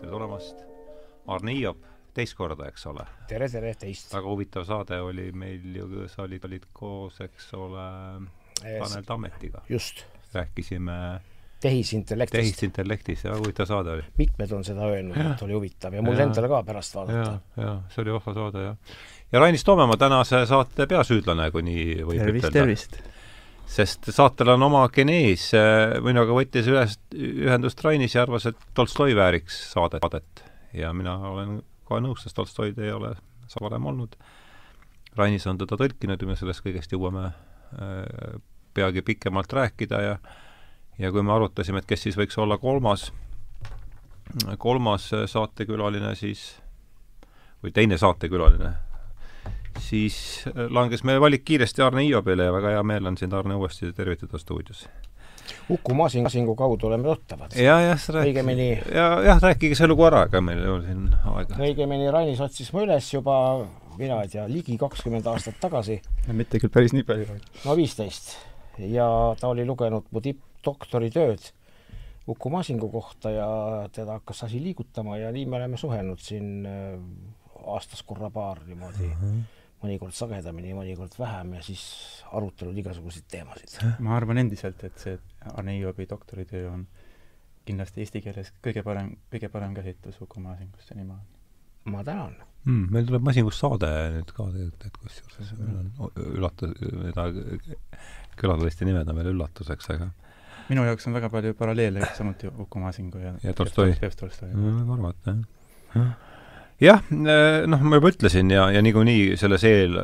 tere tulemast! Arne Hiiop, teist korda, eks ole? tere, tere, teist! väga huvitav saade oli meil ju, sa olid, olid koos, eks ole, Tanel Tammetiga. just. rääkisime tehisintellektist. tehisintellektist, väga huvitav saade oli. mitmed on seda öelnud, et oli huvitav ja mul Ja. endal ka pärast vaadata. jaa, see oli vahva saade, jah. ja Rainis Toomemaa, tänase saate peasüüdlane, kui nii võib tervist, ütelda. tervist! Sest saatel on oma genees, minuga võttis ühest, ühendust Rainis ja arvas, et Tolstoi vääriks saadet, saadet. ja mina olen kohe nõus, sest Tolstoid ei ole varem olnud. Rainis on teda tõlkinud ja me sellest kõigest jõuame äh, peagi pikemalt rääkida ja ja kui me arutasime, et kes siis võiks olla kolmas, kolmas saatekülaline, siis või teine saatekülaline, siis langes meie valik kiiresti Arne Hiiobile ja väga hea meel on sind, Arne, uuesti tervitada stuudios. Uku Masingu kaudu oleme tuttavad. ja, jah, sa rääkisid. Õigemini- ja, jah, rääkige see lugu ära, ega meil ei ole siin aega. õigemini Rainis otsis mu üles juba, mina ei tea, ligi kakskümmend aastat tagasi, mitte küll päris nii palju. no viisteist. ja ta oli lugenud mu tippdoktoritööd Uku Masingu kohta ja teda hakkas asi liigutama ja nii me oleme suhelnud siin äh, aastas korra paar niimoodi mm, -hmm. Mõnikord sagedamini, mõnikord vähem ja siis arutelud igasuguseid teemasid. ma arvan endiselt, et see Arne Hiiobi doktoritöö on kindlasti eesti keeles kõige parem, kõige parem käsitlus Uku Masingust senimaani. ma tänan. mm,. meil tuleb Masingust saade nüüd ka tegelikult, et kusjuures meil on üllatus, mida külaliste nimed on veel üllatuseks, aga minu jaoks on väga palju paralleele samuti Uku Masingu ja Ja Tolstoi. Võib arvata, jah. jah, noh, ma juba ütlesin ja, ja niikuinii selles eel,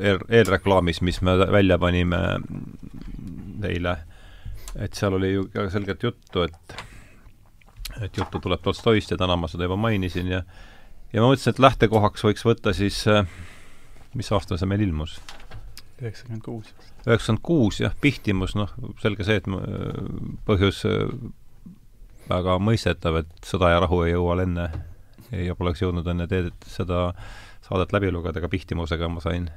eel, eelreklaamis, mis me välja panime teile, et seal oli ju ka selgelt juttu, et et juttu tuleb Tolstoist ja täna ma seda juba mainisin ja ja ma mõtlesin, et lähtekohaks võiks võtta siis, mis aastal see meil ilmus? üheksakümmend kuus. üheksakümmend kuus jah, Pihtimus, noh, selge see, et m- põhjus väga mõistetav, et Sõda ja rahu ei jõua enne ja poleks jõudnud enne teed seda saadet läbi lugeda, aga Pihtimusega ma sain,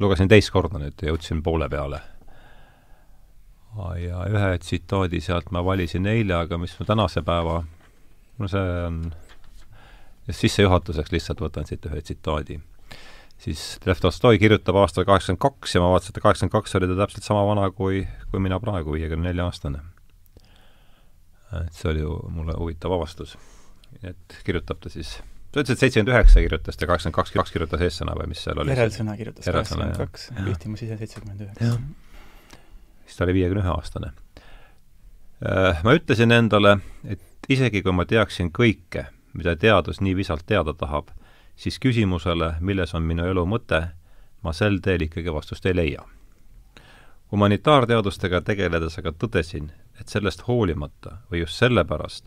lugesin teist korda nüüd ja jõudsin poole peale. ja ühe tsitaadi sealt ma valisin eile, aga mis ma tänase päeva, no see on, sissejuhatuseks lihtsalt võtan siit ühe tsitaadi siis Lev Tolstoi kirjutab aastal kaheksakümmend kaks ja ma vaatasin, et kaheksakümmend kaks oli ta täpselt sama vana kui, kui mina praegu, viiekümne nelja aastane. et see oli ju mulle huvitav avastus. Et kirjutab ta siis, sa ütlesid seitsekümmend üheksa kirjutas ta, kaheksakümmend kaks, kaks kirjutas eessõna või mis seal oli? järelsõna kirjutas kaheksakümmend kaks. Pihtimus ise seitsekümmend üheksa siis ta oli viiekümne ühe aastane. Ma ütlesin endale, et isegi kui ma teaksin kõike, mida teadus nii visalt teada tahab, siis küsimusele, milles on minu elu mõte, ma sel teel ikkagi vastust ei leia. humanitaarteadustega tegeledes aga tõdesin, et sellest hoolimata või just sellepärast,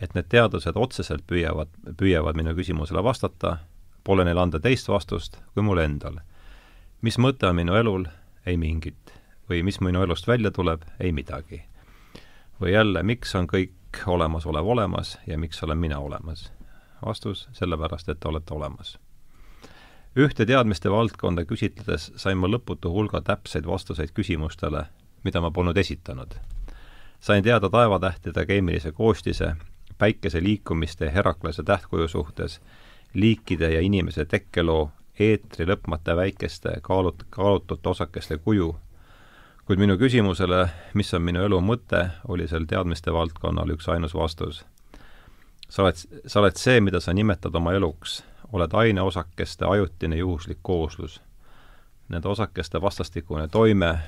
et need teadused otseselt püüavad, püüavad minu küsimusele vastata, pole neil anda teist vastust kui mul endal. mis mõte on minu elul, ei mingit. või mis minu elust välja tuleb, ei midagi. või jälle, miks on kõik olemasolev olemas ja miks olen mina olemas? vastus, sellepärast, et te olete olemas. ühte teadmiste valdkonda küsitledes sain ma lõputu hulga täpseid vastuseid küsimustele, mida ma polnud esitanud. sain teada taevatähtede keemilise koostise, päikese liikumiste Heraklase tähtkuju suhtes, liikide ja inimese tekkeloo, eetri lõpmata väikeste kaalut-, kaalutute osakeste kuju, kuid minu küsimusele, mis on minu elu mõte, oli sel teadmiste valdkonnal üks ainus vastus. Sa oled, sa oled see, mida sa nimetad oma eluks, oled aineosakeste ajutine juhuslik kooslus. Nende osakeste vastastikune toime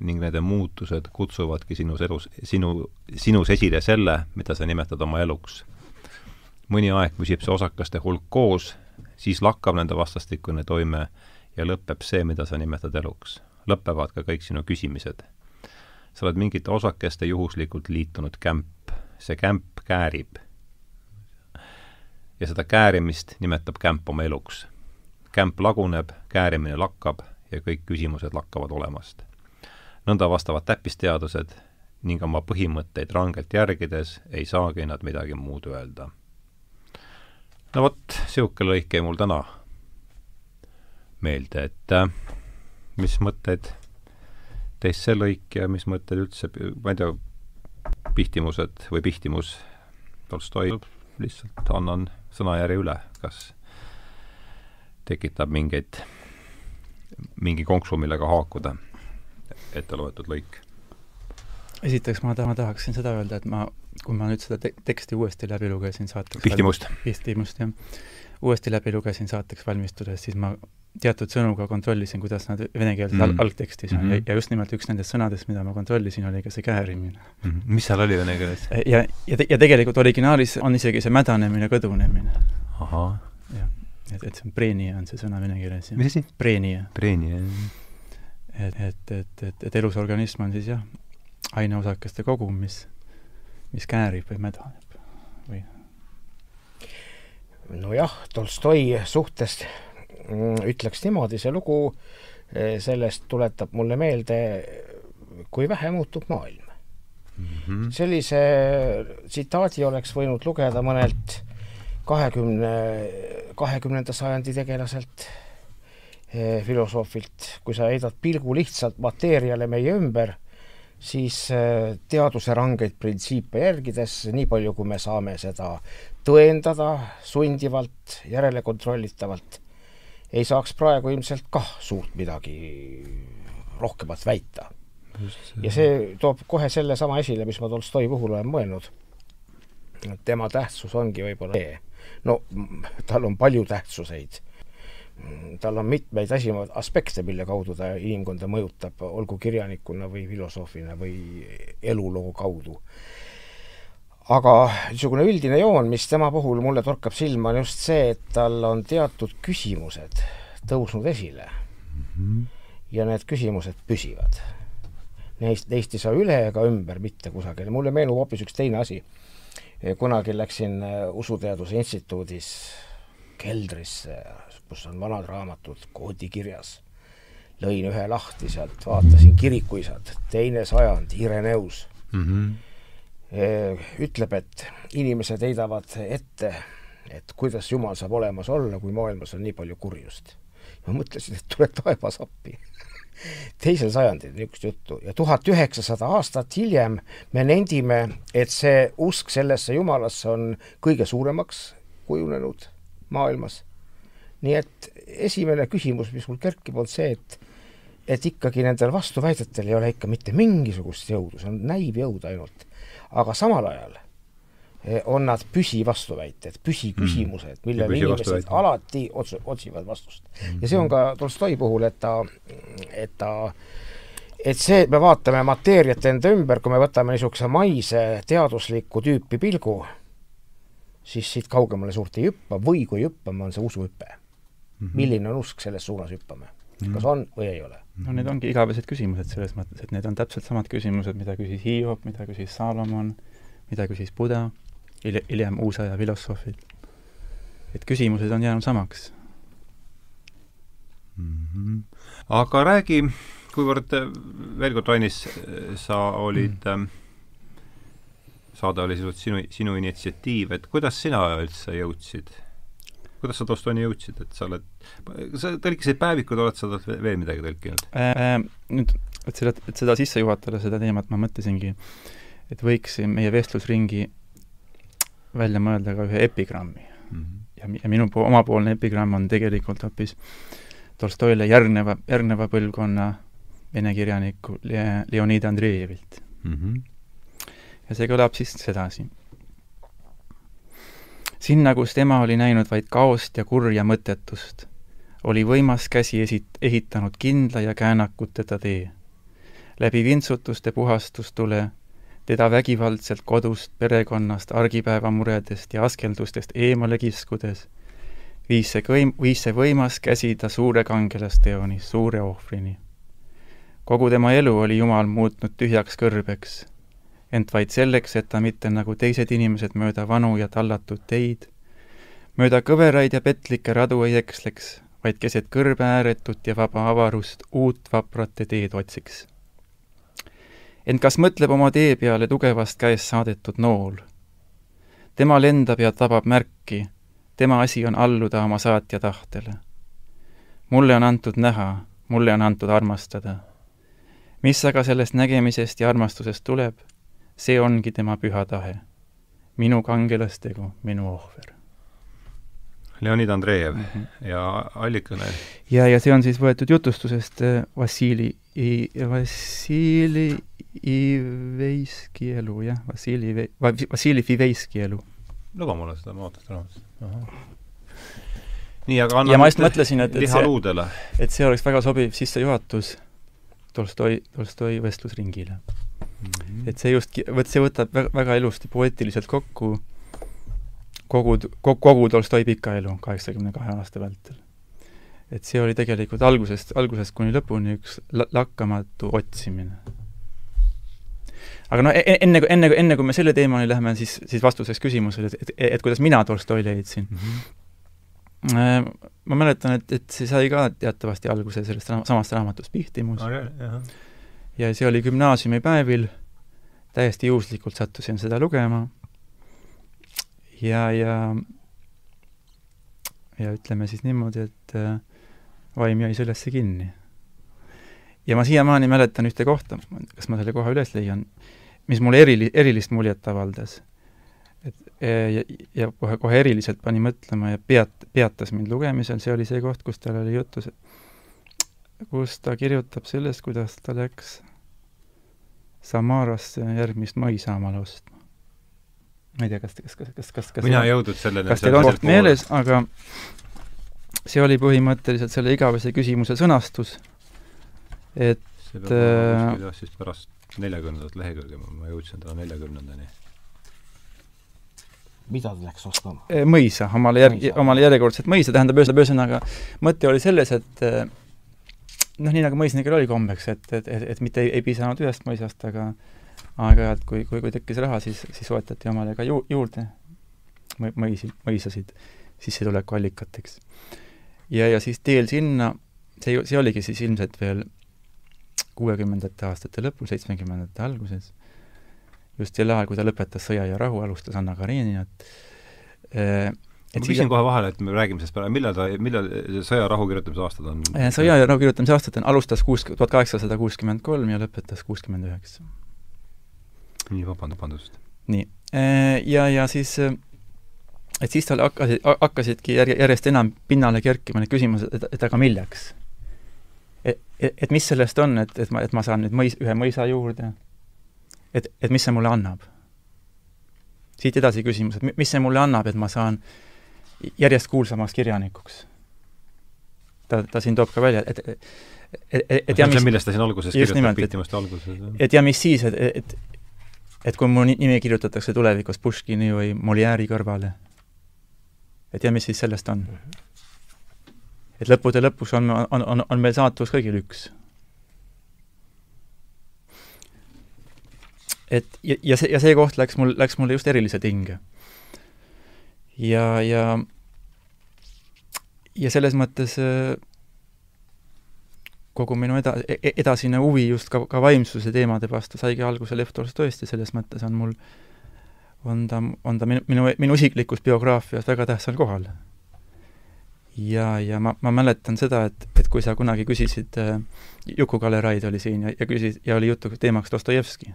ning nende muutused kutsuvadki sinus elus, sinu, sinus esile selle, mida sa nimetad oma eluks. mõni aeg püsib see osakeste hulk koos, siis lakkab nende vastastikune toime ja lõpeb see, mida sa nimetad eluks. lõpevad ka kõik sinu küsimised. sa oled mingite osakeste juhuslikult liitunud kämp, see kämp käärib ja seda käärimist nimetab kämp oma eluks. kämp laguneb, käärimine lakkab ja kõik küsimused lakkavad olemast. Nõnda vastavad täppisteadused ning oma põhimõtteid rangelt järgides ei saagi nad midagi muud öelda. no vot, niisugune lõik jäi mul täna meelde, et äh, mis mõtteid teist see lõik ja mis mõtted üldse, ma ei tea, pihtimused või pihtimus Tolstoi lihtsalt annan sõnajärje üle, kas tekitab mingeid, mingi konksu, millega haakuda ette loetud lõik? esiteks ma taha, tahaksin seda öelda, et ma, kui ma nüüd seda te teksti uuesti läbi lugesin saateks Pihtimust. Pihtimust, jah. uuesti läbi lugesin saateks valmistudes, siis ma teatud sõnu ka kontrollisin, kuidas nad venekeelses mm. algtekstis on mm -hmm. ja, ja just nimelt üks nendest sõnadest, mida ma kontrollisin, oli ka see käärimine mm. -hmm. mis seal oli vene keeles? ja, ja, ja tegelikult originaalis on isegi see mädanemine, kõdunemine. ahah. jah, et, et see on preenia on see sõna vene keeles. mis asi? Preenia. Preenia, jah. Et, et, et, et, et elus organism on siis jah, aineosakeste kogum, mis, mis käärib või mädaneb või nojah, Tolstoi suhtest Mm, ütleks niimoodi, see lugu eh, sellest tuletab mulle meelde, kui vähe muutub maailm mm. -hmm. sellise tsitaadi oleks võinud lugeda mõnelt kahekümne, kahekümnenda sajandi tegelaselt, filosoofilt, kui sa heidad pilgu lihtsalt mateeriale meie ümber, siis eh, teaduse rangeid printsiipe järgides, nii palju, kui me saame seda tõendada sundivalt, järelekontrollitavalt ei saaks praegu ilmselt kah suurt midagi rohkemat väita. ja see toob kohe sellesama esile, mis ma Tolstoi puhul olen mõelnud. tema tähtsus ongi võib-olla see, no tal on palju tähtsuseid. Tal on mitmeid asi, aspekte, mille kaudu ta inimkonda mõjutab, olgu kirjanikuna või filosoofina või eluloo kaudu aga niisugune üldine joon, mis tema puhul mulle torkab silma, on just see, et tal on teatud küsimused tõusnud esile mm. -hmm. ja need küsimused püsivad. Neist, neist ei saa üle ega ümber mitte kusagile. mulle meenub hoopis üks teine asi. kunagi läksin äh, Usuteaduse Instituudis keldrisse, kus on vanad raamatud koodikirjas. lõin ühe lahti sealt, vaatasin kirikuisad, teine sajand, Ireneus mm. -hmm ütleb, et inimesed heidavad ette, et kuidas Jumal saab olemas olla, kui maailmas on nii palju kurjust. ma mõtlesin, et tule taevas appi teisel sajandil niisugust juttu ja tuhat üheksasada aastat hiljem me nendime, et see usk sellesse Jumalasse on kõige suuremaks kujunenud maailmas. Nii et esimene küsimus, mis mul kerkib, on see, et et ikkagi nendel vastuväidetel ei ole ikka mitte mingisugust jõudu, see on näiv jõud ainult aga samal ajal eh, on nad püsivastuväited, püsiküsimused, mm. millele inimesed alati ots-, otsivad vastust mm. -hmm. ja see on ka Tolstoi puhul, et ta, et ta et see, et me vaatame mateeriat enda ümber, kui me võtame niisuguse maise teaduslikku tüüpi pilgu, siis siit kaugemale suurt ei hüppa või kui hüppame, on see usuhüpe. Milline on usk, selles suunas hüppame mm. -hmm. kas on või ei ole no need ongi igavesed küsimused selles mõttes, et need on täpselt samad küsimused, mida küsis Hiob, mida küsis Saalomon, mida küsis Buda, hiljem, hiljem uusaja filosoofid. et küsimused on jäänud samaks mm. -hmm. aga räägi, kuivõrd veel kord, Rainis, sa olid mm. saade oli sinu, sinu initsiatiiv, et kuidas sina üldse jõudsid kuidas sa Tolstoini jõudsid, et sa oled, sa tõlkisid päevikud, oled sa veel midagi tõlkinud äh, äh,? Nüüd, et seda, et seda sisse juhatada, seda teemat, ma mõtlesingi, et võiks meie vestlusringi välja mõelda ka ühe epigrammi mm. -hmm. ja, ja minu po-, omapoolne epigramm on tegelikult hoopis Tolstoile järgneva, järgneva põlvkonna vene kirjaniku Le-, Leonid Andreevilt mm. -hmm. ja see kõlab siis sedasi sinna, kus tema oli näinud vaid kaost ja kurja mõttetust, oli võimas käsi esit-, ehitanud kindla ja käänakuteta tee. läbi vintsutuste puhastustule, teda vägivaldselt kodust, perekonnast, argipäevamuredest ja askeldustest eemale kiskudes, viis see kõim-, viis see võimas käsi ta suure kangelasteoni, suure ohvrini. kogu tema elu oli Jumal muutnud tühjaks kõrbeks ent vaid selleks, et ta mitte nagu teised inimesed mööda vanu ja tallatud teid, mööda kõveraid ja petlikke radu ei eksleks, vaid keset kõrbe ääretut ja vaba avarust uut vaprate teed otsiks. ent kas mõtleb oma tee peale tugevast käest saadetud nool? tema lendab ja tabab märki, tema asi on alluda oma saatja tahtele. mulle on antud näha, mulle on antud armastada. mis aga sellest nägemisest ja armastusest tuleb? See ongi tema püha tahe. minu kangelastegu, minu ohver. Leonid Andreev mm -hmm. ja allikane? ja, ja see on siis võetud jutustusest äh, Vassili, Vassili Iveiski elu, jah, Vassili, Vassili Fiveiski elu. luba mulle seda, ma vaatan seda raamatut nii, aga anna ja ma just mõtlesin, et, et see, et see oleks väga sobiv sissejuhatus Tolstoi, Tolstoi vestlusringile. -hmm. et see just, vot see võtab väga, väga ilusti poeetiliselt kokku kogu, kogu, kogu Tolstoi pika elu kaheksakümne kahe aasta vältel. et see oli tegelikult algusest, algusest kuni lõpuni üks lakkamatu otsimine. aga no e-, e-, enne, enne, enne kui me selle teemani läheme, siis, siis vastuseks küsimusele, et, et, et kuidas mina Tolstoi leidsin mm. -hmm ma mäletan, et, et see sai ka teatavasti alguse sellest ra samast raamatust Pihtimus oh,. Ja see oli gümnaasiumipäevil, täiesti juhuslikult sattusin seda lugema. Ja, ja ja ütleme siis niimoodi, et äh, vaim jäi sellesse kinni. ja ma siiamaani mäletan ühte kohta, kas ma selle koha üles leian, mis mulle erili-, erilist muljet avaldas. Et ja, ja kohe, kohe eriliselt pani mõtlema ja peat-, peatas mind lugemisel, see oli see koht, kus tal oli juttu, kus ta kirjutab sellest, kuidas ta läks Samarasse järgmist mõisaamale ostma. ma ei tea, kas, kas, kas, kas, kas, kas mina ei jõudnud selleni. kas teil on koht meeles, aga see oli põhimõtteliselt selle igavese küsimuse sõnastus, et see peab olema kuskil jah, siis pärast neljakümnendat lehekülge, ma jõudsin täna neljakümnendani mida ta läks ostma? Eh, mõisa, omale järg-, omale järjekordset mõisa, tähendab ühesõnaga, mõte oli selles, et eh, noh, nii nagu mõisnikel oli kombeks, et, et, et, et mitte ei, ei piisanud ühest mõisast, aga aeg-ajalt, kui, kui, kui tekkis raha, siis, siis soetati omale ka ju-, juurde mõisi, mõisasid sissetulekuallikateks. ja, ja siis teel sinna, see, see oligi siis ilmselt veel kuuekümnendate aastate lõpul, seitsmekümnendate alguses just sel ajal, kui ta lõpetas Sõja ja rahu, alustas Anna Kareninat ma küsin kohe vahele, et me räägime sellest peale, millal ta, millal Sõja ja rahu kirjutamise aastad on? Äh, sõja ja rahu kirjutamise aastad on, alustas kuus, tuhat kaheksasada kuuskümmend kolm ja lõpetas kuuskümmend üheksa. nii, vabandust, vabandust. nii, äh, ja, ja siis et siis tal hakkasid, hakkasidki järje, järjest enam pinnale kerkima need küsimused, et, et aga milleks? et, et, et mis sellest on, et, et ma, et ma saan nüüd mõis, ühe mõisa juurde et, et mis see mulle annab. siit edasi küsimus, et mis see mulle annab, et ma saan järjest kuulsamaks kirjanikuks? ta, ta siin toob ka välja, et et, et, et ja mis millest ta siin alguses kirjutab, Pihtimuste alguses. et ja mis siis, et, et et kui mu nimi kirjutatakse tulevikus Puškini või Molière'i kõrvale, et ja mis siis sellest on? Et lõppude lõpuks on, on, on, on meil saatus kõigil üks et ja, ja see, ja see koht läks mul, läks mulle just eriliselt hinge. Ja, ja ja selles mõttes äh, kogu minu eda-, e-, edasine huvi just ka, ka vaimsuse teemade vastu saigi alguse Lev Tolstoist ja selles mõttes on mul, on ta, on ta minu, minu, minu isiklikus biograafias väga tähtsal kohal. ja, ja ma, ma mäletan seda, et, et kui sa kunagi küsisid äh,, Juku-Kalle Raid oli siin ja, ja küsis, ja oli jutu teemaks Dostojevski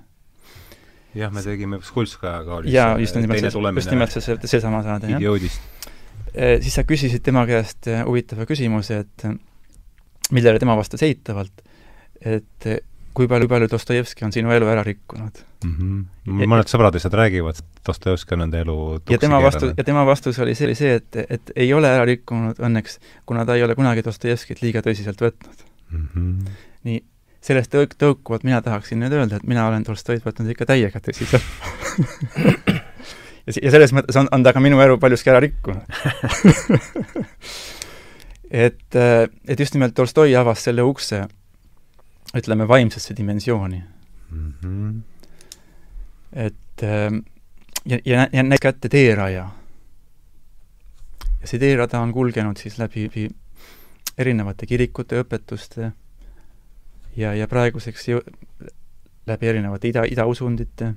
jah, me tegime Skulskajaga oli jaa, just nimelt just nimelt see, see, seesama saade, jah. idioodist. Eh, siis sa küsisid tema käest eh, huvitava küsimuse, et eh, millele tema vastas eitavalt, et kui palju, palju Dostojevski on sinu elu ära rikkunud mm. -hmm. mõned sõbrad lihtsalt räägivad, et Dostojevski on nende elu ja tema vastus, ja tema vastus oli see, see, et, et ei ole ära rikkunud õnneks, kuna ta ei ole kunagi Dostojevskit liiga tõsiselt võtnud mm. -hmm. nii, sellest tõuk-, tõukuvalt mina tahaksin nüüd öelda, et mina olen Tolstoid võtnud ikka täiega tõsiselt ja, ja selles mõttes on, on ta ka minu elu paljuski ära rikkunud et, et just nimelt Tolstoi avas selle ukse, ütleme, vaimsesse dimensiooni mm. -hmm. et ja, ja, ja näeb kätte teeraja. ja see teerada on kulgenud siis läbi erinevate kirikute õpetuste ja, ja praeguseks jõu-, läbi erinevate ida, idausundite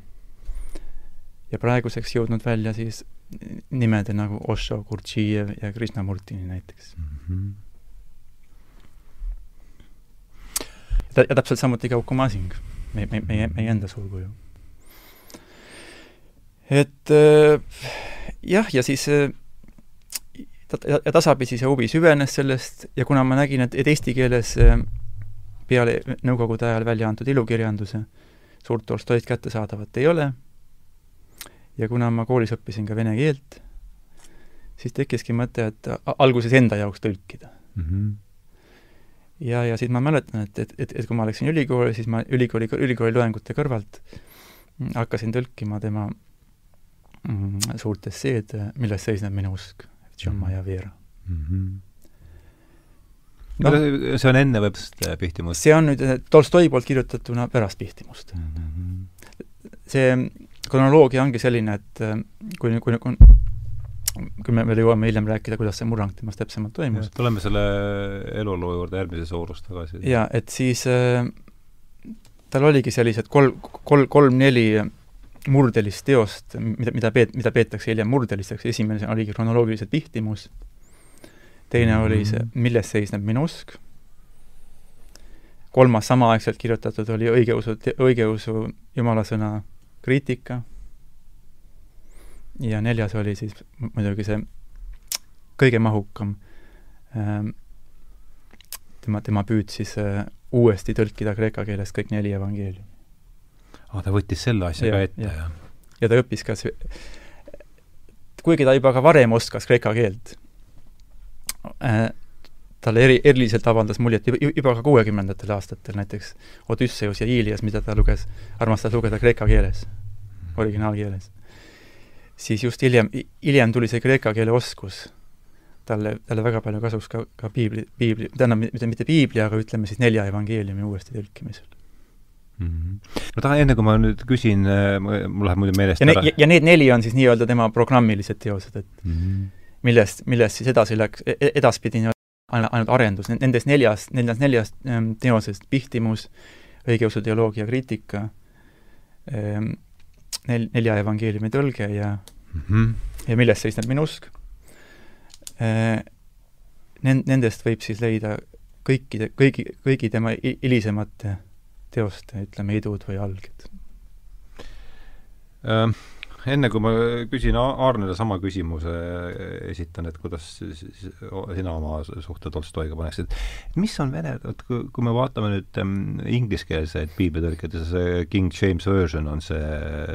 ja praeguseks jõudnud välja siis nimede nagu Osho, Gurdžiev ja Krishnamurtini näiteks mm. -hmm. ja, täpselt samuti ka Uku Masing, meie, meie, meie, meie enda suurkuju. et äh, jah, ja siis äh, ja tasapisi see huvi süvenes sellest ja kuna ma nägin, et, et eesti keeles äh, peale Nõukogude ajal välja antud ilukirjanduse suurt Tolstoid kättesaadavat ei ole, ja kuna ma koolis õppisin ka vene keelt, siis tekkiski mõte, et alguses enda jaoks tõlkida mm. -hmm. ja, ja siis ma mäletan, et, et, et, et kui ma läksin ülikooli, siis ma ülikooli, ülikooli loengute kõrvalt hakkasin tõlkima tema mm, suurt esseed Milles seisneb minu usk, John Maia Veera mm. -hmm no, see on enne võib-olla Pihtimust? see on nüüd Tolstoi poolt kirjutatuna pärast Pihtimust mm. -hmm. see kronoloogia ongi selline, et kui, kui, kui kui me veel jõuame hiljem rääkida, kuidas see murrang temas täpsemalt toimus. tuleme selle eluloo juurde järgmises voorus tagasi. jaa, et siis äh, tal oligi sellised kolm, kolm, kolm-neli murdelist teost, mida, mida peet-, mida peetakse hiljem murdelisteks, esimene oligi kronoloogiliselt Pihtimus, mm -hmm. oli see Milles seisneb minu usk, kolmas samaaegselt kirjutatud oli õigeusu, õigeusu jumalasõna kriitika ja neljas oli siis muidugi see kõige mahukam ähm, tema, tema püüd siis äh, uuesti tõlkida kreeka keeles kõik neli evangeeliumi. aa, ta võttis selle asja ja, ka ette, jah? ja ta õppis ka kuigi ta juba ka varem oskas kreeka keelt talle eri, eriliselt avaldas muljet juba, juba ka kuuekümnendatel aastatel näiteks Odüsseus ja Iilias, mida ta luges, armastas lugeda kreeka keeles, originaalkeeles siis just hiljem, hiljem tuli see kreeka keele oskus talle, talle väga palju kasuks ka, ka piibli, piibli, tähendab, mitte, mitte piibli, aga ütleme siis nelja evangeeliumi uuesti tõlkimisel mm. -hmm. ma tahan, enne kui ma nüüd küsin, äh, mul läheb muidu meelest ja ära. ja need neli on siis nii-öelda tema programmilised teosed, et mm -hmm. Millest, millest siis edasi läks, e-, e-, edaspidi ainult, ainult arendus, nendest neljast, neljast, neljast ähm, teosest, Pihtimus, õigeusu teoloogia kriitika ähm,, nel-, nelja evangeeliumi tõlge ja mm, -hmm. ja milles seisneb minu usk. Äh, Nend-, nendest võib siis leida kõikide, kõigi, kõigi tema hilisemate teoste, ütleme, idud või alged ähm enne kui ma küsin Aarnele sama küsimuse, esitan, et kuidas sina oma suhte Tolstoiga paneksid. mis on vene, vot kui, kui me vaatame nüüd ähm, ingliskeelseid piiblitõlkeid see King James Version on see,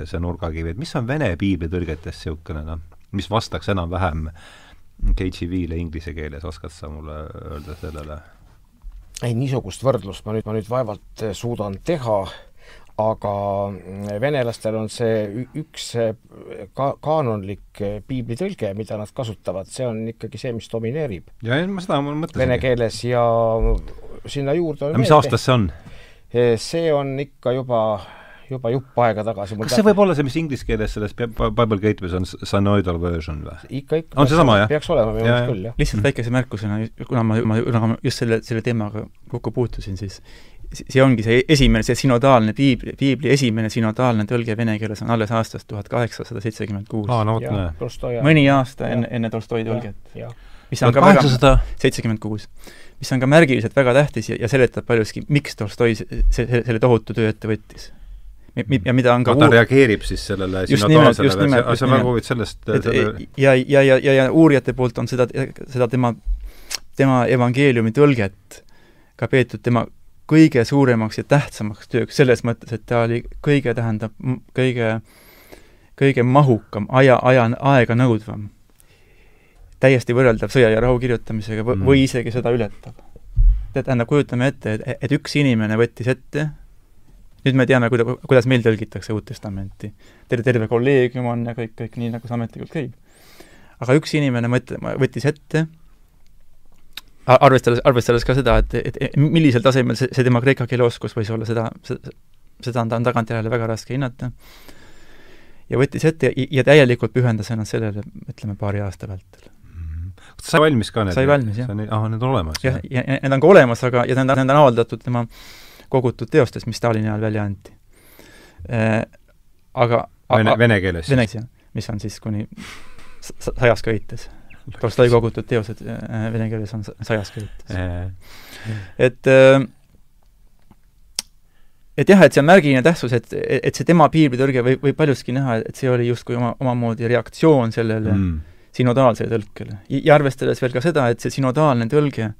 see nurgakivi, et mis on vene piiblitõlgetes niisugune noh, mis vastaks enam-vähem KGV-le inglise keeles, oskad sa mulle öelda sellele? ei, niisugust võrdlust ma nüüd, ma nüüd vaevalt suudan teha aga venelastel on see üks ka-, kaanonlik piiblitõlge, mida nad kasutavad, see on ikkagi see, mis domineerib. ja, ma seda mõtlesingi. Vene keeles ja sinna juurde on mis aastast see on? see on ikka juba juba jupp aega tagasi. kas see võib olla see, mis inglise keeles selles Bible Gateways on synoidal version või? ikka, ikka. on see sama, jah? peaks olema minu meelest küll, jah. lihtsalt väikese märkusena, kuna ma, ma, kuna ma just selle, selle teemaga kokku puutusin, siis see ongi see esimene, see sinodaalne piibli, piibli esimene sinodaalne tõlge vene keeles on alles aastast tuhat kaheksasada seitsekümmend kuus. aa, no vot, näe. mõni aasta enne, enne Tolstoi tõlget. mis on ka kaheksasada seitsekümmend kuus. mis on ka märgiliselt väga tähtis ja, ja seletab paljuski, miks Tolstoi see, see, selle tohutu töö ette võttis. ja mida on ka ta uur... reageerib siis sellele sinodaalsele versioonile, see on väga huvitav sellest selle... ja, ja, ja, ja, ja uurijate poolt on seda, seda tema, tema evangeeliumi tõlget ka peetud tema kõige suuremaks ja tähtsamaks tööks, selles mõttes, et ta oli kõige, tähendab, kõige, kõige mahukam, aja, aja, aega nõudvam. täiesti võrreldav sõja ja rahu kirjutamisega või, mm. või isegi seda ületav. tähendab, kujutame ette, et, et üks inimene võttis ette, nüüd me teame, kuida-, kuidas meil tõlgitakse Uut Testamenti. terve, terve kolleegium on ja kõik, kõik nii, nagu see ametlikult käib. aga üks inimene mõt-, võttis ette arvestades, arvestades ka seda, et, et millisel tasemel see, see tema kreeka keele oskus võis olla, seda, seda on, on tagantjärele väga raske hinnata. ja võttis ette ja, ja täielikult pühendas ennast sellele, ütleme, paari aasta vältel sai valmis ka need? sai valmis, jah. ah, need on olemas? jah, ja, ja need on ka olemas, aga, ja need on, need on avaldatud tema kogutud teostes, mis Stalini ajal välja anti äh,. Aga vene, vene keeles? Vene keeles, jah. mis on siis kuni sajas köites Tolstoi kogutud teosed äh, vene keeles on sajas et äh, et jah, et see on märgiline tähtsus, et, et see tema piiblitõlge võib, võib paljuski näha, et see oli justkui oma, omamoodi reaktsioon sellele mm. sinodaalsele tõlkele. ja arvestades veel ka seda, et see sinodaalne tõlge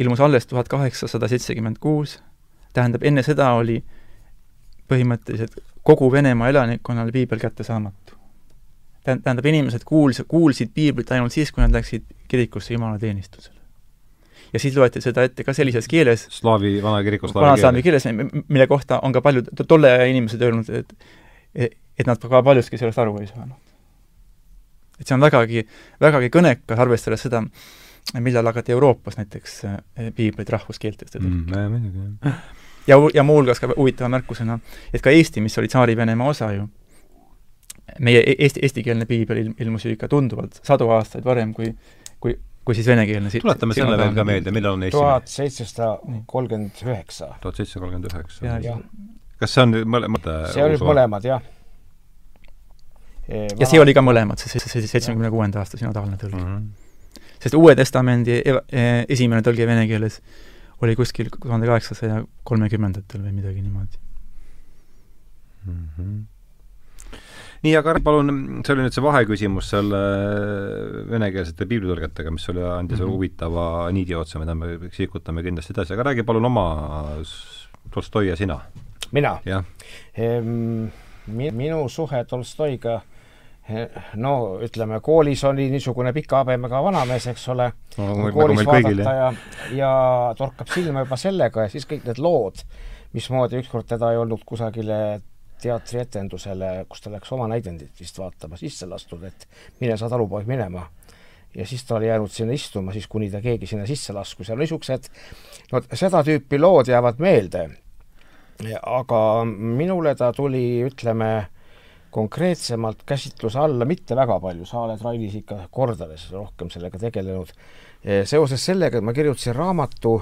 ilmus alles tuhat kaheksasada seitsekümmend kuus, tähendab, enne seda oli põhimõtteliselt kogu Venemaa elanikkonnale piibel kättesaamatu. Tähendab, inimesed kuuls-, kuulsid piiblit ainult siis, kui nad läksid kirikusse jumalateenistusele ja siis loeti seda ette ka sellises keeles, slaavi, vana kiriku slaavi keeles, mille kohta on ka paljud tolle aja inimesed öelnud, et et nad ka paljuski sellest aru ei saanud. et see on vägagi, vägagi kõnekas, arvestades seda, millal hakati Euroopas näiteks eh, piibleid rahvuskeeltesse tõlkima mm,. ja, ja muuhulgas ka huvitava märkusena, et ka Eesti, mis oli Tsaari-Venemaa osa ju, meie e-, eesti, eestikeelne piibel ilmus ju ikka tunduvalt, sadu aastaid varem kui, kui kui siis venekeelne si-. tuletame selle veel ka meelde, millal on esimene? tuhat seitsesada kolmkümmend üheksa. tuhat seitsesada kolmkümmend üheksa. kas see on mõlemad see olid mõlemad, jah. ja see oli ka mõlemad, see, see seitsmekümne kuuenda aasta sinodaalne tõlge mm. -hmm. sest Uue Testamendi e esimene tõlge vene keeles oli kuskil tuhande kaheksasaja kolmekümnendatel või midagi niimoodi mm. -hmm nii, aga palun, see oli nüüd see vaheküsimus selle venekeelsete piiblitõlgetega, mis oli, andis mm -hmm. huvitava niidi otsa, mida me sikutame kindlasti edasi, aga räägi palun oma Tolstoi ja sina. mina? Ehm, minu suhe Tolstoiga no ütleme, koolis oli niisugune pika habemega vanamees, eks ole no,, koolis vaadata ja, ja torkab silma juba sellega ja siis kõik need lood, mismoodi ükskord teda ei olnud kusagile teatrietendusele, kus ta läks oma näidendit vist vaatama, sisse lastud, et mine sa talupoeg minema. ja siis ta oli jäänud sinna istuma, siis kuni ta keegi sinna sisse laskus ja niisugused, no seda tüüpi lood jäävad meelde. aga minule ta tuli, ütleme, konkreetsemalt käsitluse alla mitte väga palju, sa oled, Rainis, ikka kordades rohkem sellega tegelenud, seoses sellega, et ma kirjutasin raamatu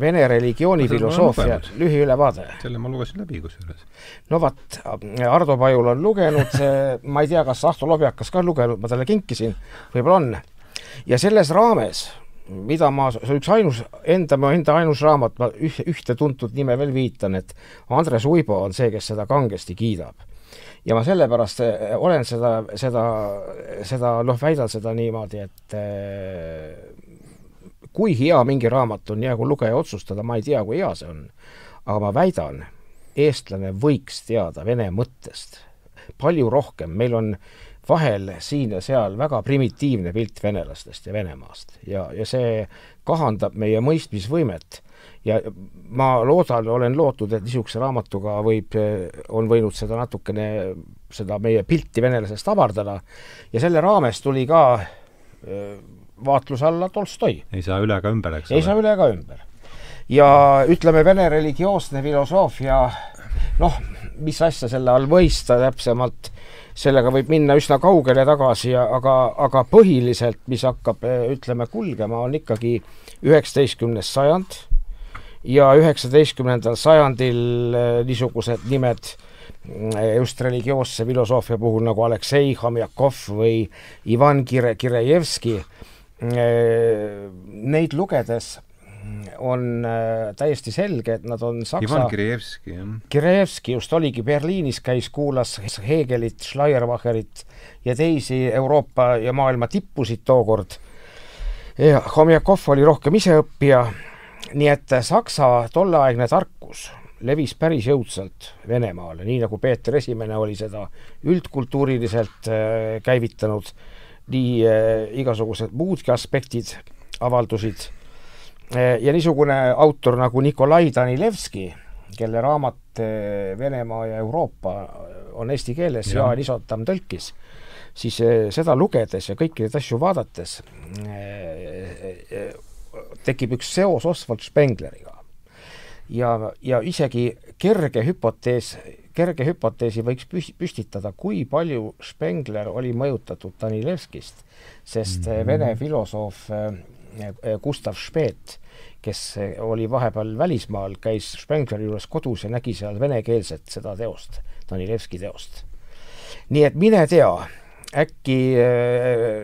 Vene religiooni filosoofia lühiülevaade. selle ma lugesin läbi kusjuures. no vot, Ardo Pajul on lugenud, ma ei tea, kas Ahto Lobjakas ka lugenud, ma talle kinkisin, võib-olla on. ja selles raames, mida ma, see on üks ainus, enda, mu enda ainus raamat, ma üh, ühte tuntud nime veel viitan, et Andres Uibo on see, kes seda kangesti kiidab. ja ma sellepärast eh, olen seda, seda, seda noh, väidan seda niimoodi, et eh, kui hea mingi raamat on, jäägu lugeja otsustada, ma ei tea, kui hea see on. aga ma väidan, eestlane võiks teada vene mõttest palju rohkem, meil on vahel siin ja seal väga primitiivne pilt venelastest ja Venemaast ja, ja see kahandab meie mõistmisvõimet. ja ma loodan, olen lootnud, et niisuguse raamatuga võib, on võinud seda natukene, seda meie pilti venelasest avardada ja selle raames tuli ka vaatluse alla Tolstoi. ei saa üle ega ümber, eks ei ole? ei saa üle ega ümber. ja ütleme, vene religioosne filosoofia, noh, mis asja selle all mõista täpsemalt, sellega võib minna üsna kaugele tagasi aga, aga põhiliselt, mis hakkab, ütleme, kulgema, on ikkagi üheksateistkümnes sajand ja üheksateistkümnendal sajandil eh, niisugused nimed eh, just religioosse filosoofia puhul nagu Aleksei Homjakov või Ivan Kire-, Kirejevski neid lugedes on äh, täiesti selge, et nad on saksa Ivan Kirjevski, jah. Kirjevski just oligi Berliinis, käis, kuulas Hegelit, Schleiermacherit ja teisi Euroopa ja maailma tippusid tookord. ja Homjakov oli rohkem iseõppija, nii et Saksa tolleaegne tarkus levis päris jõudsalt Venemaale, nii nagu Peeter Esimene oli seda üldkultuuriliselt äh, käivitanud nii äh, igasugused muudki aspektid avaldusid äh, ja niisugune autor nagu Nikolai Danilevski, kelle raamat äh, Venemaa ja Euroopa on eesti keeles ja Jaan Isotam tõlkis, siis seda lugedes ja kõiki neid asju vaadates tekib üks seos Oswald Spengleriga. ja, ja isegi kerge hüpotees kerge hüpoteesi võiks püstitada, kui palju Spengler oli mõjutatud Danilevskist, sest mm -hmm. vene filosoof äh, äh, Gustav Spet, kes oli vahepeal välismaal, käis Spengleri juures kodus ja nägi seal venekeelset seda teost, Danilevski teost. nii et mine tea, äkki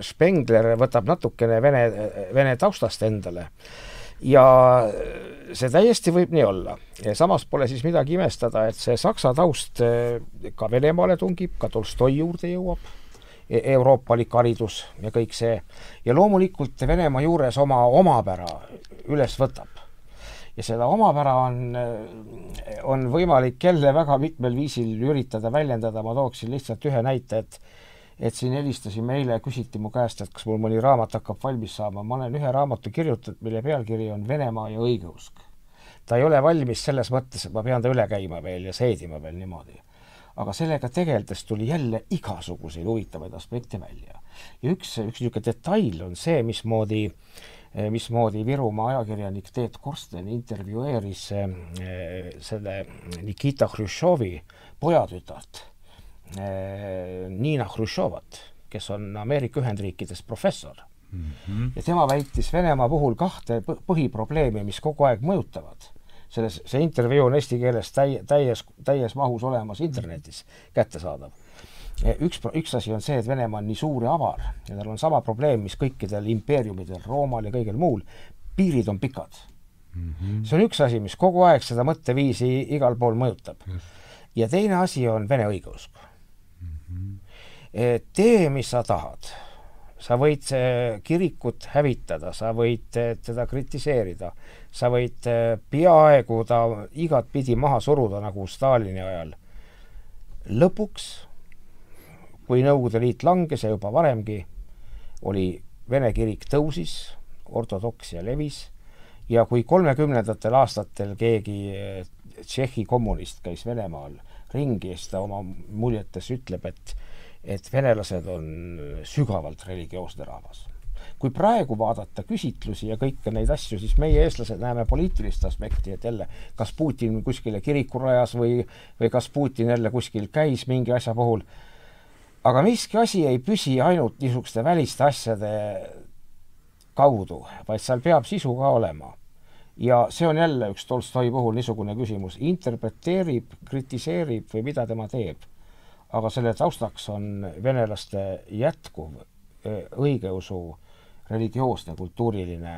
Spengler võtab natukene vene, vene taustast endale ja see täiesti võib nii olla. samas pole siis midagi imestada, et see saksa taust ka Venemaale tungib, ka Tolstoi juurde jõuab e-, euroopalik haridus ja kõik see. ja loomulikult Venemaa juures oma omapära üles võtab ja seda omapära on, on võimalik jälle väga mitmel viisil üritada väljendada, ma tooksin lihtsalt ühe näite, et et siin helistasime eile, küsiti mu käest, et kas mul mõni raamat hakkab valmis saama, ma olen ühe raamatu kirjutanud, mille pealkiri on Venemaa ja õigeusk. ta ei ole valmis selles mõttes, et ma pean ta üle käima veel ja seedima veel niimoodi. aga sellega tegeldes tuli jälle igasuguseid huvitavaid aspekte välja. ja üks, üks niisugune detail on see, mismoodi mismoodi Virumaa ajakirjanik Teet Korsten intervjueeris eh, selle Nikita Hruštšovi pojatütart Niina Hruštšovat, kes on Ameerika Ühendriikides professor mm. -hmm. ja tema väitis Venemaa puhul kahte põhiprobleemi, mis kogu aeg mõjutavad. selles, see intervjuu on eesti keeles täi-, täies, täies mahus olemas internetis kättesaadav üks, üks asi on see, et Venemaa on nii suur ja avar ja tal on sama probleem, mis kõikidel impeeriumidel, Roomal ja kõigil muul, piirid on pikad mm. -hmm. see on üks asi, mis kogu aeg seda mõtteviisi igal pool mõjutab. ja teine asi on vene õigeusk. Tee, mis sa tahad, sa võid kirikut hävitada, sa võid teda kritiseerida, sa võid peaaegu ta igatpidi maha suruda, nagu Stalini ajal. lõpuks kui Nõukogude Liit langes ja juba varemgi, oli Vene kirik tõusis, ortodoksia levis ja kui kolmekümnendatel aastatel keegi eh, Tšehhi kommunist käis Venemaal ringi siis ta oma muljetes ütleb, et et venelased on sügavalt religioosne rahvas. kui praegu vaadata küsitlusi ja kõiki neid asju, siis meie, eestlased, näeme poliitilist aspekti, et jälle, kas Putin kuskile kiriku rajas või, või kas Putin jälle kuskil käis mingi asja puhul aga miski asi ei püsi ainult niisuguste väliste asjade kaudu, vaid seal peab sisu ka olema. Ja see on jälle üks Tolstoi puhul niisugune küsimus, interpreteerib, kritiseerib või mida tema teeb. aga selle taustaks on venelaste jätkuv õigeusu religioosne kultuuriline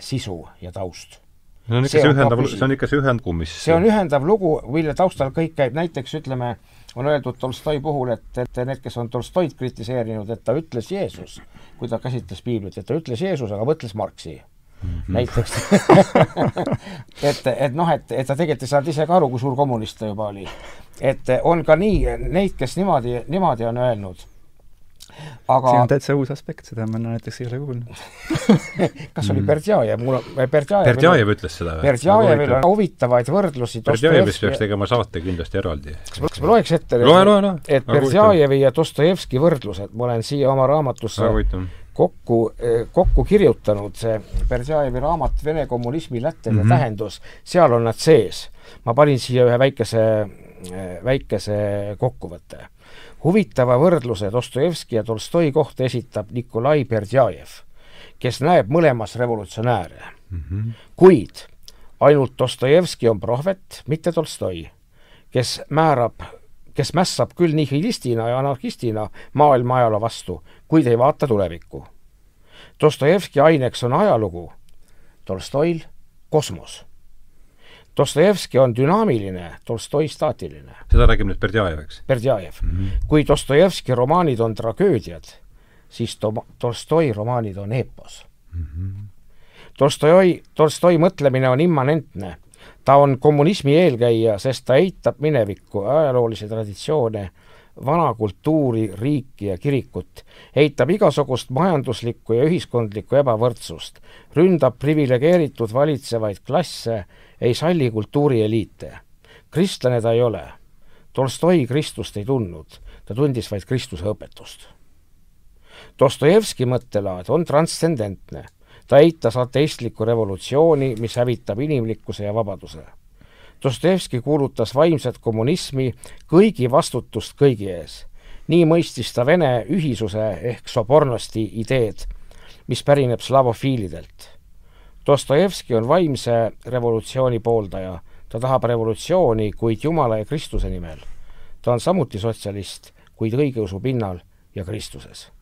sisu ja taust. See on ikka see, ühendav, see on ikka see ühendkumm, mis see on ühendav lugu, mille taustal kõik käib, näiteks ütleme, on öeldud Tolstoi puhul, et, et need, kes on Tolstoid kritiseerinud, et ta ütles Jeesus, kui ta käsitles piiblit, et ta ütles Jeesus, aga mõtles Marxi mm. -hmm. näiteks et, et noh, et, et ta tegelikult ei saanud ise ka aru, kui suur kommunist ta juba oli. et on ka nii, neid, kes niimoodi, niimoodi on öelnud aga see on täitsa uus aspekt, seda ma näiteks ei ole kuulnud kas oli mm. Berdjajev, mul on, Berdjajev Berdjajev ütles seda või? Berdjajevil on huvitavaid võrdlusi Berdjajevist peaks tegema saate kindlasti eraldi. kas ma, kas ma loeks ette loe, loe, loe. et Berdjajevi ja Dostojevski võrdlused, ma olen siia oma raamatusse kokku, eh, kokku kirjutanud, see Berdjajevi raamat Vene kommunismi lätteline mm -hmm. tähendus, seal on nad sees. ma panin siia ühe väikese, eh, väikese kokkuvõtte huvitava võrdluse Dostojevski ja Tolstoi kohta esitab Nikolai Berdjajev, kes näeb mõlemas revolutsionääre mm. -hmm. kuid ainult Dostojevski on prohvet, mitte Tolstoi, kes määrab, kes mässab küll nihilistina ja anarhistina maailma ajaloo vastu, kuid ei vaata tulevikku. Dostojevski aineks on ajalugu, Tolstoil kosmos Dostojevski on dünaamiline, Tolstoi staatiline. seda räägib nüüd Berdjajev, eks? Berdjajev mm. -hmm. kui Dostojevski romaanid on tragöödiad, siis to-, Tolstoi romaanid on eepos mm. -hmm. Tolstoi, Tolstoi mõtlemine on immanentne. Ta on kommunismi eelkäija, sest ta eitab minevikku, ajaloolisi traditsioone, vana kultuuri, riiki ja kirikut, eitab igasugust majanduslikku ja ühiskondlikku ebavõrdsust, ründab priviligeeritud valitsevaid klasse, ei salli kultuurieliite. kristlane ta ei ole. Tolstoi Kristust ei tundnud, ta tundis vaid Kristuse õpetust. Dostojevski mõttelaad on transcendentne. Ta eitas ateistlikku revolutsiooni, mis hävitab inimlikkuse ja vabaduse. Dostojevski kuulutas vaimset kommunismi kõigi vastutust kõigi ees. nii mõistis ta Vene ühisuse ehk sobornosti ideed, mis pärineb slavofiilidelt Dostojevski on vaimse revolutsiooni pooldaja. ta tahab revolutsiooni, kuid Jumala ja Kristuse nimel. ta on samuti sotsialist, kuid õigeusu pinnal ja Kristuses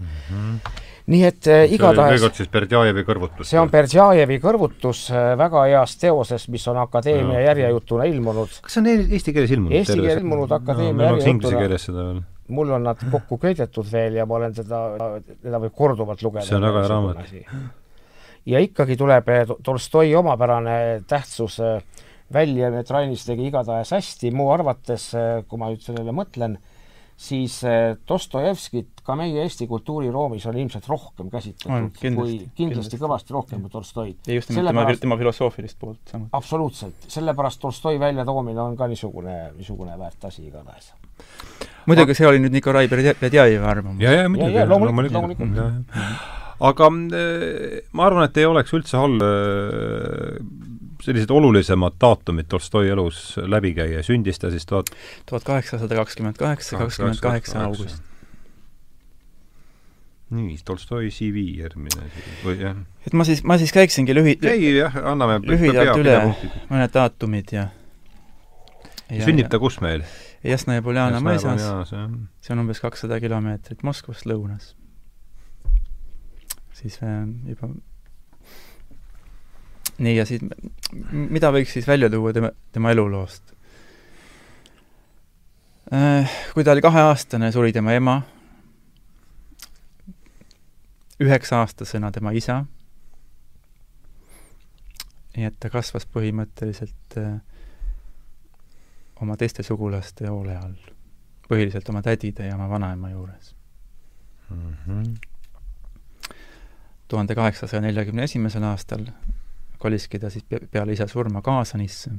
mm. -hmm. Nii et äh, igatahes veel kord siis Berdjajevi kõrvutus. see on Berdjajevi kõrvutus äh, väga heas teoses, mis on Akadeemia järjejutuna ilmunud. kas see on eesti keeles ilmunud? Eesti keeles ilmunud Akadeemia no, järjejutuna. keeles seda veel. mul on nad kokku köidetud veel ja ma olen seda, teda võib korduvalt lugeda. see on väga hea raamat. ja ikkagi tuleb äh, Tolstoi omapärane tähtsus välja, et Rainis tegi igatahes hästi, mu arvates, kui ma nüüd sellele mõtlen, siis eh, Dostojevskit ka meie Eesti kultuuriruumis on ilmselt rohkem käsitletud kui, kindlasti, kindlasti kõvasti rohkem kui Tolstoid. ja just nimelt tema, tema filosoofilist poolt samuti. absoluutselt, sellepärast Tolstoi väljatoomine on ka niisugune, niisugune väärt asi igatahes. muidugi see oli nüüd Nikolai Berdjajevi arvamus. ja, ja muidugi, loomulikult, loomulikult. aga eh, ma arvan, et ei oleks üldse halb eh, sellised olulisemad daatumid Tolstoi elus läbi käia, sündis ta siis tuhat tuhat kaheksasada kakskümmend kaheksa, kakskümmend kaheksa august. nii, Tolstoi CV järgmine või jah? et ma siis, ma siis käiksingi lühi-... ei jah, anname lühidalt üle mõned daatumid ja, ja sünnib ta kus meil? Jasnaja Poljana mõisas, see on umbes kakssada kilomeetrit Moskvast lõunas. siis äh, juba nii, ja siis mida võiks siis välja tuua tema, tema eluloost? Äh, kui ta oli kaheaastane, suri tema ema, üheksa-aastasena tema isa, nii et ta kasvas põhimõtteliselt äh, oma teiste sugulaste hoole all, põhiliselt oma tädide ja oma vanaema juures mm. tuhande kaheksasaja neljakümne esimesel aastal koliski ta siis peale isa surma Kaasanisse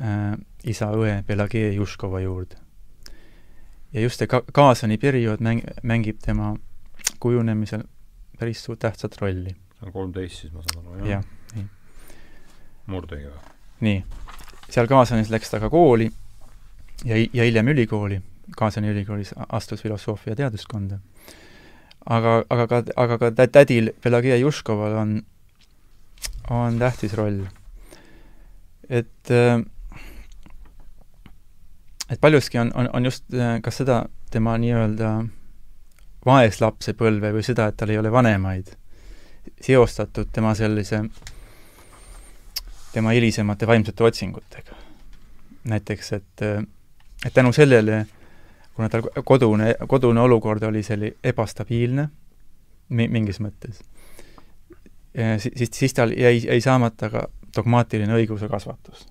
äh, isa õe Pelageia Juškova juurde. ja just see ka-, Kaasani periood mäng-, mängib tema kujunemisel päris suurt tähtsat rolli. see on kolmteist siis, ma saan aru, jah? jah, nii. murdega või? nii. seal Kaasanis läks ta ka kooli ja, ja hiljem ülikooli, Kaasani ülikoolis astus filosoofia teaduskonda. aga, aga ka, aga ka tädil Pelageia Juškoval on on tähtis roll. et, äh, et paljuski on, on, on just äh, kas seda tema nii-öelda vaeslapse põlve või seda, et tal ei ole vanemaid, seostatud tema sellise, tema hilisemate vaimsete otsingutega. näiteks, et, äh, et tänu sellele, kuna tal kodune, kodune olukord oli selline ebastabiilne mi-, mingis mõttes siis, siis tal jäi, jäi saamata ka dogmaatiline õiguse kasvatus.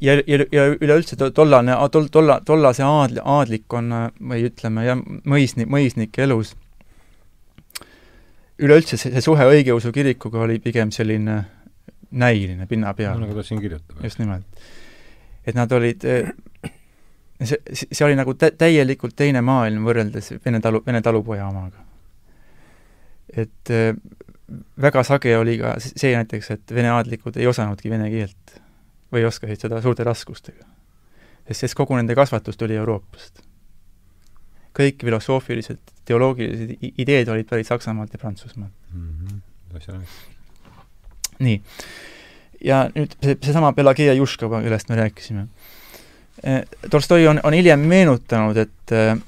ja, ja, ja üleüldse to, tollane, tol, tolla, tollase aadl-, aadlikkonna või ütleme jah, mõisni-, mõisnike elus üleüldse see, see suhe õigeusu kirikuga oli pigem selline näiline, pinnapealne no,. nagu ta siin kirjutab. just nimelt. et nad olid, see, see oli nagu tä-, täielikult teine maailm võrreldes vene talu, vene talupoja omaga et äh, väga sage oli ka see näiteks, et vene aadlikud ei osanudki vene keelt või oskasid seda suurte raskustega. sest, sest kogu nende kasvatus tuli Euroopast. kõik filosoofilised, teoloogilised ideed olid pärit Saksamaalt ja Prantsusmaalt mm. -hmm. nii. ja nüüd see, seesama Pelageia Juškova, kellest me rääkisime. Äh, Tolstoi on, on hiljem meenutanud, et äh,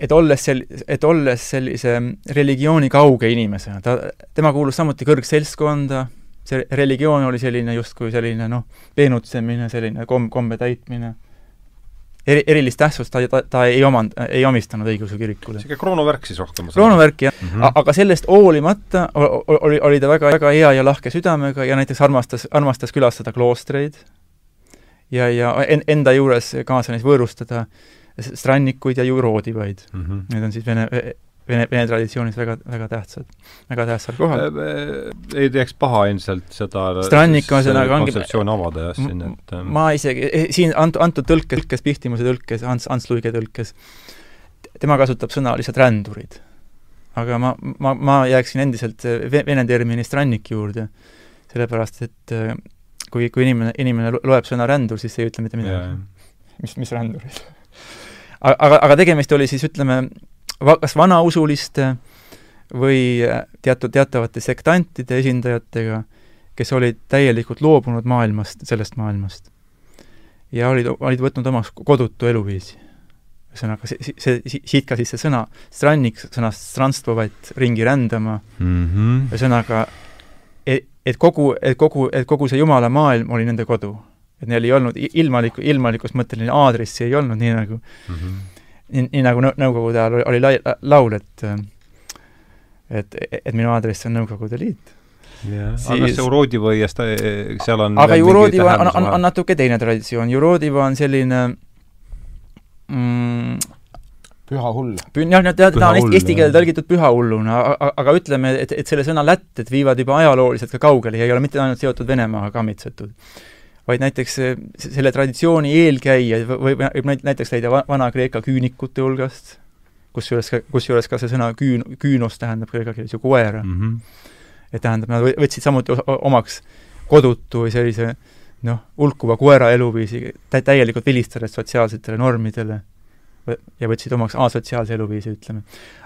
et olles sel-, et olles sellise religiooni kauge inimesena, ta, tema kuulus samuti kõrgseltskonda, see religioon oli selline justkui selline noh, peenutsemine, selline kom-, kombe täitmine, eri, erilist tähtsust ta, ta, ta ei omand-, ei omistanud õigeusu kirikule. niisugune kroonuvärk siis rohkem? kroonuvärk, jah mm. -hmm. aga sellest hoolimata oli, oli ta väga, väga hea ja lahke südamega ja näiteks armastas, armastas külastada kloostreid ja, ja en, enda juures kaasanis võõrustada äh, strannikuid ja juuroodivaid mm. -hmm. Need on siis vene, vene, vene traditsioonis väga, väga tähtsad, väga tähtsal kohal. ei teeks paha ilmselt seda strannik ühesõnaga ongi avada jah, siin, et ma isegi, eh, siin antud, antud tõlkes, tõlkes, Pihtimuse tõlkes, Ants, Ants Luige tõlkes, tema kasutab sõna lihtsalt rändurid. aga ma, ma, ma jääksin endiselt vene termini strannik juurde, sellepärast et kui, kui inimene, inimene loeb sõna rändur, siis see ei ütle mitte midagi. mis, mis rändurid aga, aga tegemist oli siis ütleme, kas vanausuliste või teatud, teatavate sektantide esindajatega, kes olid täielikult loobunud maailmast, sellest maailmast. ja olid, olid võtnud omaks kodutu eluviisi. ühesõnaga, see, see, siit ka siis see sõna strannik, sõnast stranstvuvat ringi rändama mm -hmm. ühesõnaga, et, et kogu, et kogu, et kogu see jumala maailm oli nende kodu. Et neil ei olnud ilmaliku, ilmalikus mõtteline aadressi ei olnud, nii nagu mm, -hmm. nii, nii nagu Nõukogude ajal oli, oli la, laul, et et, et minu aadress on Nõukogude Liit jah aga see Urodivo ja seal on aga Urodivo on, on, on natuke teine traditsioon, Urodivo on selline mm, püha hull. jah, no ta, ta on eesti, eesti keelde tõlgitud pühahulluna, aga, aga ütleme, et, et selle sõna lätted viivad juba ajalooliselt ka kaugele ja ei ole mitte ainult seotud Venemaaga kammitsetud. Vaid näiteks selle traditsiooni eelkäija või, või näiteks leida Vana-Kreeka küünikute hulgast, kusjuures kusjuures ka see sõna küün, küünos tähendab kreeka keeles ju koera mm. -hmm. et tähendab, nad võtsid samuti omaks kodutu või sellise noh, hulkuva koera eluviisi tä-, täielikult vilistades sotsiaalsetele normidele ja võtsid omaks asotsiaalse eluviisi, ütleme.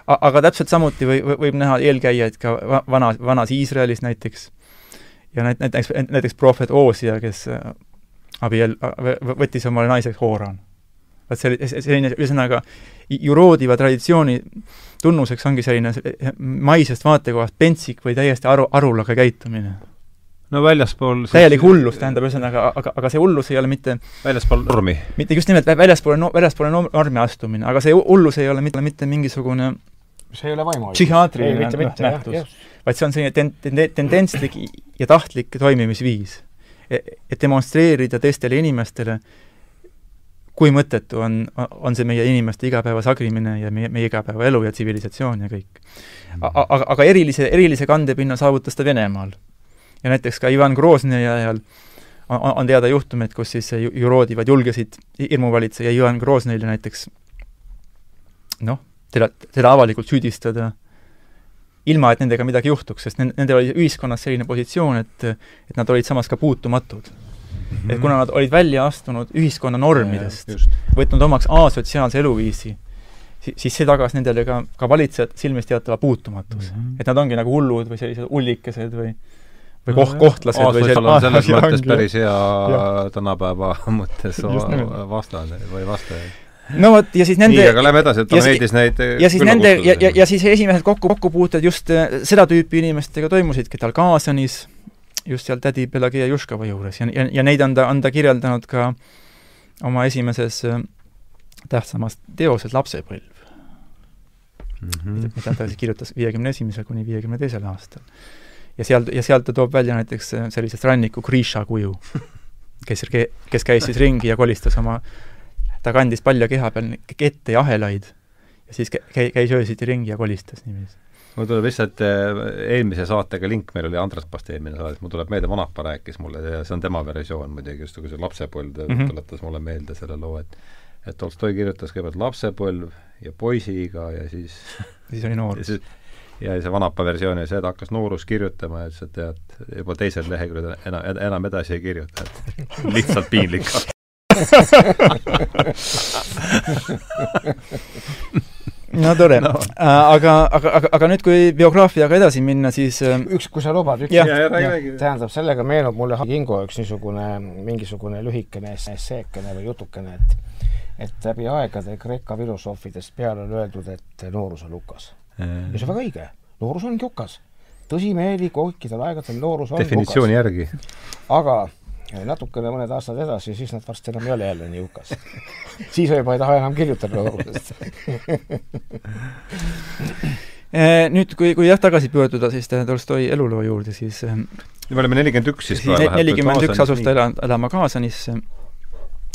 aga täpselt samuti või, võib näha eelkäijaid ka va-, vana, vanas Iisraelis näiteks, ja näit-, näiteks, näiteks prohvet Oosia, kes äh, abiel-, võttis omale naiseks Hooran. vot see oli selline, ühesõnaga, juroodiva traditsiooni tunnuseks ongi selline maisest vaatekohast pentsik või täiesti aru, arulaga käitumine no väljaspool täielik hullus, tähendab ühesõnaga, aga, aga see hullus ei ole mitte väljaspool normi? mitte just nimelt väljaspoole no,, väljaspoole normi astumine, aga see hullus ei ole mitte, mitte mingisugune see ei ole vaimuhaigus. psühhiaatriline nähtus, vaid see on selline ten-, ten-, tendentslik ja tahtlik toimimisviis. E-, et demonstreerida teistele inimestele, kui mõttetu on, on see meie inimeste igapäevas agrimine ja meie, meie igapäevaelu ja tsivilisatsioon ja kõik. aga, aga erilise, erilise kandepinna saavutas ta Venemaal ja näiteks ka Ivan Groznõi ajal on, on teada juhtumeid, kus siis juroodivad julgesid hirmuvalitseja Ivan Groznõile näiteks noh, teda, teda avalikult süüdistada, ilma et nendega midagi juhtuks, sest nendel oli ühiskonnas selline positsioon, et et nad olid samas ka puutumatud mm. -hmm. et kuna nad olid välja astunud ühiskonna normidest, võtnud omaks asotsiaalse eluviisi, siis see tagas nendele ka, ka valitsejate silmis teatava puutumatus mm. -hmm. et nad ongi nagu hullud või sellised ullikesed või või koht, kohtlased või see on selles mõttes päris hea tänapäeva mõttes vastane või vastaja no vot, ja siis nende nii, aga lähme edasi, et ta meeldis neid ja siis nende, ja, ja, ja siis esimesed kokku, kokkupuuted just äh, seda tüüpi inimestega toimusidki. Tal Kaasanis, just seal tädi Pelagia Juškova juures. Ja, ja, ja neid on ta, on ta kirjeldanud ka oma esimeses äh, tähtsamas teoses Lapsepõlv. Mm, -hmm. mida ta siis kirjutas viiekümne esimesel kuni viiekümne teisel aastal. Ja seal, ja sealt ta toob välja näiteks äh, sellisest ranniku Grisha kuju, kes, kes käis siis ringi ja kolistas oma, ta kandis palja keha peal kette ja ahelaid ja siis käi-, käis öösiti ringi ja kolistas niiviisi. mul tuleb lihtsalt äh, eelmise saatega link, meil oli Andres Past eelmine saade, mul tuleb meelde, Vanapa rääkis mulle ja see on tema versioon muidugi, just nagu see lapsepõlv mm -hmm. tuletas mulle meelde selle loo, et et Tolstoi kirjutas kõigepealt lapsepõlv ja poisiiga ja siis siis oli noorus ja see vanapa versioon ja see, ta hakkas noorus kirjutama ja ütles, et tead, juba teisel leheküljel enam, enam edasi ei kirjuta, et lihtsalt piinlik no tore no., äh, aga, aga, aga, aga nüüd, kui biograafiaga edasi minna, siis äh, üks, kui sa lubad, üks tähendab, sellega meenub mulle Kingo üks niisugune mingisugune lühikene esseekene või jutukene, et et läbi aegade Kreeka filosoofidest peale on öeldud, et noorus on hukas ja see on väga õige. noorus ongi hukas. tõsimeeli kõikidel aegadel noorus on definitsiooni hukas. järgi. aga natukene mõned aastad edasi, siis nad varsti enam ei ole jälle nii hukas siis juba ei taha enam kirjutada noorusest eh, nüüd, kui, kui jah, tagasi pöörduda siis Tolstoi eluloo juurde, siis eh, me oleme nelikümmend üks siis nelikümmend üks asus ta ela, elama Kaasanisse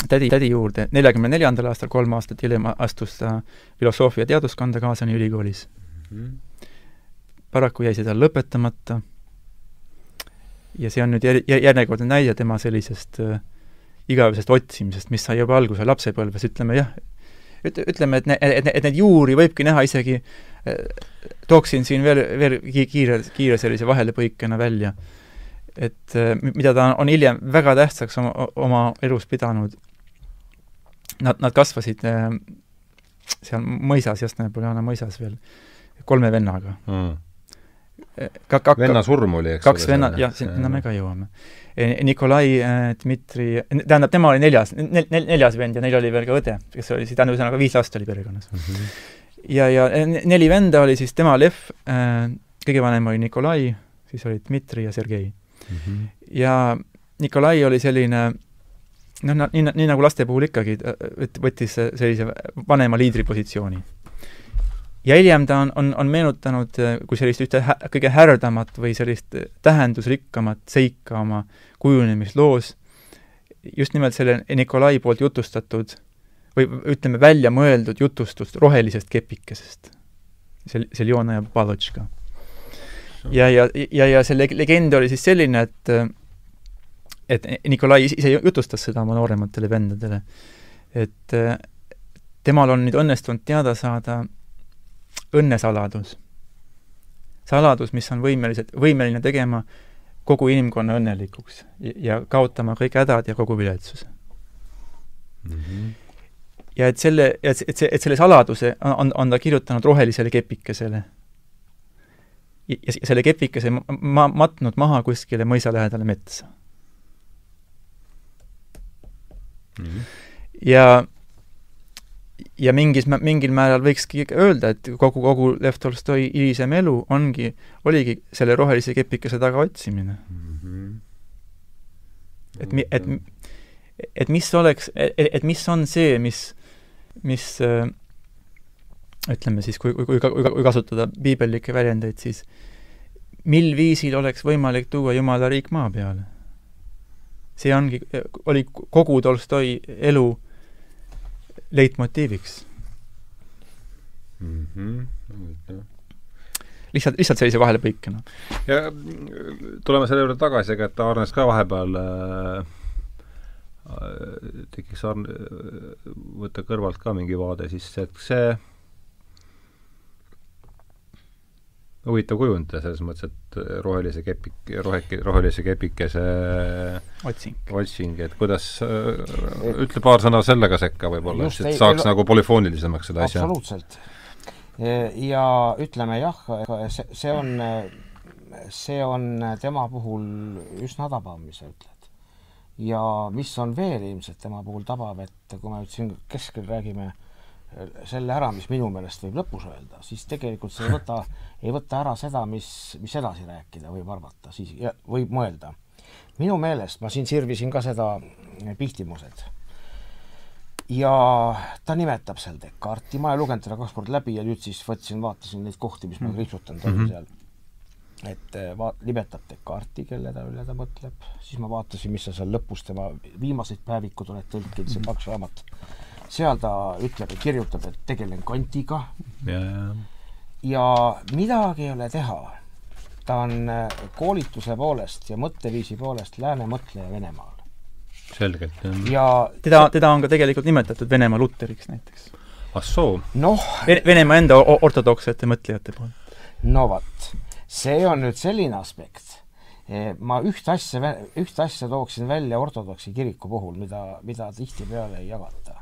tädi, tädi juurde. neljakümne neljandal aastal, kolm aastat hiljem, astus ta filosoofia teaduskonda Kaasani ülikoolis. Mm. paraku jäi see tal lõpetamata ja see on nüüd jär-, järjekordne näide tema sellisest äh, igavesest otsimisest, mis sai juba alguse lapsepõlves, ütleme jah, üt-, ütleme, et ne-, et, et neid juuri võibki näha isegi äh,, tooksin siin veel, veel kiire, kiire sellise vahelepõikena välja, et äh, mida ta on hiljem väga tähtsaks oma, oma elus pidanud, nad, nad kasvasid äh, seal mõisas, Jasna-Napoleana mõisas veel kolme vennaga. Mm.. Ka, ka, venna surm oli, eks kaks venna, jah, sinna me ka jõuame. Nikolai Dmitri, tähendab, tema oli neljas nel,, nel, neljas vend ja neil oli veel ka õde, kes oli siis, tähendab, ühesõnaga viis last oli perekonnas mm. -hmm. ja, ja neli venda oli siis tema Lev, kõige vanem oli Nikolai, siis olid Dmitri ja Sergei mm. -hmm. ja Nikolai oli selline noh, nii, nii nagu laste puhul ikkagi, võttis sellise vanema liidri positsiooni ja hiljem ta on, on, on meenutanud kui sellist ühte hä kõige härdamat või sellist tähendusrikkamat seika oma kujunemisloos, just nimelt selle Nikolai poolt jutustatud või ütleme, välja mõeldud jutustust rohelisest kepikesest. see, see Ljona ja Palotška. ja, ja, ja, ja see legend oli siis selline, et et Nikolai ise jutustas seda oma noorematele vendadele, et temal on nüüd õnnestunud teada saada õnnesaladus. saladus, mis on võimelised, võimeline tegema kogu inimkonna õnnelikuks ja kaotama kõik hädad ja kogu viletsuse mm. -hmm. ja et selle, et, et see, et selle saladuse on, on ta kirjutanud rohelisele kepikesele. ja, ja selle kepikese ma-, matnud maha kuskile mõisa lähedale metsa mm. -hmm. ja ja mingis, mingil määral võikski öelda, et kogu, kogu Lev Tolstoi hilisem elu ongi, oligi selle rohelise kepikese taga otsimine mm. -hmm. et mi-, et, et mis oleks, et, mis on see, mis, mis ütleme siis, kui, kui, kui, kui kasutada piibellikke väljendeid, siis mil viisil oleks võimalik tuua Jumala riik maa peale? see ongi, oli kogu Tolstoi elu leitmotiiviks mm. -hmm. lihtsalt, lihtsalt sellise vahelepõikena. ja tuleme selle juurde tagasi, ega et Arnes ka vahepeal äh, tekiks Arne, võtta kõrvalt ka mingi vaade, siis et see huvitav kujund selles mõttes, et rohelise kepik, rohe, rohelise kepikese otsing, otsing, et kuidas äh,, ütle paar sõna sellega sekka võib-olla, et saaks ei, nagu polüfoonilisemaks selle asja. absoluutselt. ja ütleme jah, see, see on, see on tema puhul üsna tabav, mis sa ütled. ja mis on veel ilmselt tema puhul tabav, et kui me nüüd siin keskel räägime äh, selle ära, mis minu meelest võib lõpus öelda, siis tegelikult see ei võta, ei võta ära seda, mis, mis edasi rääkida võib arvata, siis võib mõelda. minu meelest, ma siin sirvisin ka seda Pihtimused ja ta nimetab seal Descartesi, ma olen lugenud teda kaks korda läbi ja nüüd siis võtsin, vaatasin neid kohti, mis ma kriipsutanud mm -hmm. olin seal. et eh, va-, nimetab Descartesi, kelle ta üle ta mõtleb, siis ma vaatasin, mis sa seal lõpus tema viimaseid päevikud oled tõlkinud, see paks raamat seal ta ütleb ja kirjutab, et tegelen Kantiga. ja, ja. ja midagi ei ole teha. ta on äh, koolituse poolest ja mõtteviisi poolest lääne mõtleja Venemaal. selgelt, jah. ja teda, teda on ka tegelikult nimetatud Venemaa Luteriks näiteks. ah soo? noh Venemaa enda ortodoksete mõtlejate poolt. no vot, see on nüüd selline aspekt e, ma ühte asja, ühte asja tooksin välja ortodoksi kiriku puhul, mida, mida tihtipeale ei jagata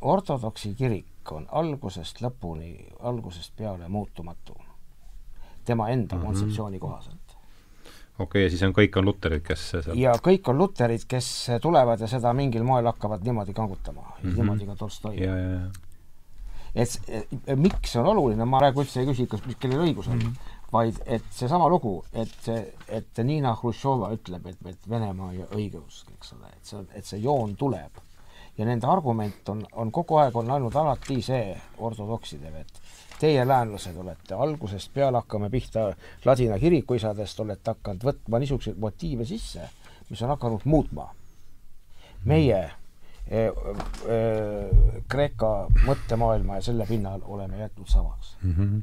ortodoksi kirik on algusest lõpuni, algusest peale muutumatu. tema enda mm -hmm. kontseptsiooni kohaselt. okei okay,, ja siis on, kõik on luterid, kes seal ja kõik on luterid, kes tulevad ja seda mingil moel hakkavad niimoodi kangutama mm. -hmm. niimoodi ka Tolstoi. et miks see on oluline, ma praegu üldse ei küsi, kas, kellel õigus on mm, -hmm. vaid et seesama lugu, et, et Niina Hruštšova ütleb, et, et Venemaa ja õigeusk, eks ole, et see, et see joon tuleb ja nende argument on, on kogu aeg on olnud alati see ortodoksidel, et teie, läänlased, olete algusest peale, hakkame pihta ladina kirikuisadest, olete hakanud võtma niisuguseid motiive sisse, mis on hakanud muutma meie e, e, Kreeka mõttemaailma ja selle pinnal oleme jätnud samaks mm. -hmm.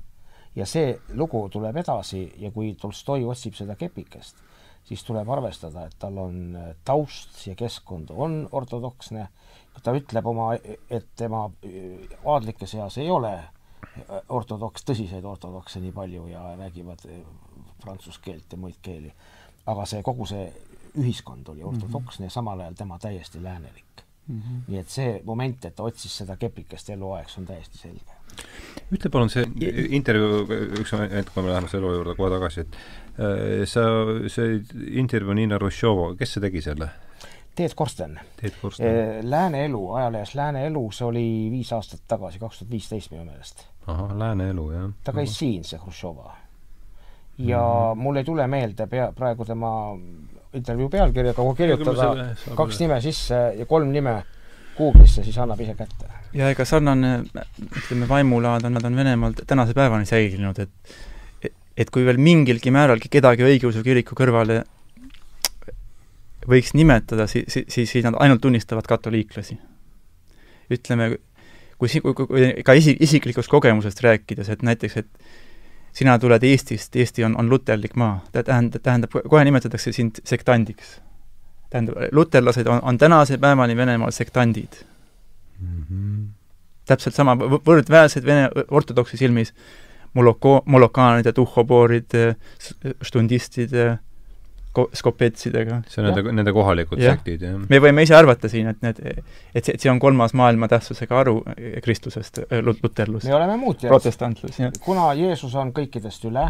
ja see lugu tuleb edasi ja kui Tolstoi otsib seda kepikest, siis tuleb arvestada, et tal on taust ja keskkond on ortodoksne ta ütleb oma, et tema aadlike seas ei ole ortodoks, tõsiseid ortodokse nii palju ja räägivad prantsuse keelt ja muid keeli. aga see, kogu see ühiskond oli ortodoksne mm -hmm. ja samal ajal tema täiesti läänelik mm. -hmm. nii et see moment, et ta otsis seda kepikest eluaeg, see on täiesti selge ütle palun see intervjuu, üks hetk, kui me läheme selle juurde kohe tagasi, et äh, sa, see intervjuu Niina Hruštšova, kes see tegi selle? Teet Korsten. Teet Korsten. Lääne Elu, ajalehes Lääne Elu, see oli viis aastat tagasi, kaks tuhat viisteist minu meelest. ahah, Lääne Elu, jah. ta käis siin, see Hruštšova. ja mm -hmm. mul ei tule meelde pea, praegu tema intervjuu pealkirja, aga kui kirjutada kaks nime sisse ja kolm nime Google'isse, siis annab ise kätte. ja ega sarnane, ütleme, vaimulaad on, nad on Venemaal tänase päevani säilinud, et et kui veel mingilgi määralgi kedagi õigeusu kiriku kõrvale võiks nimetada, siis, siis, siis nad ainult tunnistavad katoliiklasi. ütleme, kui si-, kui, kui ka isi-, isiklikust kogemusest rääkides, et näiteks, et sina tuled Eestist, Eesti on, on luterlik maa, tähendab, tähendab, kohe nimetatakse sind sektandiks. tähendab, luterlased on, on tänase päevani Venemaal sektandid mm. -hmm. täpselt sama, võrdväärsed Vene ortodoksi silmis moloko-, molokaanid, tuhhoboorid, štundistid, skopetsidega. see on nende, nende kohalikud ja. sektid, jah? me võime ise arvata siin, et need, et see, et see on kolmas maailma tähtsusega aru Kristusest, luterlus. me oleme muutjad. protestantlus, jah. kuna Jeesus on kõikidest üle,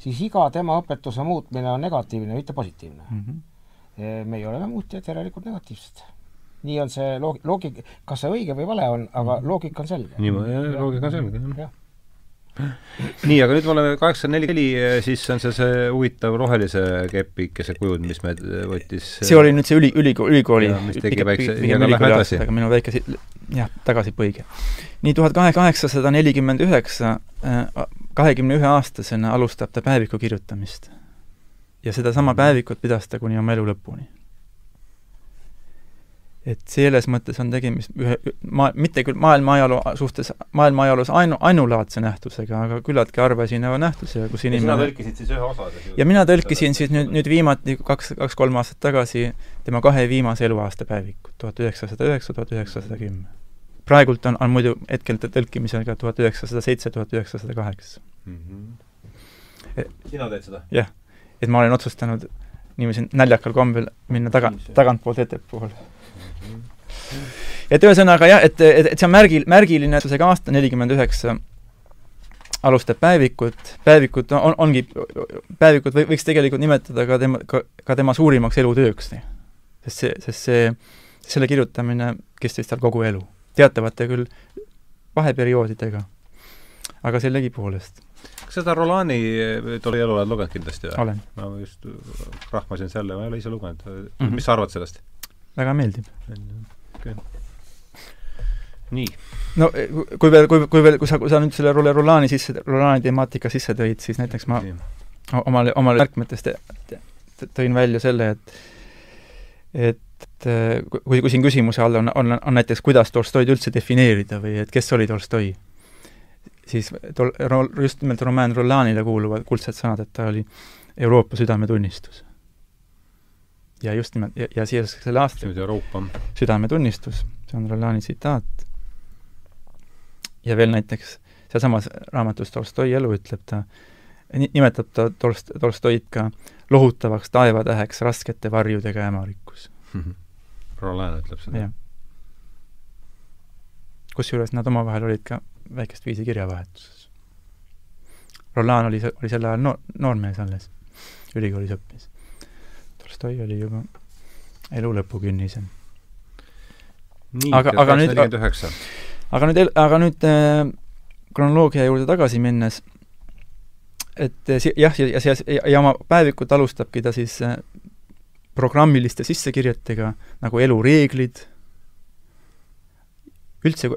siis iga tema õpetuse muutmine on negatiivne, mitte positiivne mm. -hmm. meie oleme muutjad, järelikult negatiivsed. nii on see loog-, loogika, kas see õige või vale on, aga mhm. loogika on selge. nii, loogika on selge, jah nii, aga nüüd me oleme kaheksakümmend neli siis on see see huvitav rohelise kepikese kujund, mis me võttis see oli nüüd see üli, ülikooli, ülikooli mis tegi väikse, aga lähme edasi. minu väike jah, tagasipõige. nii, tuhat kaheksasada nelikümmend üheksa, äh, kahekümne ühe aastasena alustab ta päeviku kirjutamist. ja sedasama päevikut pidas ta kuni oma elu lõpuni et selles mõttes on tegemist ühe ma-, mitte küll maailma ajaloo suhtes, maailma ajaloos ainu, ainulaadse nähtusega, aga küllaltki harva esineva nähtusega, kus inimene sina tõlkisid siis ühe osa? ja mina tõlkisin siis nüüd, nüüd viimati kaks, kaks-kolm aastat tagasi tema kahe viimase eluaasta päevikut, tuhat üheksasada üheksa, tuhat üheksasada kümme. praegult on, on muidu hetkel tõlkimisel ka tuhat üheksasada seitse, tuhat üheksasada kaheksa. Mhm. sina teed seda? jah. et ma olen otsustanud niiviisi naljakal kombel minna taga, tagantpoolt ettepoole et ühesõnaga jah, et, et, et see on märgil, märgiline, see aasta nelikümmend üheksa alustab päevikut, päevikut on, ongi, päevikut või, võiks tegelikult nimetada ka tema, ka, ka tema suurimaks elutööks. sest see, sest see, selle kirjutamine kestis tal kogu elu. teatavate küll vaheperioodidega, aga sellegipoolest. kas seda Rolani tolli elu oled lugenud kindlasti või? ma just rahmasin selle, ma ei ole ise lugenud mm. -hmm. mis sa arvad sellest? Väga meeldib. Nii. no kui veel, kui, kui veel, kui sa, kui sa nüüd selle Rolani sisse, Rolani temaatika sisse tõid, siis näiteks ma omale, omale märkmetes tõin välja selle, et et kui, kui siin küsimuse all on, on, on näiteks, kuidas Tolstoid üldse defineerida või et kes oli Tolstoi, siis tol-, just nimelt Roman Rollanile kuuluvad kuldsed sõnad, et ta oli Euroopa südametunnistus ja just nimelt, ja, ja siia selle aasta südametunnistus, see on Rolani tsitaat. ja veel näiteks sealsamas raamatus Tolstoi elu ütleb ta, nimetab ta Tolst-, Tolstoid ka lohutavaks taevatäheks raskete varjudega hämarikus Roland ütleb seda? kusjuures nad omavahel olid ka väikest viisi kirjavahetuses. Roland oli, oli sel ajal noor, noormees alles, ülikoolis õppis Tolstoi oli juba elu lõpukünnisel. aga, aga nüüd, aga nüüd, aga nüüd äh, kronoloogia juurde tagasi minnes, et äh, jah, ja, ja, ja, ja oma päevikut alustabki ta siis äh, programmiliste sissekirjetega nagu elureeglid, üldse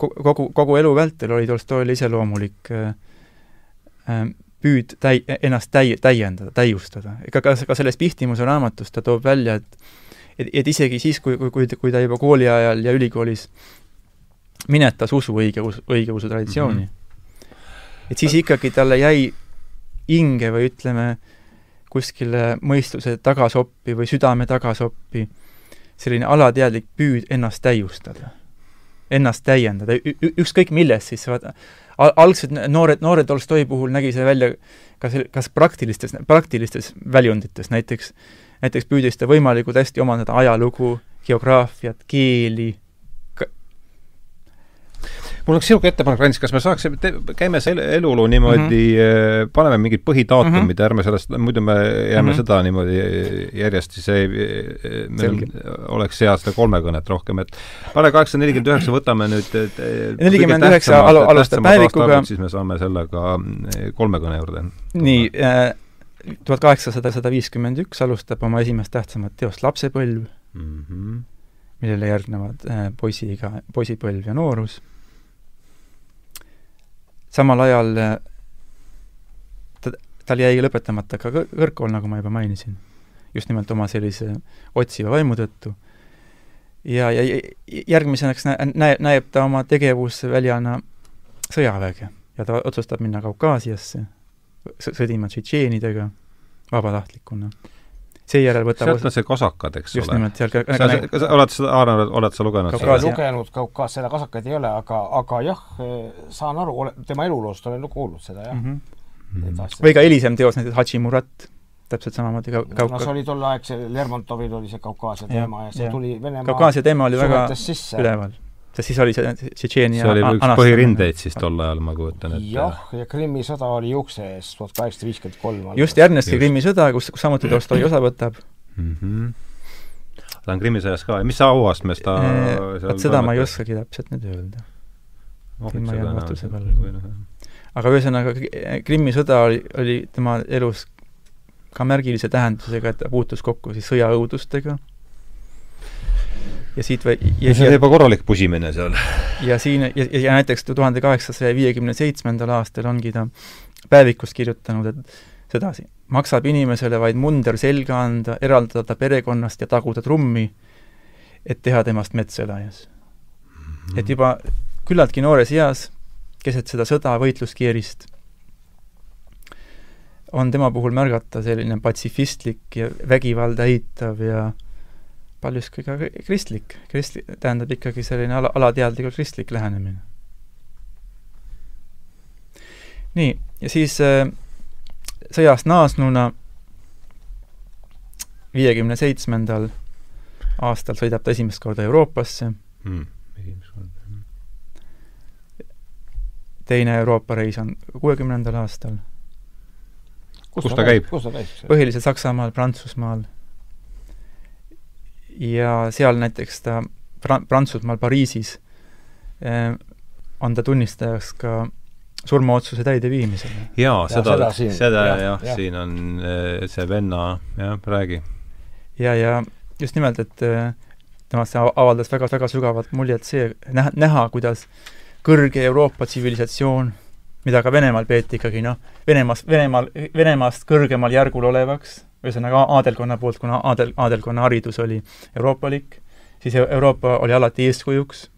kogu, kogu elu vältel oli Tolstoile iseloomulik äh, äh, püüd täi-, ennast täi-, täiendada, täiustada. ega ka, ka selles Pihtimuse raamatus ta toob välja, et et, et isegi siis, kui, kui, kui, kui ta juba kooli ajal ja ülikoolis minetas usu õigeusu, õigeusu traditsiooni mm, -hmm. et siis ikkagi talle jäi hinge või ütleme, kuskile mõistuse tagasoppi või südame tagasoppi selline alateadlik püüd ennast täiustada, ennast täiendada, ükskõik millest siis, vaata, algselt noored, noore Tolstoi puhul nägi see välja ka see, kas praktilistes, praktilistes väljundites, näiteks näiteks püüdis ta võimalikult hästi omandada ajalugu, geograafiat, keeli, mul oleks niisugune ettepanek, Randis, kas me saaksime, käime selle eluloo niimoodi mm, -hmm. paneme mingid põhidaatumid mm, -hmm. ärme sellest, muidu me jääme mm -hmm. seda niimoodi järjest, siis ei, oleks hea seda kolmekõnet rohkem, et pane kaheksasada nelikümmend üheksa, võtame nüüd nelikümmend üheksa alustab päevikuga. siis me saame sellega kolmekõne juurde. nii äh,, tuhat kaheksasada sada viiskümmend üks alustab oma esimest tähtsamat teost Lapsepõlv mm, -hmm. millele järgnevad äh, poisiga, poisipõlv ja noorus. Samal ajal äh, ta, tal jäi lõpetamata ka kõrgkool, nagu ma juba mainisin, just nimelt oma sellise otsiva vaimu tõttu. ja, ja järgmiseks näe-, näe, näeb ta oma tegevusväljana sõjaväge ja ta otsustab minna Kaukaasiasse sõdima tšetšeenidega vabatahtlikuna. Seejärel võtab sealt on see kasakad, eks just ole? just nimelt, seal ka, sa, sa, sa oled seda, Aar, oled sa lugenud? ei lugenud Kaukaas, seda kasakaid ei ole, aga, aga jah, saan aru, ole, tema eluloost olen kuulnud seda, jah mm. -hmm. või ka hilisem teos, näiteks Hachimurat, täpselt samamoodi ka Kauka-. no see oli tol ajal, see Lermontovil oli see Kaukaasia teema ja, ja see ja. tuli Venemaa Kaukaasia teema oli väga üleval sest siis oli see Tšetšeenia see oli üks põhirindeid siis tol ajal, ma kujutan ette. jah, ja Krimmi sõda oli ukse ees tuhat kaheksasada viiskümmend kolm. just, järgneski Krimmi sõda, kus, kus samuti Tolstoi osa võtab mm. -hmm. ta on Krimmi sõjas ka, mis auastmes ta vot seda ma ei oskagi täpselt nüüd öelda. siin ma jään vastuse peale. aga ühesõnaga, Krimmi sõda oli, oli tema elus ka märgilise tähendusega, et ta puutus kokku siis sõjaõudustega ja siit või ja see on juba korralik pusimine seal. ja siin, ja, ja näiteks tuhande kaheksasaja viiekümne seitsmendal aastal ongi ta päevikus kirjutanud, et sedasi, maksab inimesele vaid munder selga anda, eraldada ta perekonnast ja taguda trummi, et teha temast metselajas mm. -hmm. et juba küllaltki noores eas, keset seda sõda, võitluskeerist, on tema puhul märgata selline patsifistlik ja vägivalda eitav ja paljuski ka kristlik, kristli-, tähendab ikkagi selline ala, alateadlikult kristlik lähenemine. nii, ja siis äh, sõjast naasnuna viiekümne seitsmendal aastal sõidab ta esimest korda Euroopasse mm,. esimest korda. teine Euroopa reis on kuuekümnendal aastal. kus ta käib? põhiliselt Saksamaal, Prantsusmaal ja seal näiteks ta Pra-, Prantsusmaal Pariisis eh, on ta tunnistajaks ka surmaotsuse täideviimisele. jaa, seda, seda, siin, seda jah ja, ja., siin on eh, see venna, jah, räägi. ja, ja just nimelt, et eh, temast avaldas väga, väga sügavat muljet see, näha, näha, kuidas kõrge Euroopa tsivilisatsioon, mida ka Venemaal peeti ikkagi noh, Venemaast, Venemaal, Venemaast kõrgemal järgul olevaks, ühesõnaga aadelkonna poolt, kuna aadel, aadelkonna haridus oli euroopalik, siis Euroopa oli alati eeskujuks.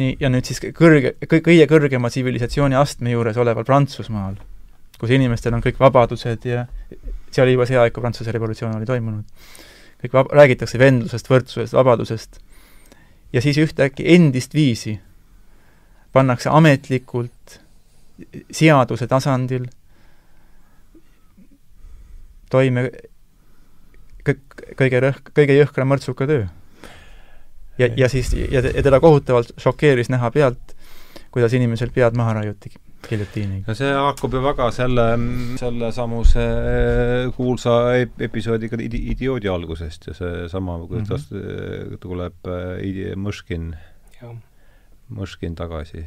nii, ja nüüd siis kõrge, kõige kõrgema tsivilisatsiooni astme juures oleval Prantsusmaal, kus inimestel on kõik vabadused ja see oli juba see aeg, kui Prantsuse revolutsioon oli toimunud. kõik vab-, räägitakse vendlusest, võrdsusest, vabadusest, ja siis ühtäkki endist viisi pannakse ametlikult seaduse tasandil toime kõige rõhk, kõige jõhkram mõrtsuka töö. ja, ja siis, ja, ja teda kohutavalt šokeeris näha pealt, kuidas inimesel pead maha raiuti giljotiiniga. no see haakub ju väga selle, sellesamuse kuulsa episoodiga Idioodi algusest ja seesama, kuidas mm -hmm. tuleb äh, Mõškin, Mõškin tagasi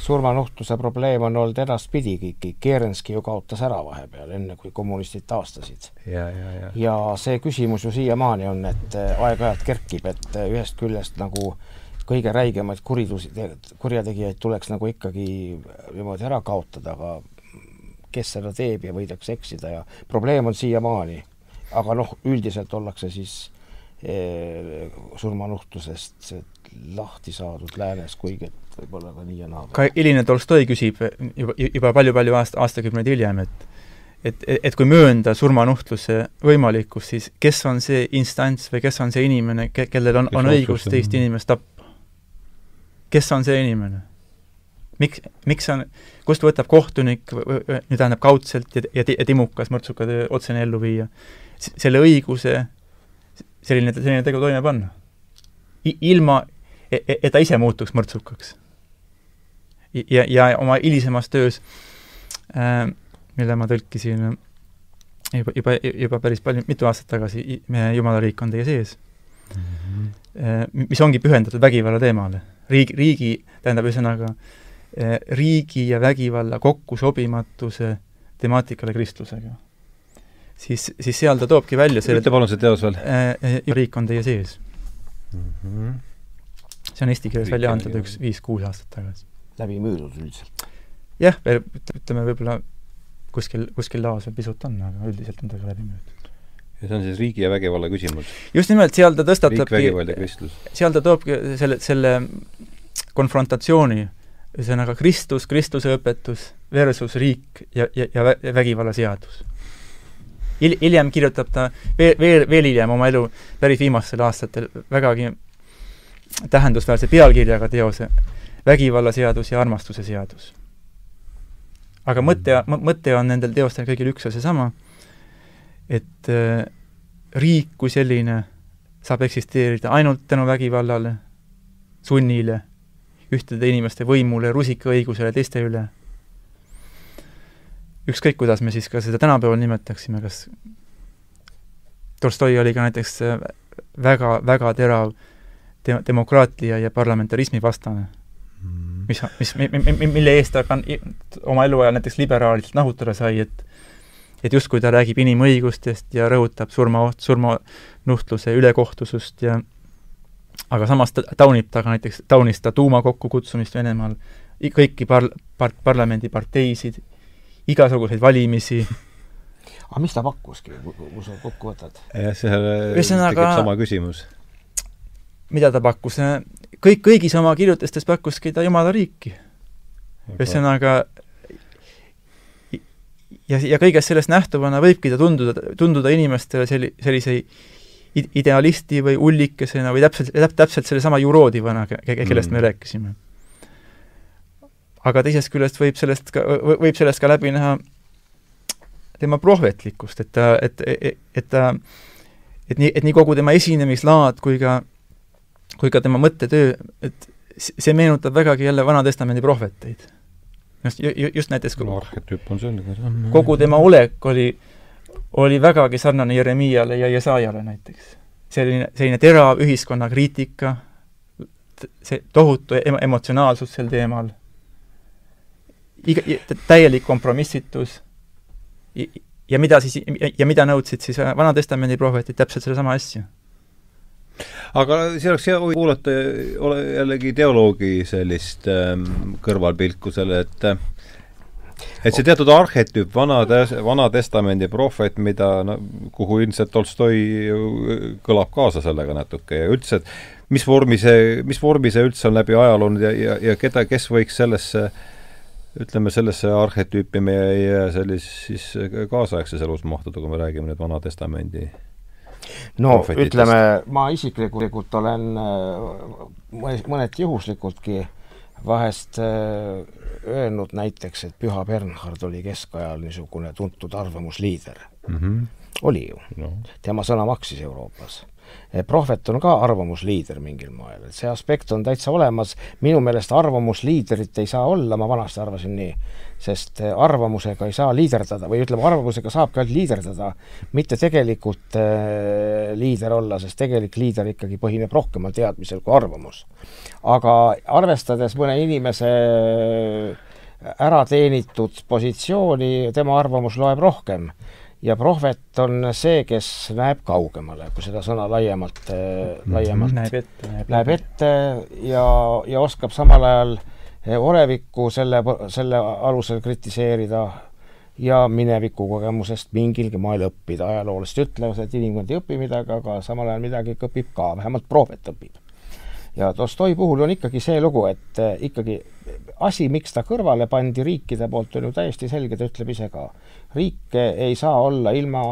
surmanuhtluse probleem on olnud edaspidigi, Kerenski ju kaotas ära vahepeal, enne kui kommunistid taastasid. ja, ja, ja. ja see küsimus ju siiamaani on, et äh, aeg-ajalt kerkib, et äh, ühest küljest nagu kõige räigemaid kuritusi, kurjategijaid tuleks nagu ikkagi niimoodi ära kaotada, aga kes seda teeb ja võidakse eksida ja probleem on siiamaani. aga noh, üldiselt ollakse siis surmanuhtlusest lahti saadud läänes, kuigi et võib-olla ka nii ja naa. ka hiline Tolstoi küsib juba, juba palju-palju aasta, aastakümneid hiljem, et et, et kui möönda surmanuhtluse võimalikkust, siis kes on see instants või kes on see inimene, ke-, kellel on, on õigus teist inimest tappa? kes on see inimene? miks, miks on, kust võtab kohtunik, nüüd tähendab kaudselt ja, ja, ja timukas mõrtsuka töö otsene ellu viia, selle õiguse selline, selline tegu toime panna? ilma et, et ta ise muutuks mõrtsukaks. ja, ja oma hilisemas töös äh,, mille ma tõlkisin juba, juba, juba päris palju, mitu aastat tagasi, Jumala riik on teie sees mm, -hmm. mis ongi pühendatud vägivalla teemale. riigi, riigi, tähendab ühesõnaga, eh, riigi ja vägivalla kokkusobimatuse temaatikale kristlusega. Siis, siis seal ta toobki välja selle ütle palun see teos veel. Eh, riik on teie sees mm. -hmm. see on eesti keeles välja antud üks viis-kuus aastat tagasi. läbi müüdud üldiselt? jah, ütleme võib-olla kuskil, kuskil laos veel pisut on, aga üldiselt on ta ka läbi müüdud. ja see on siis riigi ja vägivalla küsimus? just nimelt, seal ta tõstatabki seal ta toobki selle, selle konfrontatsiooni, ühesõnaga Kristus, Kristuse õpetus versus riik ja, ja, ja vägivallaseadus. Hil-, hiljem kirjutab ta veel, veel, veel hiljem oma elu päris viimastel aastatel vägagi tähendusväärse pealkirjaga teose Vägivallaseadus ja armastuse seadus aga mõte, mõte on nendel teostel kõigil üks ja seesama, et äh, riik kui selline saab eksisteerida ainult tänu vägivallale, sunnile, ühtede inimeste võimule, rusikaõigusele teiste üle. Ükskõik, kuidas me siis ka seda tänapäeval nimetaksime, kas Tolstoi oli ka näiteks äh, väga, väga terav de-, demokraatia ja parlamentarismi vastane. Mis, mis, mille eest ta ka oma eluajal näiteks liberaalilt nahutada sai, et et justkui ta räägib inimõigustest ja rõhutab surma, surmanuhtluse ülekohtusust ja aga samas ta taunib ta ka näiteks, taunis ta tuuma kokkukutsumist Venemaal, kõiki par-, par-, parlamendiparteisid, igasuguseid valimisi aga mis ta pakkuski, kui sa kokku võtad? jah, see tekib sama küsimus. mida ta pakkus? kõik, kõigis oma kirjutistes pakkuski ta Jumala riiki. ühesõnaga ja, ja kõigest sellest nähtuvana võibki ta tunduda, tunduda inimestele selli-, sellise idealisti või ullikesena või täpselt, täpselt sellesama juroodivana, kellest mm. me rääkisime. Aga teisest küljest võib sellest ka, võib sellest ka läbi näha tema prohvetlikkust, et ta, et, et, et ta, et nii, et nii kogu tema esinemislaad kui ka kui ka tema mõttetöö, et see meenutab vägagi jälle Vana-testamendi prohveteid. just, just näiteks no arhetüüp on selline. kogu tema olek oli, oli vägagi sarnane Jeremiale ja Jesajale näiteks. selline, selline terav ühiskonnakriitika, see tohutu em-, emotsionaalsus sel teemal, iga, täielik kompromissitus. Ja mida siis, ja mida nõudsid siis Vana-testamendi prohvetid, täpselt sedasama asja? Aga see oleks hea kuulata ole jällegi teoloogi sellist ähm, kõrvalpilku selle, et et see teatud arhetüüp, vana, vana testamendi prohvet, mida no, kuhu ilmselt Tolstoi kõlab kaasa sellega natuke ja üldse, et mis vormi see, mis vormi see üldse on läbi ajaloo ja, ja, ja keda, kes võiks sellesse ütleme, sellesse arhetüüpi meie sellis siis kaasaegses elus mahtuda, kui me räägime nüüd Vana Testamendi no ütleme, ma isiklikult olen äh, mõneti juhuslikultki vahest äh, öelnud näiteks, et Püha Bernhard oli keskajal niisugune tuntud arvamusliider mm. -hmm. oli ju no.. tema sõna maksis Euroopas. Prohvet on ka arvamusliider mingil moel, et see aspekt on täitsa olemas, minu meelest arvamusliidrit ei saa olla, ma vanasti arvasin nii sest eh, arvamusega ei saa liiderdada või ütleme, arvamusega saabki ainult liiderdada, mitte tegelikult äh, liider olla, sest tegelik liider ikkagi põhineb rohkemal teadmisel kui arvamus. aga arvestades mõne inimese ära teenitud positsiooni, tema arvamus loeb rohkem ja prohvet on see, kes näeb kaugemale, kui seda sõna laiemalt äh,, laiemalt näeb ette, näeb ette ja, ja oskab samal ajal äh, olevikku selle, selle alusel kritiseerida ja mineviku kogemusest mingilgi moel õppida. ajaloolased ütlevad, et inimkond ei õpi midagi, aga samal ajal midagi ikka õpib ka, vähemalt prohvet õpib. Ja Tolstoi puhul on ikkagi see lugu, et eh, ikkagi asi, miks ta kõrvale pandi riikide poolt, on ju täiesti selge, ta ütleb ise ka. riike ei saa olla ilma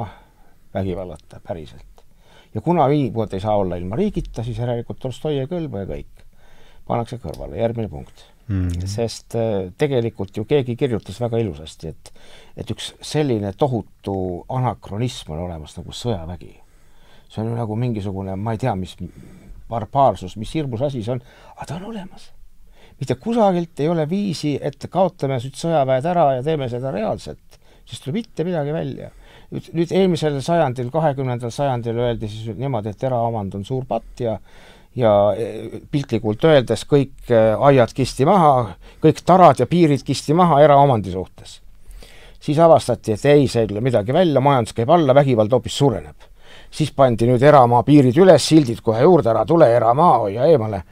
vägivallata, päriselt. ja kuna ühiskond ei saa olla ilma riigita, siis järelikult Tolstoi ei kõlba ja kõik. pannakse kõrvale, järgmine punkt mm. -hmm. sest äh, tegelikult ju keegi kirjutas väga ilusasti, et et üks selline tohutu anakronism on olemas nagu sõjavägi. see on ju nagu mingisugune, ma ei tea, mis barbaarsus, mis hirmus asi see on, aga ta on olemas. mitte kusagilt ei ole viisi, et kaotame nüüd sõjaväed ära ja teeme seda reaalselt, sest tuleb mitte midagi välja. nüüd, nüüd eelmisel sajandil, kahekümnendal sajandil öeldi siis niimoodi, et eraomand on suur patt ja ja e, piltlikult öeldes kõik e, aiad kisti maha, kõik tarad ja piirid kisti maha eraomandi suhtes. siis avastati, et ei, see ei tule midagi välja, majandus käib alla, vägivald hoopis suureneb. Siis pandi nüüd eramaa piirid üles, sildid kohe juurde, ära tule eramaa, hoia eemale.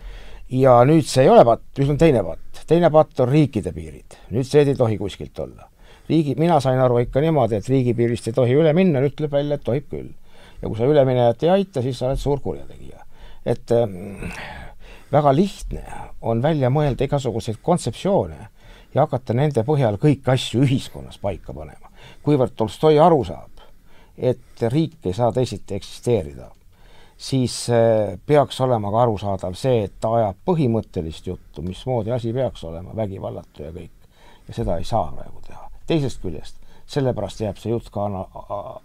ja nüüd see ei ole patt, nüüd on teine patt. teine patt on riikide piirid. nüüd see ei tohi kuskilt olla. riigi, mina sain aru ikka niimoodi, et riigipiirist ei tohi üle minna, nüüd tuleb välja, et tohib küll. ja kui sa üleminejat ei aita, siis sa oled suur kurjategija et ähm, väga lihtne on välja mõelda igasuguseid kontseptsioone ja hakata nende põhjal kõiki asju ühiskonnas paika panema. kuivõrd Tolstoi aru saab, et riik ei saa teisiti eksisteerida, siis äh, peaks olema ka arusaadav see, et ta ajab põhimõttelist juttu, mismoodi asi peaks olema, vägivallatu ja kõik. ja seda ei saa praegu teha. teisest küljest, sellepärast jääb see jutt ka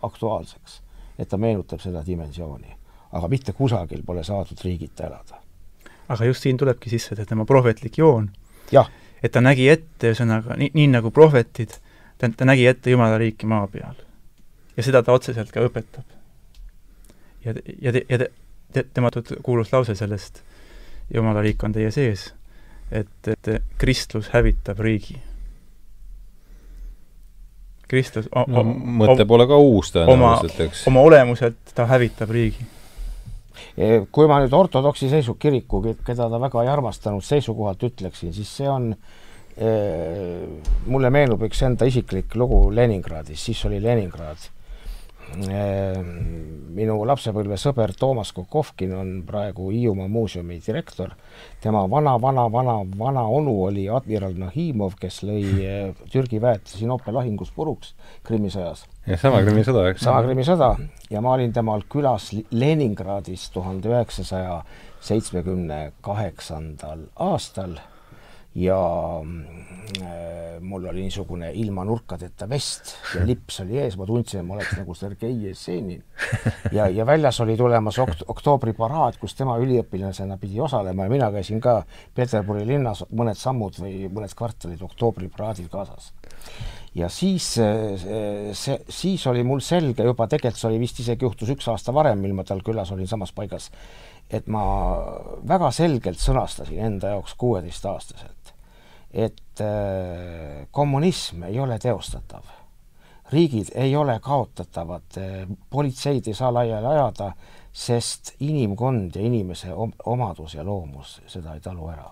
aktuaalseks, et ta meenutab seda dimensiooni aga mitte kusagil pole saadud riigita elada. aga just siin tulebki sisse see tema prohvetlik joon. et ta nägi ette, ühesõnaga, nii, nii nagu prohvetid, ta, ta nägi ette Jumala riiki maa peal. Ja seda ta otseselt ka õpetab. ja, ja, ja te, te, tema kuulus lause sellest Jumala riik on teie sees, et, et kristlus hävitab riigi Kristus no, mõte pole ka uus tõenäoliselt, eks. oma olemuselt ta hävitab riigi kui ma nüüd ortodoksi seisu kiriku, keda ta väga ei armastanud, seisukohalt ütleksin, siis see on eh, mulle meenub üks enda isiklik lugu Leningradis, siis oli Leningrad minu lapsepõlvesõber Toomas Kokovkin on praegu Hiiumaa muuseumi direktor. tema vana-vana-vana-vana onu oli admiral Nahimov, kes lõi eh, Türgi väed Sinope lahingus puruks Krimmi sõjas. jah, sama Krimmi sõda, eks? sama Krimmi sõda ja ma olin temal külas Leningradis tuhande üheksasaja seitsmekümne kaheksandal aastal ja äh, mul oli niisugune ilma nurkadeta vest ja lips oli ees, ma tundsin, et ma oleks nagu Sergei Jessenin. ja, ja väljas oli tulemas okt-, oktoobriparaad, kus tema üliõpilasena pidi osalema ja mina käisin ka Peterburi linnas mõned sammud või mõned kvartalid oktoobriparaadil kaasas. ja siis see, see, siis oli mul selge juba, tegelikult see oli vist isegi juhtus üks aasta varem, mil ma tal külas olin samas paigas, et ma väga selgelt sõnastasin enda jaoks kuueteistaastaselt, et äh, kommunism ei ole teostatav. riigid ei ole kaotatavad, äh, politseid ei saa laiali ajada, sest inimkond ja inimese omadus ja loomus seda ei talu ära.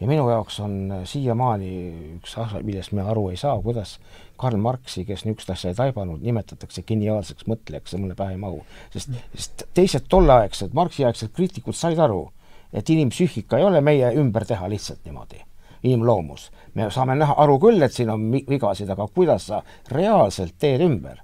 ja minu jaoks on siiamaani üks asi, millest me aru ei saa, kuidas Karl Marxi, kes niisugust asja ei taibanud, nimetatakse geniaalseks mõtlejaks, see mulle pähe ei mahu. sest, sest teised tolleaegsed Marxi-aegsed kriitikud said aru, et inimpsüühika ei ole meie ümber teha lihtsalt niimoodi inimloomus. me saame näha, aru küll, et siin on vigasid, aga kuidas sa reaalselt teed ümber?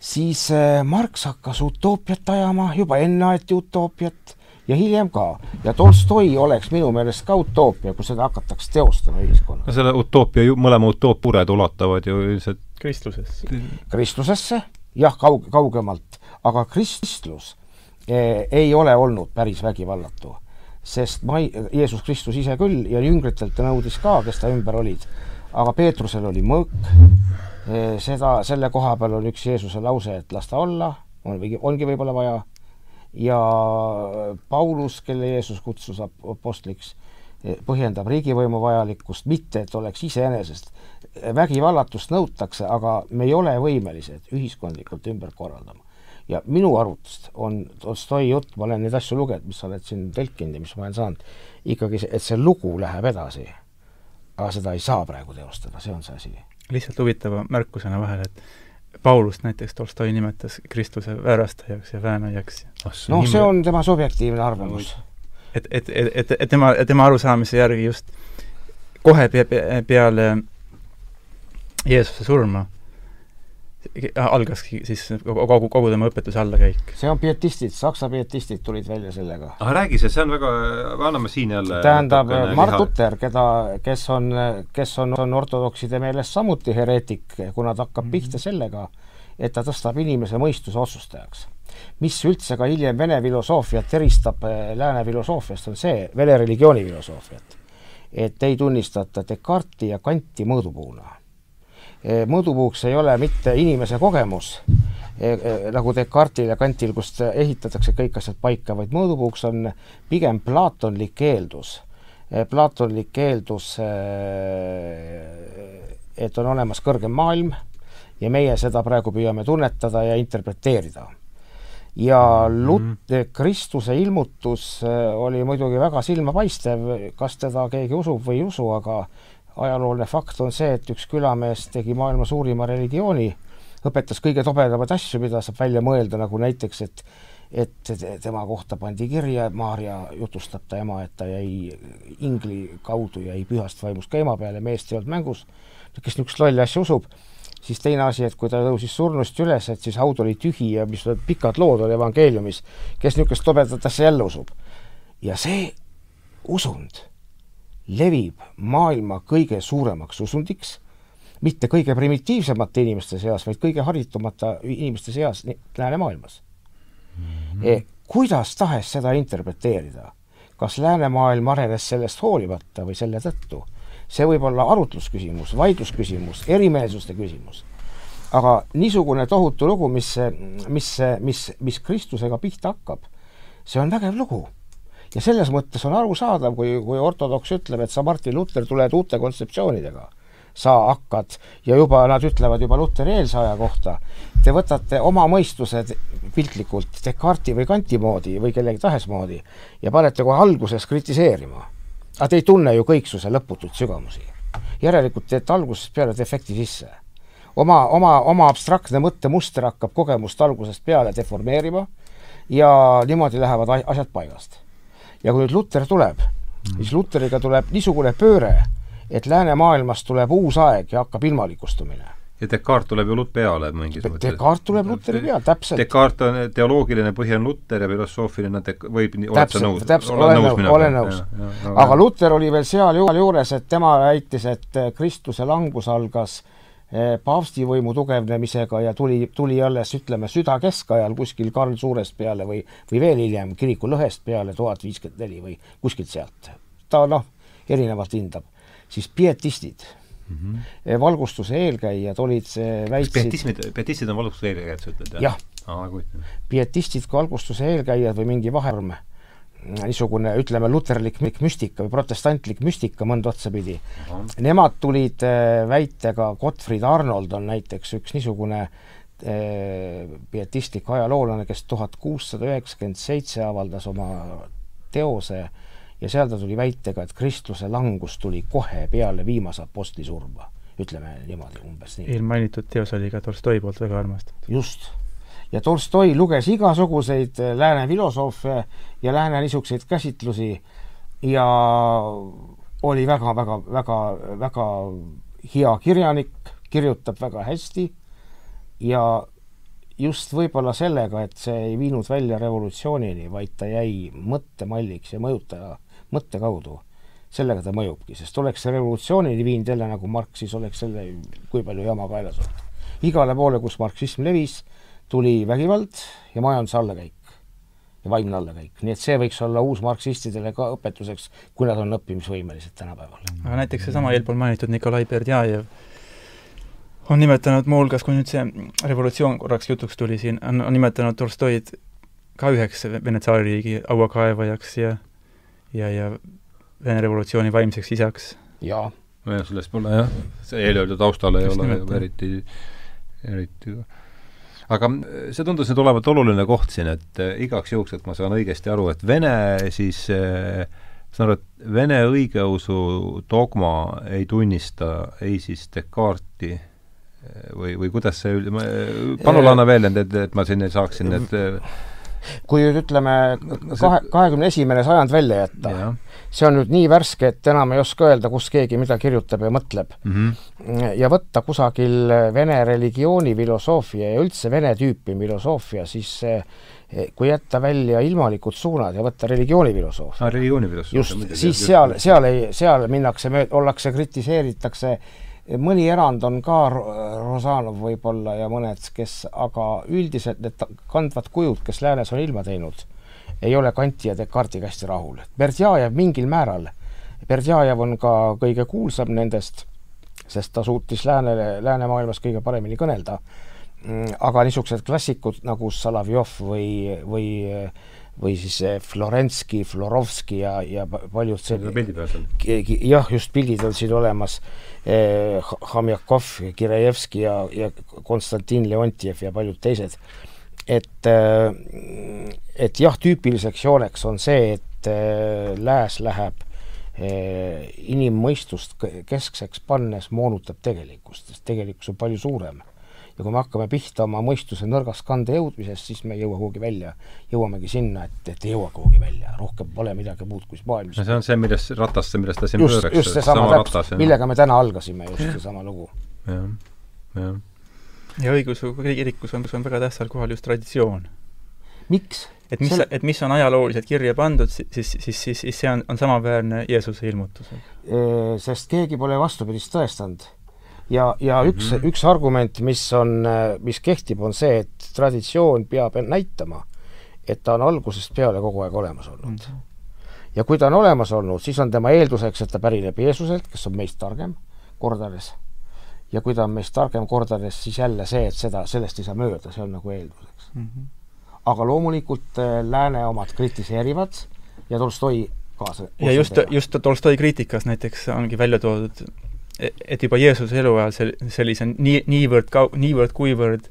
siis äh, Marx hakkas utoopiat ajama, juba enne aeti utoopiat ja hiljem ka. ja Tolstoi oleks minu meelest ka utoopia, kui seda hakataks teostama ühiskonnas. no selle utoopia, mõlema utoopia pured ulatuvad ju üldiselt kristlusesse. kristlusesse, jah, kaug-, kaugemalt, aga kristlus eh, ei ole olnud päris vägivallatu sest ma ei, Jeesus Kristus ise küll ja jüngritelt ta nõudis ka, kes ta ümber olid, aga Peetrusel oli mõõk, e, seda, selle koha peal on üks Jeesuse lause, et las ta olla, on või ongi võib-olla vaja, ja Paulus, kelle Jeesus kutsus apostliksi, e, põhjendab riigivõimu vajalikkust, mitte et oleks iseenesest, vägivallatust nõutakse, aga me ei ole võimelised ühiskondlikult ümber korraldama ja minu arvutust on Tolstoi jutt, ma olen neid asju lugenud, mis sa oled siin tõlkinud ja mis ma olen saanud, ikkagi see, et see lugu läheb edasi. aga seda ei saa praegu teostada, see on see asi. lihtsalt huvitava märkusena vahele, et Paulust näiteks Tolstoi nimetas Kristuse väärastajaks ja väänajaks. noh, see on tema subjektiivne arvamus. et, et, et, et, et tema, tema arusaamise järgi just kohe pe peale Jeesuse surma algaski siis kogu, kogu tema õpetuse allakäik. see on pietistid, saksa pietistid tulid välja sellega. ah räägi, see, see on väga, anname siin jälle tähendab, Mart Luther, keda, kes on, kes on, on ortodokside meelest samuti hereetik, kuna ta hakkab mm -hmm. pihta sellega, et ta tõstab inimese mõistuse otsustajaks. mis üldse ka hiljem Vene filosoofiat eristab eh, lääne filosoofiast, on see, Vene religiooni filosoofiat, et ei tunnistata Descartesi ja Kanti mõõdupuuna. Mõõdupuuks ei ole mitte inimese kogemus, eh, nagu Descartesil ja Kantil, kust ehitatakse kõik asjad paika, vaid mõõdupuuks on pigem plaatonlik eeldus. plaatonlik eeldus, et on olemas kõrgem maailm ja meie seda praegu püüame tunnetada ja interpreteerida ja mhm. Lut-, Kristuse ilmutus oli muidugi väga silmapaistev, kas teda keegi usub või ei usu, aga ajalooline fakt on see, et üks külamees tegi maailma suurima religiooni, õpetas kõige tobedamaid asju, mida saab välja mõelda, nagu näiteks, et et tema kohta pandi kirja, Maarja jutustab ta ema, et ta jäi ingli kaudu, jäi pühast vaimust ka ema peale, meest ei olnud mängus, kes niisugust lolli asja usub siis teine asi, et kui ta tõusis surnust üles, et siis haud oli tühi ja mis pikad lood on evangeeliumis, kes niisugust tobedat asja jälle usub. ja see usund levib maailma kõige suuremaks usundiks, mitte kõige primitiivsemate inimeste seas, vaid kõige haritumate inimeste seas läänemaailmas mm. -hmm. Kuidas tahes seda interpreteerida, kas läänemaailm arenes sellest hoolimata või selle tõttu see võib olla arutlusküsimus, vaidlusküsimus, erimeelsuste küsimus. aga niisugune tohutu lugu, mis, mis, mis, mis Kristusega pihta hakkab, see on vägev lugu. Ja selles mõttes on arusaadav, kui, kui ortodoks ütleb, et sa, Martin Luther, tuled uute kontseptsioonidega sa hakkad ja juba nad ütlevad juba Luteri eelse aja kohta, te võtate oma mõistused piltlikult Descartesi või Kanti moodi või kellegi tahes moodi ja panete kohe alguses kritiseerima aga te ei tunne ju kõiksuse lõputuid sügavusi. järelikult teete algusest peale defekti sisse. oma, oma, oma abstraktne mõttemuster hakkab kogemust algusest peale deformeerima ja niimoodi lähevad asjad paigast. Ja kui nüüd Luter tuleb, siis Luteriga tuleb niisugune pööre, et läänemaailmast tuleb uus aeg ja hakkab ilmalikustumine ja Descartes tuleb ju lut peale mingis mõttes. Descartes tuleb Luteri peale, täpselt. Descartes on, teoloogiline põhi on Luter ja filosoofiline dek-, võib, oled sa nõus? täpselt, olen nõus, olen nõus. aga Luter oli veel sealjuures, et tema väitis, et Kristuse langus algas eh, paavstivõimu tugevnemisega ja tuli, tuli alles ütleme, süda keskajal kuskil Karl Suurest peale või, või veel hiljem kiriku lõhest peale tuhat viiskümmend neli või kuskilt sealt. ta noh, erinevalt hindab. siis pietistid mm. -hmm. valgustuse eelkäijad olid väitsid pietismid, pietistid on valgustuse eelkäijad, sa ütled, jah? jah. pietistid kui valgustuse eelkäijad või mingi vahearm, niisugune ütleme, luterlik müstika või protestantlik müstika mõnda otsapidi. Nemad tulid äh, väitega, Gottfried Arnold on näiteks üks niisugune äh, pietistlik ajaloolane, kes tuhat kuussada üheksakümmend seitse avaldas oma teose ja seal ta tuli väitega, et kristluse langus tuli kohe peale viimase apostli surma, ütleme niimoodi umbes nii. eelmainitud teos oli ka Tolstoi poolt väga armastatud. just. Ja Tolstoi luges igasuguseid äh, lääne filosoofe ja lääne niisuguseid käsitlusi ja oli väga, väga, väga, väga hea kirjanik, kirjutab väga hästi ja just võib-olla sellega, et see ei viinud välja revolutsioonini, vaid ta jäi mõttemalliks ja mõjutaja mõtte kaudu, sellega ta mõjubki, sest oleks see revolutsioonini viinud jälle nagu Marx, siis oleks selle, kui palju jama kaelas olnud. igale poole, kus marksism levis, tuli vägivald ja majanduse allakäik ja vaimne allakäik, nii et see võiks olla uus marksistidele ka õpetuseks, kui nad on õppimisvõimelised tänapäeval. aga näiteks seesama eelpool mainitud Nikolai Berdjajev on nimetanud muuhulgas, kui nüüd see revolutsioon korraks jutuks tuli siin, on, on nimetanud Tolstoid ka üheks Vene tsaaririigi hauakaevajaks ja ja, ja Vene revolutsiooni vaimseks isaks. jaa. nojah, sellest pole jah, see eelöeldu taustal ei Just ole nimelt, eriti, eriti aga see tundus nüüd olevat oluline koht siin, et äh, igaks juhuks, et ma saan õigesti aru, et Vene siis äh, saan aru, et Vene õigeusu dogma ei tunnista ei siis Descartesi äh, või, või kuidas see, palun anna veel need, et, et ma siin saaksin need kui nüüd ütleme kahe, kahekümne esimene sajand välja jätta, see on nüüd nii värske, et enam ei oska öelda, kus keegi mida kirjutab ja mõtleb mm. -hmm. ja võtta kusagil vene religiooni filosoofia ja üldse vene tüüpi filosoofia, siis kui jätta välja ilmalikud suunad ja võtta religiooni filosoofia ah,. religiooni filosoofia. just, siis seal, seal ei, seal minnakse ollakse, kritiseeritakse mõni erand on ka Rosanov võib-olla ja mõned, kes, aga üldiselt need kandvad kujud, kes läänes on ilma teinud, ei ole Kanti ja Descartesiga hästi rahul. Berdjajev mingil määral, Berdjajev on ka kõige kuulsam nendest, sest ta suutis läänele, läänemaailmas kõige paremini kõnelda. Mm, aga niisugused klassikud nagu Salavjov või, või või siis Florenski, Florovski ja, ja paljud sellised jah, just pildid on siin olemas eh,, Hamjakov, Kirejevski ja, ja Konstantin Leontjev ja paljud teised. et, eh, et jah, tüüpiliseks jooneks on see, et eh, lääs läheb eh, inimmõistust keskseks pannes moonutab tegelikkust, sest tegelikkus on palju suurem ja kui me hakkame pihta oma mõistuse nõrgast kande jõudmisest, siis me ei jõua kuhugi välja. jõuamegi sinna, et, et ei jõua kuhugi välja, rohkem pole midagi muud kui maailm. no see on see, millest, ratast, millest ta siin just, pööraks. just seesama täpselt, millega me täna algasime, just seesama lugu. jah, jah. ja õigeusu kirikus on, on väga tähtsal kohal just traditsioon. miks? et mis et mis on ajalooliselt kirja pandud, siis, siis, siis, siis, siis see on, on samaväärne Jeesuse ilmutusega. Sest keegi pole vastupidist tõestanud ja, ja üks mm, -hmm. üks argument, mis on, mis kehtib, on see, et traditsioon peab näitama, et ta on algusest peale kogu aeg olemas olnud mm. -hmm. ja kui ta on olemas olnud, siis on tema eelduseks, et ta pärineb Jeesuselt, kes on meist targem, kordades. ja kui ta on meist targem kordades, siis jälle see, et seda, sellest ei saa mööda, see on nagu eelduseks mm. -hmm. aga loomulikult äh, lääne omad kritiseerivad ja Tolstoi kaasa. ja just, just Tolstoi kriitikas näiteks ongi välja toodud et juba Jeesuse eluajal sel-, sellise nii, niivõrd kau-, niivõrd-kuivõrd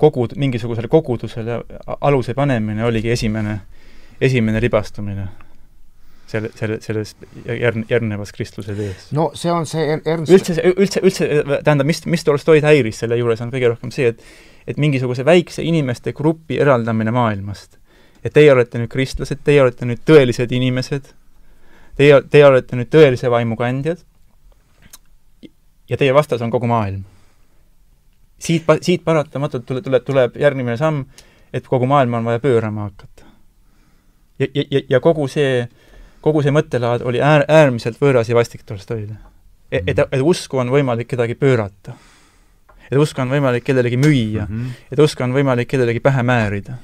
kogud-, mingisugusele kogudusele aluse panemine oligi esimene, esimene libastumine selle, selle, selles järn-, järgnevas kristluse tees. no see on see Ernst üldse, üldse, üldse, tähendab, mis, mis Tolstoid häiris selle juures, on kõige rohkem see, et et mingisuguse väikse inimeste grupi eraldamine maailmast. et teie olete nüüd kristlased, teie olete nüüd tõelised inimesed, teie, teie olete nüüd tõelise vaimu kandjad, ja teie vastas on kogu maailm. siit, siit paratamatult tuleb, tuleb, tuleb järgmine samm, et kogu maailma on vaja pöörama hakata. ja, ja, ja kogu see, kogu see mõttelaad oli äär, äärmiselt võõras ja vastik Tolstoile. et, et, et usku on võimalik kedagi pöörata. et usku on võimalik kellelegi müüa mm, -hmm. et usku on võimalik kellelegi pähe määrida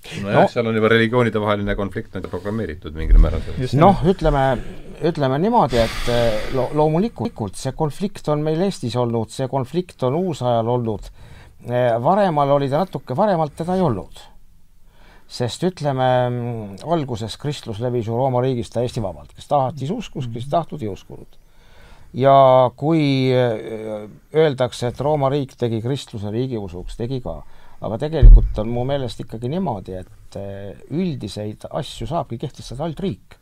nojah no,, seal on juba religioonide vaheline konflikt nagu programmeeritud mingil määral. noh, ütleme, ütleme niimoodi, et eh, lo-, loomulikult see konflikt on meil Eestis olnud, see konflikt on uusajal olnud, eh, varemal oli ta natuke, varemalt teda ei olnud. sest ütleme, alguses kristlus levis ju Rooma riigis täiesti vabalt, kes tahtis uskus, kes ei tahtnud, ei uskunud. ja kui eh, öeldakse, et Rooma riik tegi kristluse riigiusuks, tegi ka, aga tegelikult on mu meelest ikkagi niimoodi, et üldiseid asju saabki kehtestada ainult riik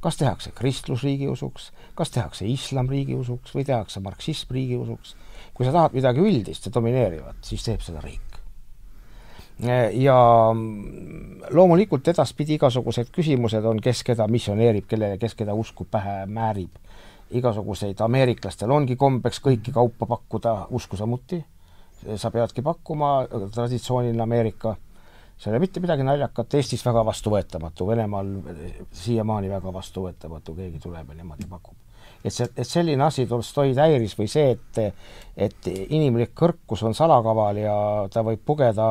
kas tehakse kristlus riigiusuks, kas tehakse islam riigiusuks või tehakse marksism riigiusuks. kui sa tahad midagi üldist ja domineerivat, siis teeb seda riik. ja loomulikult edaspidi igasugused küsimused on, kes keda missioneerib, kellele, kes keda usku pähe määrib. igasuguseid, ameeriklastel ongi kombeks kõiki kaupa pakkuda, usku samuti. Sa peadki pakkuma, traditsiooniline Ameerika see ei ole mitte midagi naljakat, Eestis väga vastuvõetamatu, Venemaal siiamaani väga vastuvõetamatu, keegi tuleb ja niimoodi pakub. et see, et selline asi Tolstoid häiris või see, et et inimlik kõrkus on salakaval ja ta võib pugeda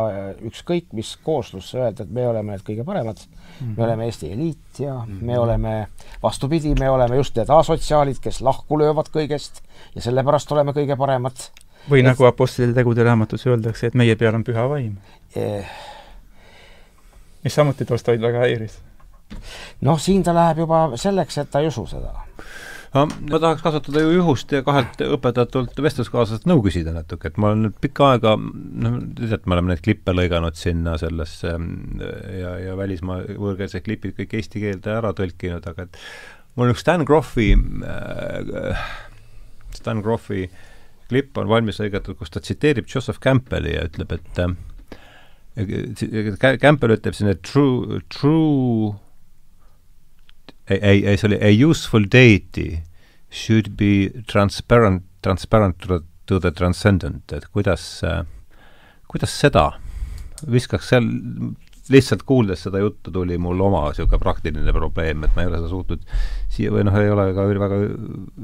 ükskõik mis kooslusse, öelda, et me oleme need kõige paremad mm, -hmm. me mhm. oleme Eesti eliit ja mm -hmm. me oleme, vastupidi, me oleme just need asotsiaalid, kes lahku löövad kõigest ja sellepärast oleme kõige paremad. Või nagu Apostlite tegude raamatus öeldakse, et meie peal on püha vaim. Eh. Mis samuti Tolstoid väga häiris. noh, siin ta läheb juba selleks, et ta ei usu seda. No ma tahaks kasutada ju juhust ja kahelt õpetatult vestluskaaslaselt nõu küsida natuke, et ma olen nüüd pikka aega, noh, te teate, me oleme neid klippe lõiganud sinna sellesse ja, ja välismaa võõrkeelsed klipid kõik eesti keelde ära tõlkinud, aga et mul on üks Stan Groffi äh,, Stan Groffi klipp on valmis lõigatud, kus ta tsiteerib Joseph Campbelli ja ütleb, et äh, Campbell ütleb siin, et true, true ei, ei, ei, see oli a useful deity should be transparent, transparent to, the transcendent, et kuidas, kuidas seda, viskaks seal lihtsalt kuuldes seda juttu tuli mul oma niisugune praktiline probleem, et ma ei ole seda suutnud siia või noh, ei ole ka väga,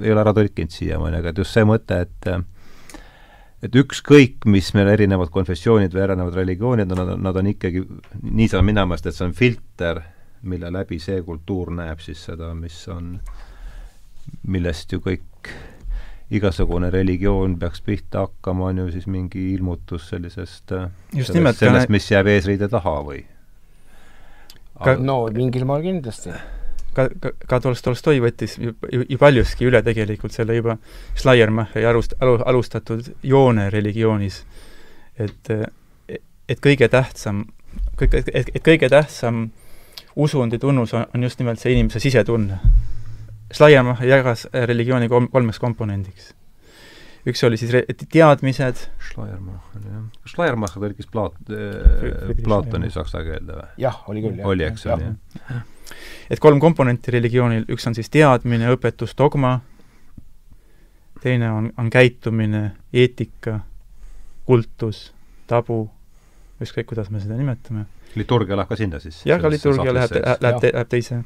ei ole ära tõlkinud siiamaani, aga et just see mõte, et et ükskõik, mis meil erinevad konfessioonid või erinevad religioonid, nad, nad on ikkagi, nii mina meelest, et see on filter, mille läbi see kultuur näeb siis seda, mis on, millest ju kõik igasugune religioon peaks pihta hakkama, on ju siis mingi ilmutus sellisest just sellest, nimelt sellest, mis jääb eesriide taha või? No mingil moel kindlasti. Ka, ka, ka Tol-, Tolstoi võttis ju, ju, ju paljuski üle tegelikult selle juba Schleiermacheri alust-, alu-, alustatud joone religioonis. et, et kõige tähtsam, kõik, et, et kõige tähtsam usundi tunnus on, on just nimelt see inimese sisetunne Schleiermach jagas religiooni kolm, kolmeks komponendiks. üks oli siis re-, teadmised Schleiermach oli jah. kas Schleiermach tõlkis Plaat- äh,, Platoni saksa keelde või? jah, oli küll, jah. oli, eks oli, jah. Et kolm komponenti religioonil, üks on siis teadmine, õpetus, dogma, teine on, on käitumine, eetika, kultus, tabu, ükskõik, kuidas me seda nimetame. liturgia läheb ka sinna siis? jah, ka liturgia läheb, läheb, läheb teise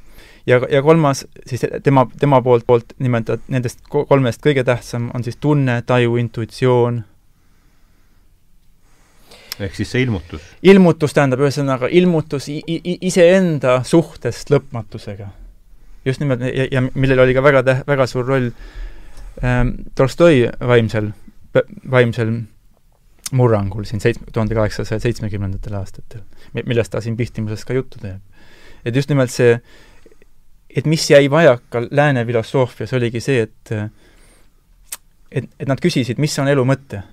ja, ja kolmas siis tema, tema poolt, poolt nimetatud, nendest kolmest kõige tähtsam on siis tunne, taju, intuitsioon. Ehk siis see ilmutus? ilmutus tähendab ühesõnaga ilmutus iseenda suhtest lõpmatusega. just nimelt ja, ja millel oli ka väga täh-, väga suur roll ähm, Tolstoi vaimsel, vaimsel murrangul siin seitsme, tuhande kaheksasaja seitsmekümnendatel aastatel, millest ta siin Pihtimuses ka juttu teeb. et just nimelt see et mis jäi vajaka lääne filosoofias, oligi see, et et, et nad küsisid, mis on elu mõte.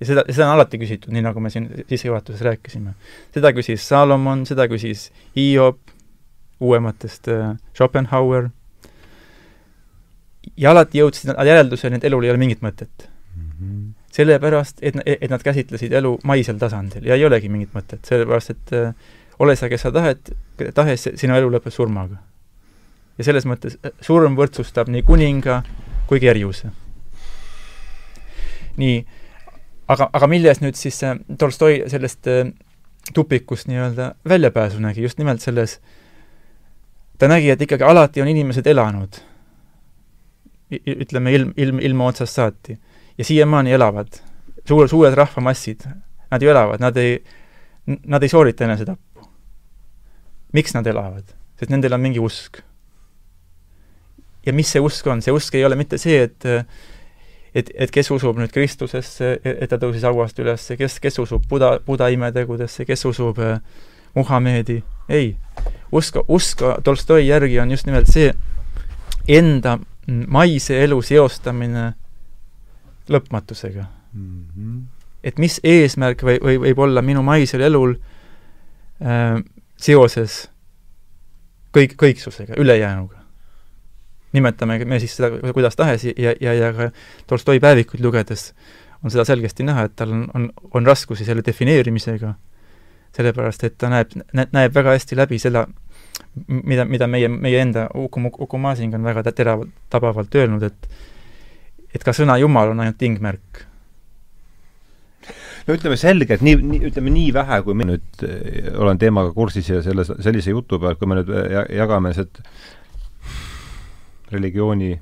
Ja seda, seda on alati küsitud, nii nagu me siin sissejuhatuses rääkisime. seda küsis Salomon, seda küsis Hiob, uuematest äh, Schopenhauer, ja alati jõudsid nad järelduseni, et elul ei ole mingit mõtet mm. -hmm. sellepärast, et, et nad käsitlesid elu maisel tasandil ja ei olegi mingit mõtet, sellepärast et äh, ole sa, kes sa tahed, tahes, sinu elu lõpeb surmaga ja selles mõttes äh, surm võrdsustab nii kuninga kui kerjuse. nii, aga, aga milles nüüd siis äh, Tolstoi sellest äh, tupikust nii-öelda väljapääsu nägi, just nimelt selles, ta nägi, et ikkagi alati on inimesed elanud, ütleme ilm, ilm, ilma otsast saati. ja siiamaani elavad. suur, suured rahvamassid, nad ju elavad, nad ei, nad ei soorita enesetappu. miks nad elavad? sest nendel on mingi usk ja mis see usk on, see usk ei ole mitte see, et et, et kes usub nüüd Kristusesse, et ta tõusis hauast üles, kes, kes usub Buda, Buda imetegudesse, kes usub äh, Muhamedi, ei. usk, usk Tolstoi järgi on just nimelt see enda maise elu seostamine lõpmatusega mm. -hmm. et mis eesmärk või, või võib olla minu maisel elul äh, seoses kõik, kõiksusega, ülejäänuga nimetame me siis seda kuidas tahes ja, ja, ja ka Tolstoi päevikuid lugedes on seda selgesti näha, et tal on, on, on raskusi selle defineerimisega, sellepärast et ta näeb, näeb väga hästi läbi selle, mida, mida meie, meie enda Uku, Uku Masing on väga teravalt, tabavalt öelnud, et et ka sõna Jumal on ainult tingmärk. no ütleme selge, et nii, nii, ütleme nii vähe, kui ma nüüd eh, olen teemaga kursis ja selles, sellise jutu peal, kui me nüüd jagame see, religiooni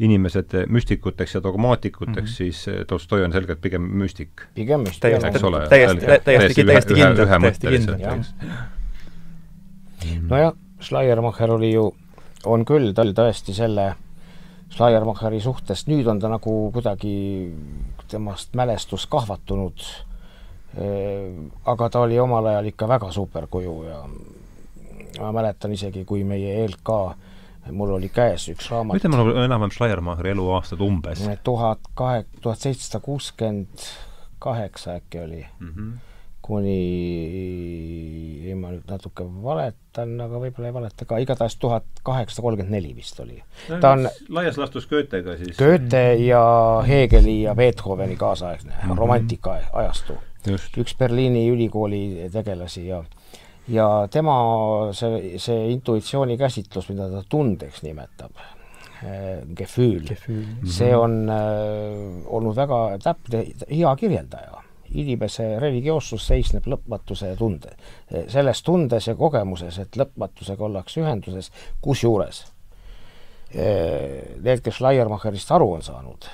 inimesed müstikuteks ja dogmaatikuteks mm, -hmm. siis eh, Tolstoi on selgelt pigem müstik. pigem müstik. täiesti, täiesti, täiesti, täiesti kindlalt, täiesti kindlalt. nojah, Schleiermacher oli ju, on küll, ta oli tõesti selle Schleiermacheri suhtes, nüüd on ta nagu kuidagi temast mälestus kahvatunud, aga ta oli omal ajal ikka väga superkuju ja ma mäletan isegi, kui meie ELK mul oli käes üks raamat. ütle mulle enam-vähem Schleiermacheri eluaastad umbes. tuhat kahe, tuhat seitsesada kuuskümmend kaheksa äkki oli mm. -hmm. kuni, ei ma nüüd natuke valetan, aga võib-olla ei valeta ka, igatahes tuhat kaheksasada kolmkümmend neli vist oli. ta on laias laastus Goethega siis. Goethe ja Hegeli ja Beethoveni kaasaegne mm -hmm. romantika ajastu. üks Berliini ülikooli tegelasi ja ja tema see, see intuitsiooni käsitlus, mida ta tundeks nimetab, eh, Gefühl, Gefühl., see on äh, olnud väga täpne, hea kirjeldaja inimese religioossus seisneb lõpmatuse tunde, selles tundes ja kogemuses, et lõpmatusega ollakse ühenduses, kusjuures eh, need, kes Schleiermacherist aru on saanud,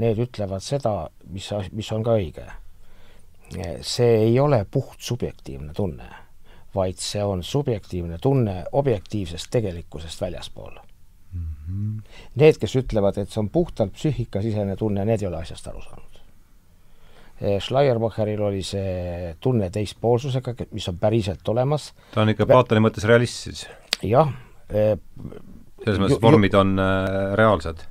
need ütlevad seda, mis, mis on ka õige. Eh, see ei ole puht subjektiivne tunne, vaid see on subjektiivne tunne objektiivsest tegelikkusest väljaspool mm. -hmm. Need, kes ütlevad, et see on puhtalt psüühikasisene tunne, need ei ole asjast aru saanud Eh, Schleiermacheril oli see tunne teispoolsusega, mis on päriselt olemas. ta on ikka Platoni mõttes realist siis? jah. Eh, selles mõttes vormid on äh, reaalsed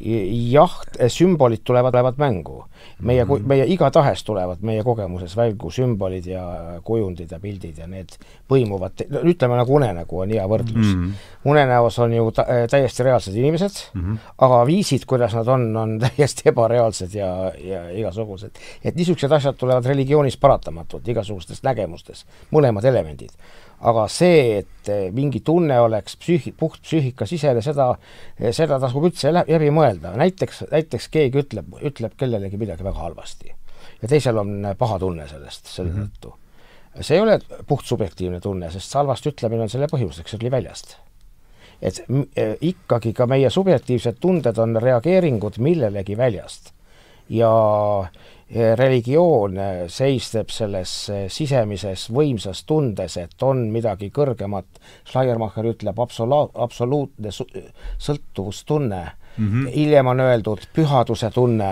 jah, sümbolid tulevad, tulevad mängu. meie mm, -hmm. meie igatahes tulevad meie kogemuses mängu sümbolid ja kujundid ja pildid ja need põimuvad, ütleme nagu unenägu on hea võrdlus mm. -hmm. unenäos on ju ta, täiesti reaalsed inimesed mm, -hmm. aga viisid, kuidas nad on, on täiesti ebareaalsed ja, ja igasugused. et niisugused asjad tulevad religioonis paratamatult, igasugustes nägemustes, mõlemad elemendid aga see, et eh, mingi tunne oleks psüühi-, puht psüühikasisene, seda, eh, seda tasub üldse läbi mõelda, näiteks, näiteks keegi ütleb, ütleb kellelegi midagi väga halvasti ja teisel on paha tunne sellest, selle mhm. tõttu mm -hmm. see ei ole puht subjektiivne tunne, sest halvasti ütlemine on selle põhjuseks, see tuli väljast. et eh, ikkagi ka meie subjektiivsed tunded on reageeringud millelegi väljast ja religioon seisneb selles sisemises võimsas tundes, et on midagi kõrgemat, Schleiermacher ütleb absolu-, absoluutne sõltuvustunne. Mm, -hmm. hiljem on öeldud pühaduse tunne,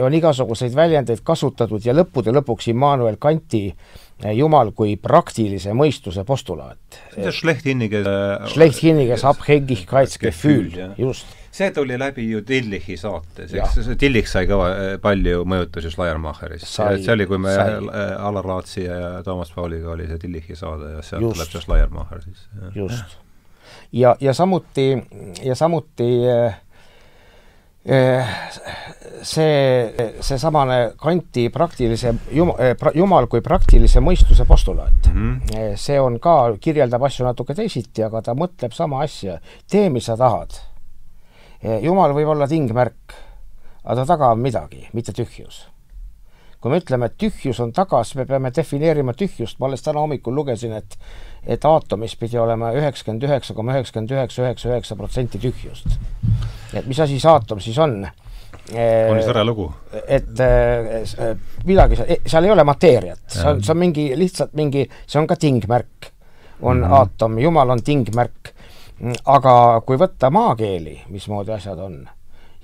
on igasuguseid väljendeid kasutatud ja lõppude lõpuks Immanuel Kanti Jumal kui praktilise mõistuse postulaat. Schlechthinnige Schlechthinniges Abhängigkeitsgefühl, just see tuli läbi ju Tillichi saates, eks, Tillich sai kõva, palju mõjutusi Schleiermacherist. see oli, kui me Alar Laatsi ja Toomas Pauliga oli see Tillichi saade ja sealt tuleb see Schleiermacher siis. just. ja, ja samuti, ja samuti eh, eh, see, seesamane Kanti praktilise jum-, eh, jumal kui praktilise mõistuse postulaat mm, -hmm. see on ka, kirjeldab asju natuke teisiti, aga ta mõtleb sama asja, tee, mis sa tahad Eh, jumal võib olla tingmärk, aga ta taga on midagi, mitte tühjus. Kui me ütleme, et tühjus on taga, siis me peame defineerima tühjust, ma alles täna hommikul lugesin, et et aatomis pidi olema üheksakümmend üheksa koma üheksakümmend üheksa, üheksa, üheksa protsenti tühjust. et mis asi see aatom siis on? on tore lugu. et äh, midagi, seal ei ole mateeriat, see on, see on mingi, lihtsalt mingi, see on ka tingmärk. on mm -hmm. aatom, jumal on tingmärk aga kui võtta maakeeli, mismoodi asjad on,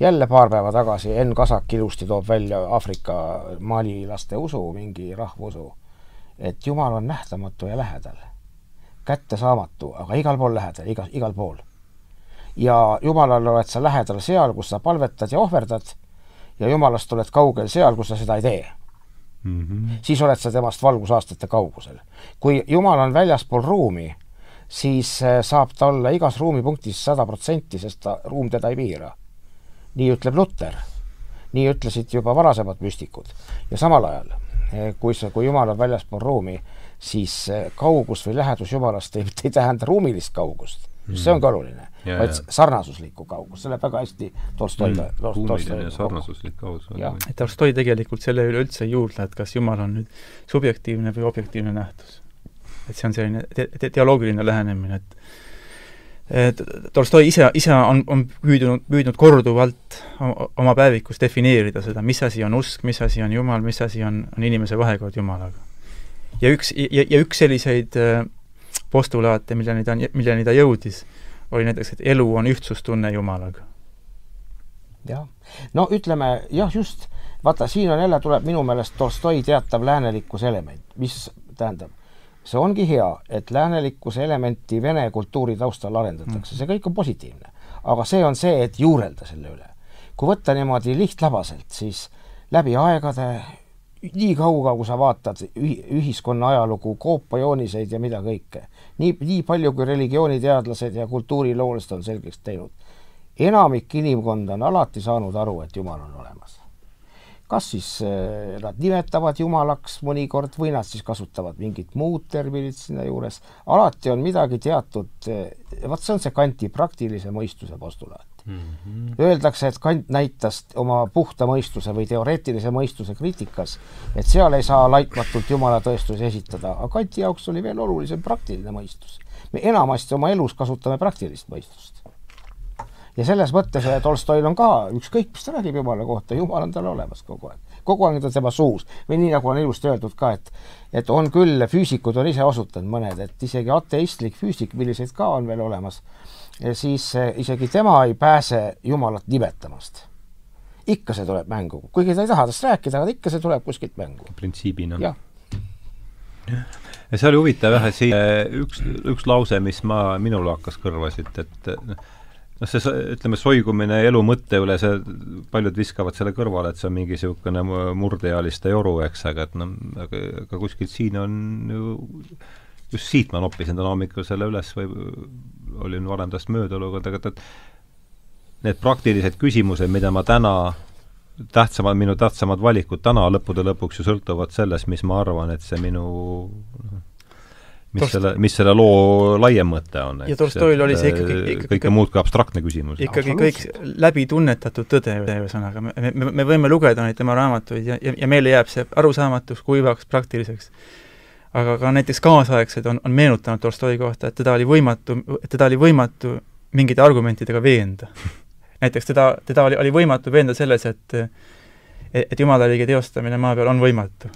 jälle paar päeva tagasi Enn Kasak ilusti toob välja Aafrika malilaste usu, mingi rahvusu, et Jumal on nähtamatu ja lähedal, kättesaamatu, aga igal pool lähedal, iga, igal pool. ja Jumalale oled sa lähedal seal, kus sa palvetad ja ohverdad ja Jumalast oled kaugel seal, kus sa seda ei tee mm. -hmm. siis oled sa temast valgusaastate kaugusel. kui Jumal on väljaspool ruumi siis äh, saab ta olla igas ruumipunktis sada protsenti, sest ta, ruum teda ei piira. Nii ütleb Luter. nii ütlesid juba varasemad müstikud. ja samal ajal, äh, kui sa, kui Jumal on väljaspool ruumi, siis äh, kaugus või lähedus Jumalast ei, ei tähenda ruumilist kaugust mm., see on ka oluline, vaid sarnasuslikku kaugust, selle väga hästi Tolstoi mm. ruumiline sarnasuslik kaugus. et Tolstoi tegelikult selle üle üldse ei juurdle, et kas Jumal on nüüd subjektiivne või objektiivne nähtus et see on selline te-, te-, teoloogiline lähenemine, et et Tolstoi ise, ise on, on püüdnud, püüdnud korduvalt oma päevikus defineerida seda, mis asi on usk, mis asi on Jumal, mis asi on, on inimese vahekord Jumalaga. ja üks, ja, ja üks selliseid äh, postulaate, milleni ta, milleni ta jõudis, oli näiteks, et elu on ühtsustunne Jumalaga. jah, no ütleme jah, just, vaata, siin on jälle, tuleb minu meelest Tolstoi teatav läänelikkuse element, mis tähendab see ongi hea, et läänelikkuse elementi vene kultuuri taustal arendatakse, see kõik on positiivne. aga see on see, et juurelda selle üle. kui võtta niimoodi lihtlabaselt, siis läbi aegade nii kaua, kui sa vaatad ühiskonna ajalugu, koopajooniseid ja mida kõike, nii, nii palju, kui religiooniteadlased ja kultuuriloolased on selgeks teinud, enamik inimkonda on alati saanud aru, et Jumal on olemas kas siis eh, nad nimetavad jumalaks mõnikord või nad siis kasutavad mingit muud terminit sinna juures, alati on midagi teatud, eh, vot see on see Kanti praktilise mõistuse postulaat. mm. -hmm. Öeldakse, et Kant näitas oma puhta mõistuse või teoreetilise mõistuse kriitikas, et seal ei saa laitmatult Jumala tõestusi esitada, aga Kanti jaoks oli veel olulisem praktiline mõistus. me enamasti oma elus kasutame praktilist mõistust. Ja selles mõttes Tolstoil on ka, ükskõik, mis ta räägib Jumala kohta, Jumal on tal olemas kogu aeg. kogu aeg on ta tema suus või nii, nagu on ilusti öeldud ka, et et on küll, füüsikud on ise osutanud mõned, et isegi ateistlik füüsik, milliseid ka on veel olemas siis eh, isegi tema ei pääse Jumalat nimetamast. ikka see tuleb mängu, kuigi ta ei taha tast rääkida, aga ikka see tuleb kuskilt mängu. printsiibina. jah ja see oli huvitav jah, et siin üks, üks lause, mis ma, minul hakkas kõrva siit, et noh, see, ütleme, soigumine elu mõtte üle, see, paljud viskavad selle kõrvale, et see on mingi niisugune murdeealiste joru, eks, aga et noh, aga, aga kuskilt siin on ju just siit ma noppisin täna hommikul selle üles või olin varem tast mööda lugenud, aga et need praktilised küsimused, mida ma täna, tähtsamad, minu tähtsamad valikud täna lõppude lõpuks ju sõltuvad sellest, mis ma arvan, et see minu mis Tolst... selle, mis selle loo laiem mõte on. ja Tolstoil oli see ikkagi, ikkagi kõike muud kui abstraktne küsimus. ikkagi kõik läbi tunnetatud tõde, ühesõnaga, me, me, me võime lugeda neid tema raamatuid ja, ja, ja meile jääb see arusaamatuks, kuivaks, praktiliseks aga ka näiteks kaasaegsed on, on meenutanud Tolstoi kohta, et teda oli võimatu, teda oli võimatu mingite argumentidega veenda. näiteks teda, teda oli, oli võimatu veenda selles, et et Jumala riigi teostamine maa peal on võimatu.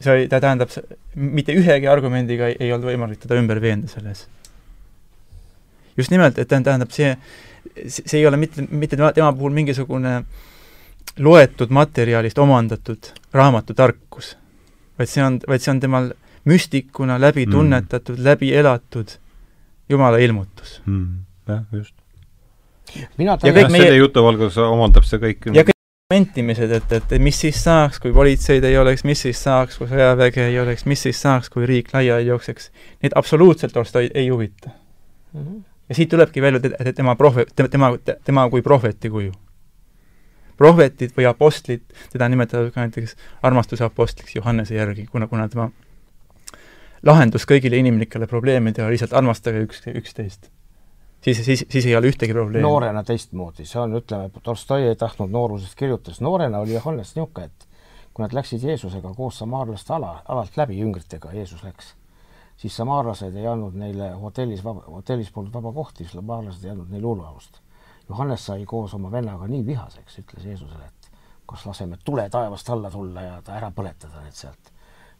See oli, ta tähendab, mitte ühegi argumendiga ei, ei olnud võimalik teda ümber veenda selles. just nimelt, et tähendab, see, see ei ole mitte, mitte tema, tema puhul mingisugune loetud materjalist omandatud raamatutarkus, vaid see on, vaid see on temal müstikuna läbi mm. tunnetatud, läbi elatud Jumala ilmutus mm.. jah, just. mina ja kõik meie selle jutu valguses omandab see kõik ja kõik mentimised, et, et mis siis saaks, kui politseid ei oleks, mis siis saaks, kui sõjaväge ei oleks, mis siis saaks, kui riik laiali jookseks, neid absoluutselt Tolstoi ei huvita mm. -hmm. ja siit tulebki välja tema prohvet, tema, tema kui prohveti kuju. prohvetid või apostlid, teda nimetatakse ka näiteks armastuse apostlиks Johannese järgi, kuna, kuna tema lahendus kõigile inimlikele probleemidele, lihtsalt armastage üks, üksteist. Siis, siis, siis ei ole ühtegi probleemi. noorena teistmoodi, see on, ütleme, Tolstoi ei tahtnud noorusest kirjutas, noorena oli Johannes niisugune, et kui nad läksid Jeesusega koos samaarlaste ala, alalt läbi, jüngritega Jeesus läks, siis samaarlased ei andnud neile hotellis hotellis polnud vaba kohti, siis samaarlased ei andnud neile hullualust. Johannes sai koos oma vennaga nii vihaseks, ütles Jeesusele, et kas laseme tule taevast alla tulla ja ta ära põletada need sealt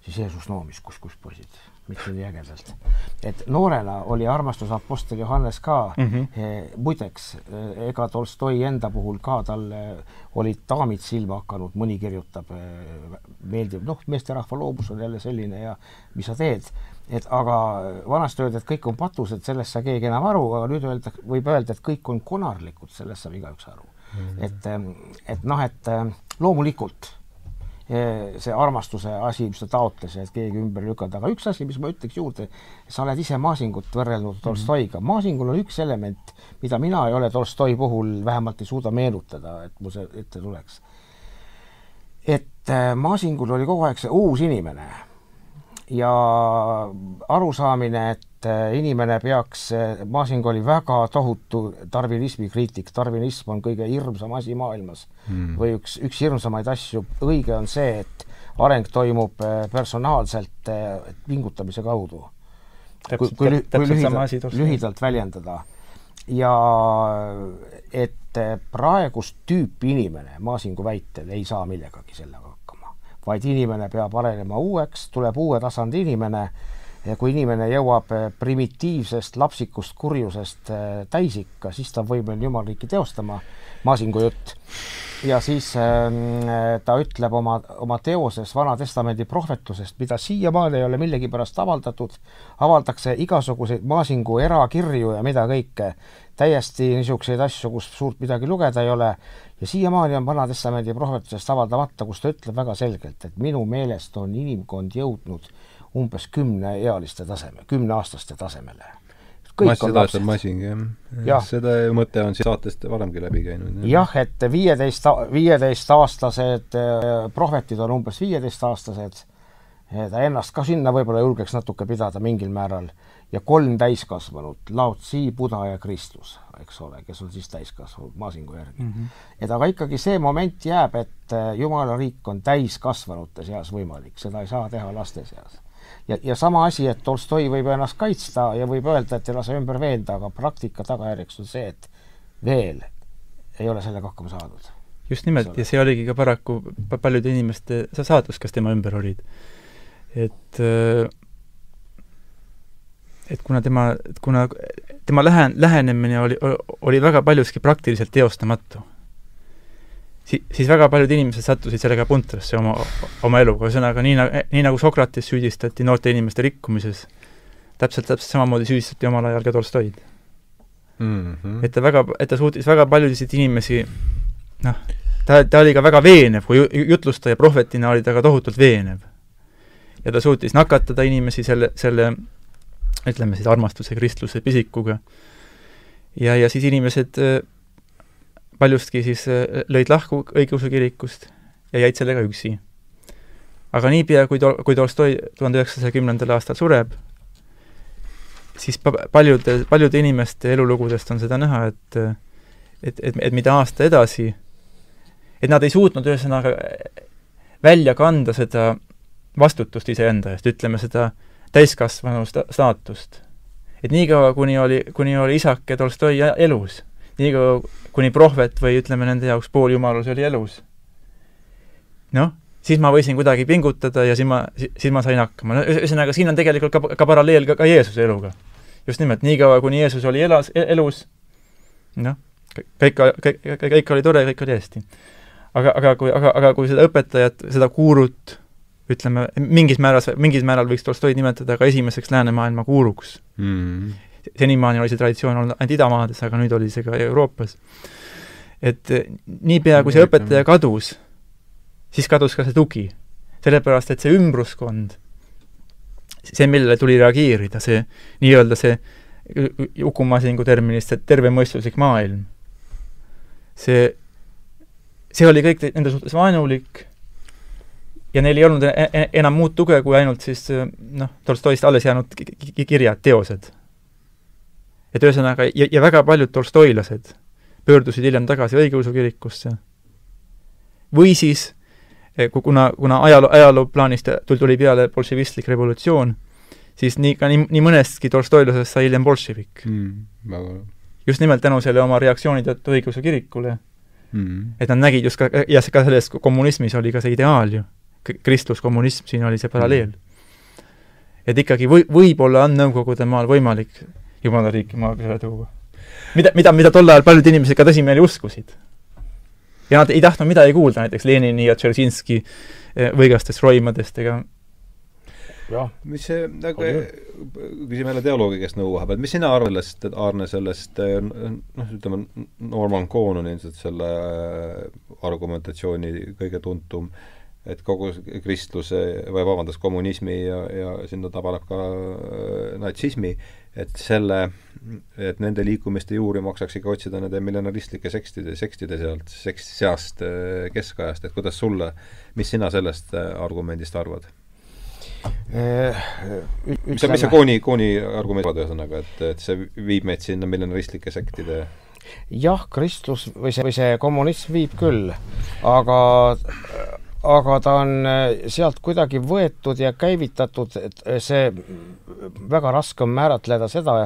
siis Jeesus noomis, kus, kus poisid, mitte nii ägedalt. et noorena oli armastus Apostel Johannes ka mm, -hmm. muideks, eh, ega Tolstoi enda puhul ka talle olid daamid silma hakanud, mõni kirjutab e, meeldib, noh, meesterahva loobus on jälle selline ja mis sa teed, et aga vanasti öeldi, et kõik on patused, sellest saa keegi enam aru, aga nüüd öelda, võib öelda, et kõik on konarlikud, sellest saab igaüks aru mm. -hmm. et, et noh, et loomulikult see armastuse asi, mis ta taotles, et keegi ümber lükata, aga üks asi, mis ma ütleks juurde, sa oled ise Maasingut võrrelnud mhm. Tolstoiga, Maasingul on üks element, mida mina ei ole Tolstoi puhul vähemalt ei suuda meenutada, et mul see ette tuleks. et äh, Maasingul oli kogu aeg see uus inimene ja arusaamine, et äh, inimene peaks, äh, Masing oli väga tohutu darwinismi kriitik, darwinism on kõige hirmsam asi maailmas mm. või üks, üks hirmsamaid asju, õige on see, et areng toimub äh, personaalselt pingutamise kaudu. kui, kui, kui lühidalt, lühidalt väljendada. ja et praegust tüüpi inimene, Masingu väitel, ei saa millegagi sellega vaid inimene peab arenema uueks, tuleb uue tasandi inimene ja kui inimene jõuab eh, primitiivsest lapsikust kurjusest eh, täisikka, siis ta on võimeline jumalriiki teostama, Maasingu jutt. ja siis äh, ta ütleb oma, oma teoses Vana Testamendi prohvetlusest, mida siiamaani ei ole millegipärast avaldatud, avaldakse igasuguseid Maasingu erakirju ja mida kõike, täiesti niisuguseid asju, kus suurt midagi lugeda ei ole. Ja siiamaani on Vana-testamendi prohvetusest avaldamata, kus ta ütleb väga selgelt, et minu meelest on inimkond jõudnud umbes kümneealiste taseme, kümneaastaste tasemele. Mass, seda ütleb Masing, jah ja.. seda mõte on siin saatest varemgi läbi käinud. jah, et viieteist, viieteistaastased äh, prohvetid on umbes viieteistaastased ta ennast ka sinna võib-olla julgeks natuke pidada mingil määral ja kolm täiskasvanut, Lao Tzu, Buda ja Kristus, eks ole, kes on siis täiskasvanud Masingu järgi mm. -hmm. et aga ikkagi see moment jääb, et äh, Jumala riik on täiskasvanute seas võimalik, seda ei saa teha laste seas. Ja, ja sama asi, et Tolstoi võib ennast kaitsta ja võib öelda, et ei lase ümber veenda, aga praktika tagajärjeks on see, et veel ei ole sellega hakkama saadud. just nimelt, ja see oligi ka paraku paljude inimeste saatus, kes tema ümber olid. et äh, et kuna tema, kuna tema lähe-, lähenemine oli, oli väga paljuski praktiliselt teostamatu, si-, siis väga paljud inimesed sattusid sellega puntrasse oma, oma eluga, ühesõnaga nii na-, nii nagu Sokrates süüdistati noorte inimeste rikkumises, täpselt, täpselt samamoodi süüdistati omal ajal ka Tolstoid mm. -hmm. et ta väga, et ta suutis väga paljusid inimesi noh, ta, ta oli ka väga veenev, kui jutlustaja prohvetina oli ta ka tohutult veenev. ja ta suutis nakatada inimesi selle, selle ütleme siis armastuse kristluse pisikuga. ja, ja siis inimesed äh, paljustki siis äh, lõid lahku õigeusu kirikust ja jäid sellega üksi. aga niipea, kui tol-, kui Tolstoi tuhande üheksasaja kümnendal aastal sureb, siis paljude, paljude inimeste elulugudest on seda näha, et et, et, et mida aasta edasi, et nad ei suutnud ühesõnaga välja kanda seda vastutust iseenda eest, ütleme seda täiskasvanu sta-, staatust. et niikaua, kuni oli, kuni oli isake Tolstoi elus, niikaua, kuni prohvet või ütleme, nende jaoks pooljumalus oli elus, noh, siis ma võisin kuidagi pingutada ja siis ma, siis ma sain hakkama. no ühesõnaga, siin on tegelikult ka, ka paralleel ka, ka Jeesuse eluga. just nimelt, niikaua, kuni Jeesus oli elas, e-, elus, noh, kõik, kõik, kõik oli tore, kõik oli hästi. aga, aga kui, aga, aga kui seda õpetajat, seda guurut ütleme, mingis määras, mingil määral võiks Tolstoid nimetada ka esimeseks läänemaailma guuruks mm.. Senimaani oli see traditsioon olnud ainult idamaades, aga nüüd oli see ka Euroopas. et eh, niipea, kui see õpetaja kadus, siis kadus ka see tugi. sellepärast, et see ümbruskond, see, millele tuli reageerida, see nii-öelda see Uku Masingu terminist, see tervemõistuslik maailm, see, see oli kõik nende suhtes vaenulik ja neil ei olnud e-, e-, enam muud tuge kui ainult siis noh, Tolstoist alles jäänud kirjad, teosed. Et ühesõnaga, ja, ja väga paljud tolstoilased pöördusid hiljem tagasi õigeusu kirikusse. või siis, e, kuna, kuna ajaloo, ajaloo plaanist tuli peale bolševistlik revolutsioon, siis nii, ka nii, nii mõnestki tolstoilasest sai hiljem bolševik mm,. just nimelt tänu selle oma reaktsiooni tõttu õigeusu kirikule mm.. et nad nägid just ka, ja ka selles kommunismis oli ka see ideaal ju kristlus, kommunism, siin oli see paralleel. et ikkagi või, võib-olla on Nõukogude maal võimalik jumala riiki maakera tuua. mida, mida, mida tol ajal paljud inimesed ka tõsimeeli uskusid. ja nad ei tahtnud midagi kuulda näiteks Lenini ja Tšerzinski eh, võigastest roimadest ega jah. mis see, nagu küsime jälle teoloogi käest nõu vahepeal, mis sina arvad sellest, Aarne, sellest eh, noh, ütleme Norman Cohn on ilmselt selle eh, argumentatsiooni kõige tuntum äh, et kogu kristluse või vabandust, kommunismi ja, ja sinna tabeleb ka äh, natsismi, et selle, et nende liikumiste juuri maksaks ikka otsida nende millenaaristlike sekstide, sekstide sealt, seks-, seast äh, keskajast, et kuidas sulle, mis sina sellest äh, argumendist arvad? mis on, mis see Kooni, Kooni argument ühesõnaga, et, et see viib meid sinna millenaristlike sektide jah, kristlus või see, või see kommunism viib küll, aga aga ta on äh, sealt kuidagi võetud ja käivitatud, et äh, see väga raske on määratleda seda,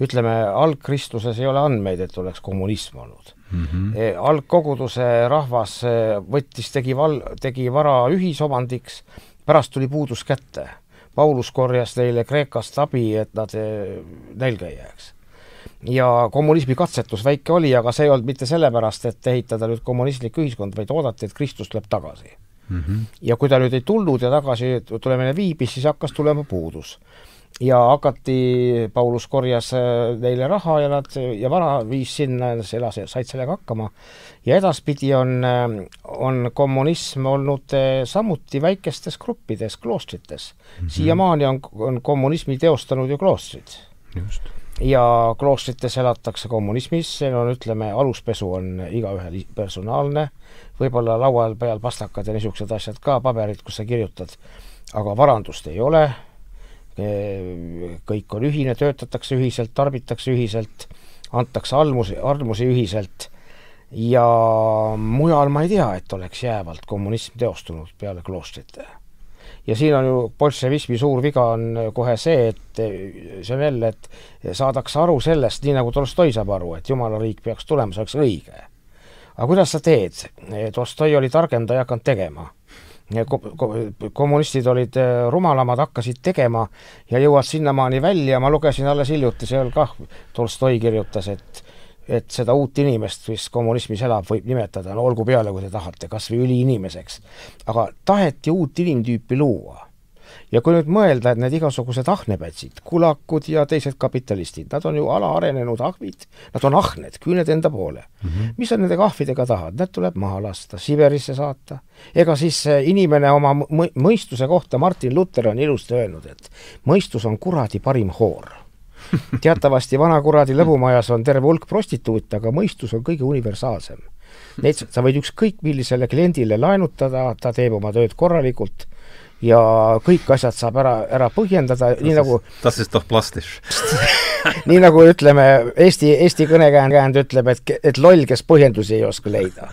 ütleme, algkristluses ei ole andmeid, et oleks kommunism olnud mm. -hmm. algkoguduse rahvas äh, võttis, tegi val-, tegi vara ühisomandiks, pärast tuli puudus kätte. Paulus korjas neile Kreekast abi, et nad nälga ei jääks ja kommunismi katsetus väike oli, aga see ei olnud mitte sellepärast, et ehitada nüüd kommunistlik ühiskond, vaid oodati, et Kristus tuleb tagasi mm. -hmm. ja kui ta nüüd ei tulnud ja tagasi tulemine viibis, siis hakkas tulema puudus. ja hakati, Paulus korjas äh, neile raha ja nad, ja vara viis sinna, elas, said sellega hakkama. ja edaspidi on, äh, on kommunism olnud äh, samuti väikestes gruppides, kloostrites mm -hmm.. siiamaani on, on kommunismi teostanud ju kloostrid. just ja kloostrites elatakse kommunismis, see on, ütleme, aluspesu on igaühel personaalne võib-olla laual peal pastakad ja niisugused asjad ka, paberid, kus sa kirjutad. aga varandust ei ole, kõik on ühine, töötatakse ühiselt, tarbitakse ühiselt, antakse almusi, armusi ühiselt ja mujal ma ei tea, et oleks jäävalt kommunism teostunud peale kloostrite. Ja siin on ju bolševismi suur viga on kohe see, et see on jälle, et saadakse aru sellest, nii nagu Tolstoi saab aru, et jumala riik peaks tulema, see oleks õige. aga kuidas sa teed? Tolstoi oli targem, ta ei hakanud tegema kommunistid olid äh, rumalamad, hakkasid tegema ja jõuavad sinnamaani välja, ma lugesin alles hiljuti, seal kah Tolstoi kirjutas, et et seda uut inimest, mis kommunismis elab, võib nimetada, no olgu peale, kui te tahate, kas või üliinimeseks. aga taheti uut inimtüüpi luua ja kui nüüd mõelda, et need igasugused ahnepätsid, kulakud ja teised kapitalistid, nad on ju alaarenenud ahvid, nad on ahned, küüned enda poole mm. -hmm. mis sa nende ahvidega tahad, need tuleb maha lasta, Siberisse saata. ega siis inimene oma mõistuse kohta, Martin Luther on ilusti öelnud, et mõistus on kuradi parim hoor teatavasti vanakuradi lõbumajas on terve hulk prostituute, aga mõistus on kõige universaalsem. Neid sa võid ükskõik millisele kliendile laenutada, ta teeb oma tööd korralikult ja kõik asjad saab ära, ära põhjendada, nii nagu das ist doch plastisch nii nagu ütleme, Eesti, Eesti kõnekäänd ütleb, et, et loll, kes põhjendusi ei oska leida.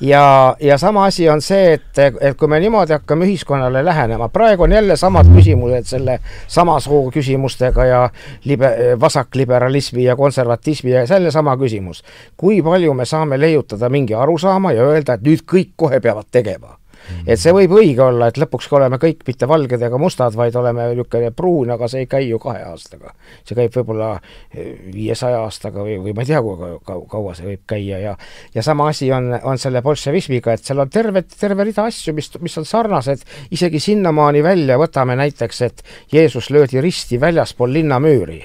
Ja, ja sama asi on see, et, et kui me niimoodi hakkame ühiskonnale lähenema, praegu on jälle samad küsimused selle samasoo küsimustega ja libe-, vasakliberalismi ja konservatismi ja jälle sama küsimus. kui palju me saame leiutada mingi arusaama ja öelda, et nüüd kõik kohe peavad tegema et see võib õige olla, et lõpuks oleme kõik mitte valged ega mustad, vaid oleme niisugune pruun, aga see ei käi ju kahe aastaga. see käib võib-olla eh, viiesaja aastaga või, või ma ei tea, kui kaua see võib käia ja ja sama asi on, on selle bolševismiga, et seal on terve, terve rida asju, mis, mis on sarnased isegi sinnamaani välja, võtame näiteks, et Jeesus löödi risti väljaspool linnamüüri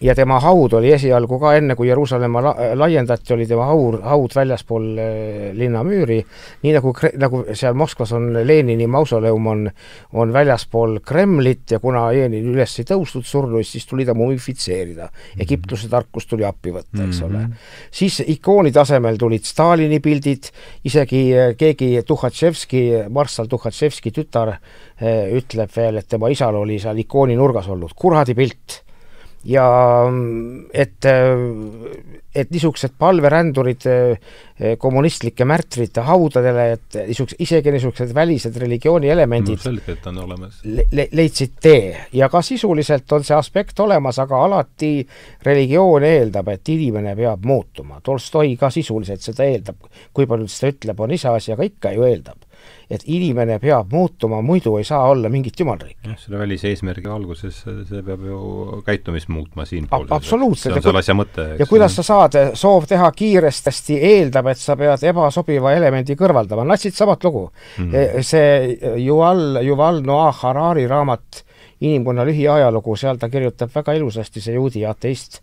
ja tema haud oli esialgu ka, enne kui Jeruusalemma la laiendati, oli tema haur, haud väljaspool äh, linnamüüri, nii nagu, nagu seal Moskvas on Lenini mausoleum on, on väljaspool Kremlit ja kuna Lenin üles ei tõusnud surnuist, siis tuli ta mumifitseerida. Mhm. Egiptuse tarkus tuli appi võtta, eks ole mm. -hmm. siis ikooni tasemel tulid Stalini pildid, isegi äh, keegi Tuhhatševski, marssal Tuhhatševski tütar äh, ütleb veel, et tema isal oli seal ikooni nurgas olnud kuradi pilt ja et, et niisugused palverändurid kommunistlike märtrite haudadele, et niisugused, isegi niisugused välised religiooni elemendid no, selgelt on olemas le,. leidsid tee ja ka sisuliselt on see aspekt olemas, aga alati religioon eeldab, et inimene peab muutuma. Tolstoi ka sisuliselt seda eeldab, kui palju ta seda ütleb, on iseasi, aga ikka ju eeldab et inimene peab muutuma, muidu ei saa olla mingit jumalriiki. jah, selle välise eesmärgi valguses see peab ju käitumist muutma siinpool. absoluutselt. see on selle asja mõte. ja kuidas sa saad, soov teha kiiresti eeldab, et sa pead ebasobiva elemendi kõrvaldama, natsid samat lugu mm. -hmm. see Yuval, Yuval Noah Harari raamat Inimkonna lühiajalugu, seal ta kirjutab väga ilusasti, see juudi ateist,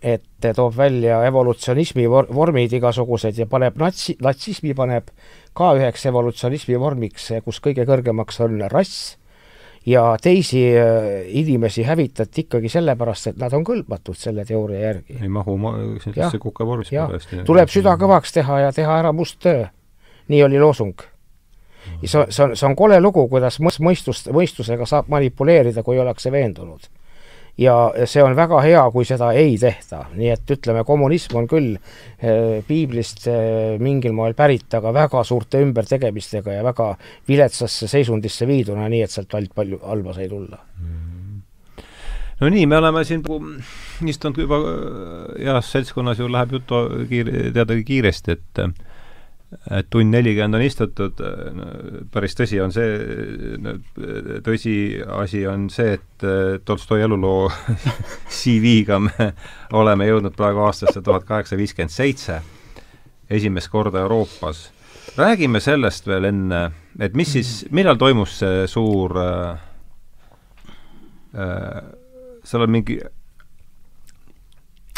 et toob välja evolutsionismi vormid igasugused ja paneb natsi, natsismi paneb ka üheks evolutsionismi vormiks, kus kõige kõrgemaks on rass ja teisi äh, inimesi hävitati ikkagi sellepärast, et nad on kõlbmatud selle teooria järgi. ei mahu ma-, sellesse kukevormis pärast. tuleb süda kõvaks teha ja teha ära must töö. nii oli loosung. see, see on, see on kole lugu, kuidas mõistust, mõistusega saab manipuleerida, kui ollakse veendunud ja see on väga hea, kui seda ei tehta, nii et ütleme, kommunism on küll eh, piiblist eh, mingil moel pärit, aga väga suurte ümbertegemistega ja väga viletsasse seisundisse viiduna, nii et sealt ainult palju halba sai tulla. No nii, me oleme siin istunud juba heas seltskonnas ju läheb jutt kiir-, teadagi kiiresti, et et tund nelikümmend on istutud, päris tõsi on see, tõsiasi on see, et Tolstoi eluloo CV-ga me oleme jõudnud praegu aastasse tuhat kaheksasada viiskümmend seitse, esimest korda Euroopas. räägime sellest veel enne, et mis siis, millal toimus see suur äh, seal on mingi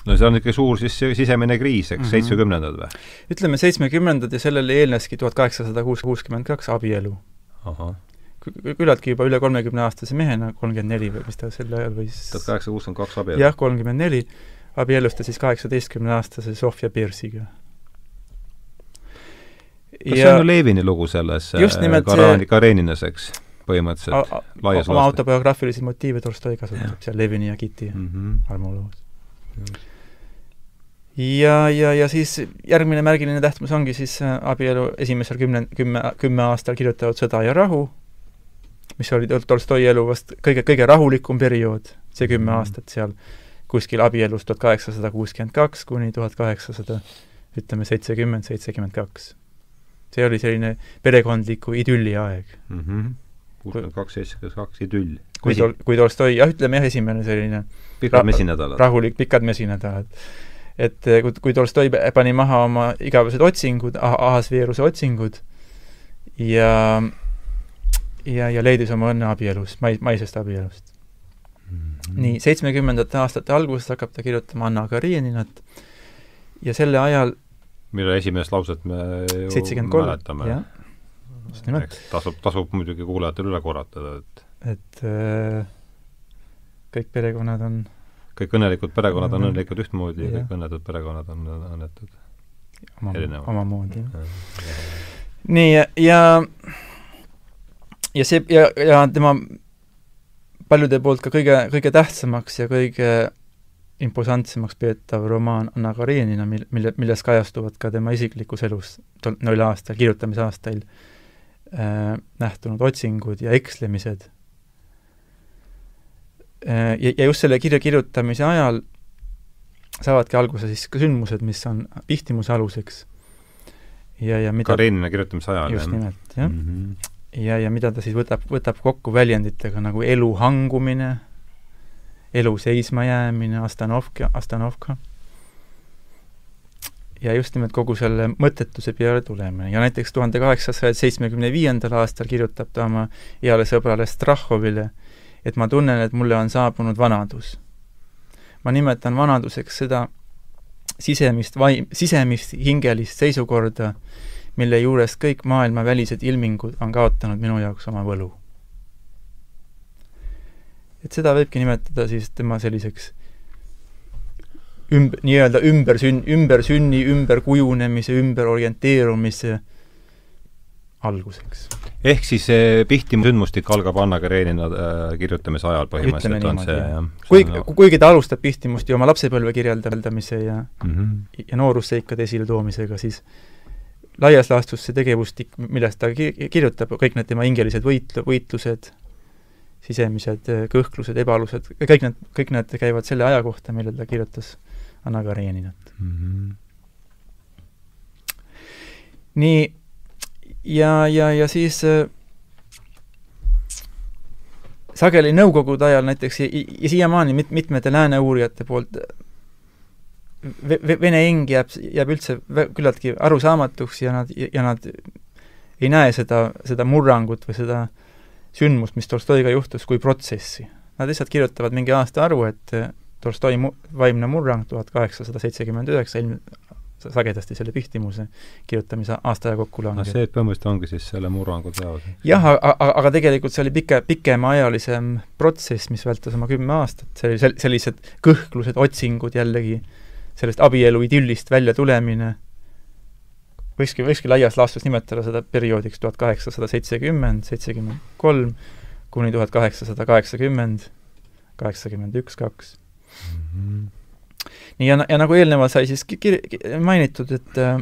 no see on niisugune suur siis sisemine kriis, eks mm, seitsmekümnendad -hmm. või? ütleme seitsmekümnendad ja sellele eelneski tuhat kaheksasada kuus, kuuskümmend kaks abielu. küllaltki juba üle kolmekümneaastase mehena, kolmkümmend neli või mis ta sel ajal võis tuhat kaheksasada kuuskümmend kaks abielu? jah, kolmkümmend neli, abiellus ta siis kaheksateistkümneaastase Sofia Persiga. kas ja see on ju Levini lugu selles nimelt Karani, Kareninas, eks? põhimõtteliselt laias oma autobiograafilisi motiive Tolstoi kasutab seal Levini ja Kitty mm -hmm. armuloos. Ja, ja, ja siis järgmine märgiline tähtmus ongi siis äh, abielu esimesel kümne, kümme, kümme aastal kirjutatud Sõda ja rahu, mis oli Tolstoi elu vast kõige, kõige rahulikum periood, see kümme mm aastat seal kuskil abielus tuhat kaheksasada kuuskümmend kaks kuni tuhat kaheksasada ütleme seitsekümmend, seitsekümmend kaks. see oli selline perekondliku idülli aeg mm. -hmm kuuskümmend kaks, seitsekümmend kaks, idüll. kui tol-, kui Tolstoi, jah, ütleme jah, esimene selline pikad mesinädalad. rahulik, pikad mesinädalad. Et eh, kui, kui Tolstoi pani maha oma igavesed otsingud ah,, Ahasveeruse otsingud ja ja, ja leidis oma õnne abielus, mai-, maisest abielust mm. -hmm. nii, seitsmekümnendate aastate alguses hakkab ta kirjutama Anna Kareninat ja selle ajal mille esimest lauset me ju mäletame just nimelt. tasub, tasub muidugi kuulajatel üle korrata, et et äh, kõik perekonnad on kõik õnnelikud perekonnad on õnnelikud ühtmoodi ja kõik õnnetud perekonnad on õnnetud. Oma, omamoodi. nii, ja ja see, ja, ja tema paljude poolt ka kõige, kõige tähtsamaks ja kõige imposantsemaks peetav romaan Anna Karenina, mil, mille, milles kajastuvad ka tema isiklikus elus tol, neil aastal, kirjutamisaastail äh, äh, nähtunud otsingud ja ekslemised. Ja, ja just selle kirja kirjutamise ajal saavadki alguse siis ka sündmused, mis on pihtimuse aluseks. ja, ja mida Karenina kirjutamise ajal, just nimelt, jah mm. -hmm. ja, ja mida ta siis võtab, võtab kokku väljenditega nagu elu hangumine, elu seismajäämine, Astanovka, Astanovka ja just nimelt kogu selle mõttetuse peale tulemine ja näiteks tuhande kaheksasaja seitsmekümne viiendal aastal kirjutab ta oma heale sõbrale Strahhovile, et ma tunnen, et mulle on saabunud vanadus. ma nimetan vanaduseks seda sisemist vaim, sisemist hingelist seisukorda, mille juures kõik maailmavälised ilmingud on kaotanud minu jaoks oma võlu. et seda võibki nimetada siis tema selliseks ümb-, nii-öelda ümbersünn, ümbersünni, ümberkujunemise, ümberorienteerumise alguseks. ehk siis see Pihtimaa sündmustik algab Anna Karenina äh, kirjutamise ajal põhimõtteliselt on see, jah? kuigi no., kuigi ta alustab Pihtimust ju oma lapsepõlve kirjeldamise ja mm -hmm. ja noorusseikade esiletoomisega, siis laias laastus see tegevustik, millest ta ki-, kirjutab, kõik need tema hingelised võitlu-, võitlused, sisemised äh, kõhklused, ebalused, kõik need, kõik need käivad selle aja kohta, millal ta kirjutas Anna Kareninat mm. -hmm. nii, ja, ja, ja siis äh, sageli Nõukogude ajal näiteks ja, ja siiamaani mit-, mitmete lääne uurijate poolt vene hing jääb, jääb üldse küllaltki arusaamatuks ja nad, ja nad ei näe seda, seda murrangut või seda sündmust, mis Tolstoiga juhtus, kui protsessi. Nad lihtsalt kirjutavad mingi aasta arvu, et Tolstoi mu-, vaimne murrang tuhat kaheksasada seitsekümmend üheksa, ilm-, sagedasti selle Pihtimuse kirjutamise aastaaja kokku langeb. no see põhimõtteliselt ongi siis selle murrangu teos? jah, aga, aga tegelikult see oli pike, pikemaajalisem protsess, mis vältas oma kümme aastat, see oli sel-, sellised kõhklused, otsingud jällegi, sellest abielu idüllist välja tulemine, võikski, võikski laias laastus nimetada seda perioodiks tuhat kaheksasada seitsekümmend, seitsekümmend kolm kuni tuhat kaheksasada kaheksakümmend, kaheksakümmend üks, kaks nii, ja, ja nagu eelnevalt sai siis kir-, mainitud, et äh,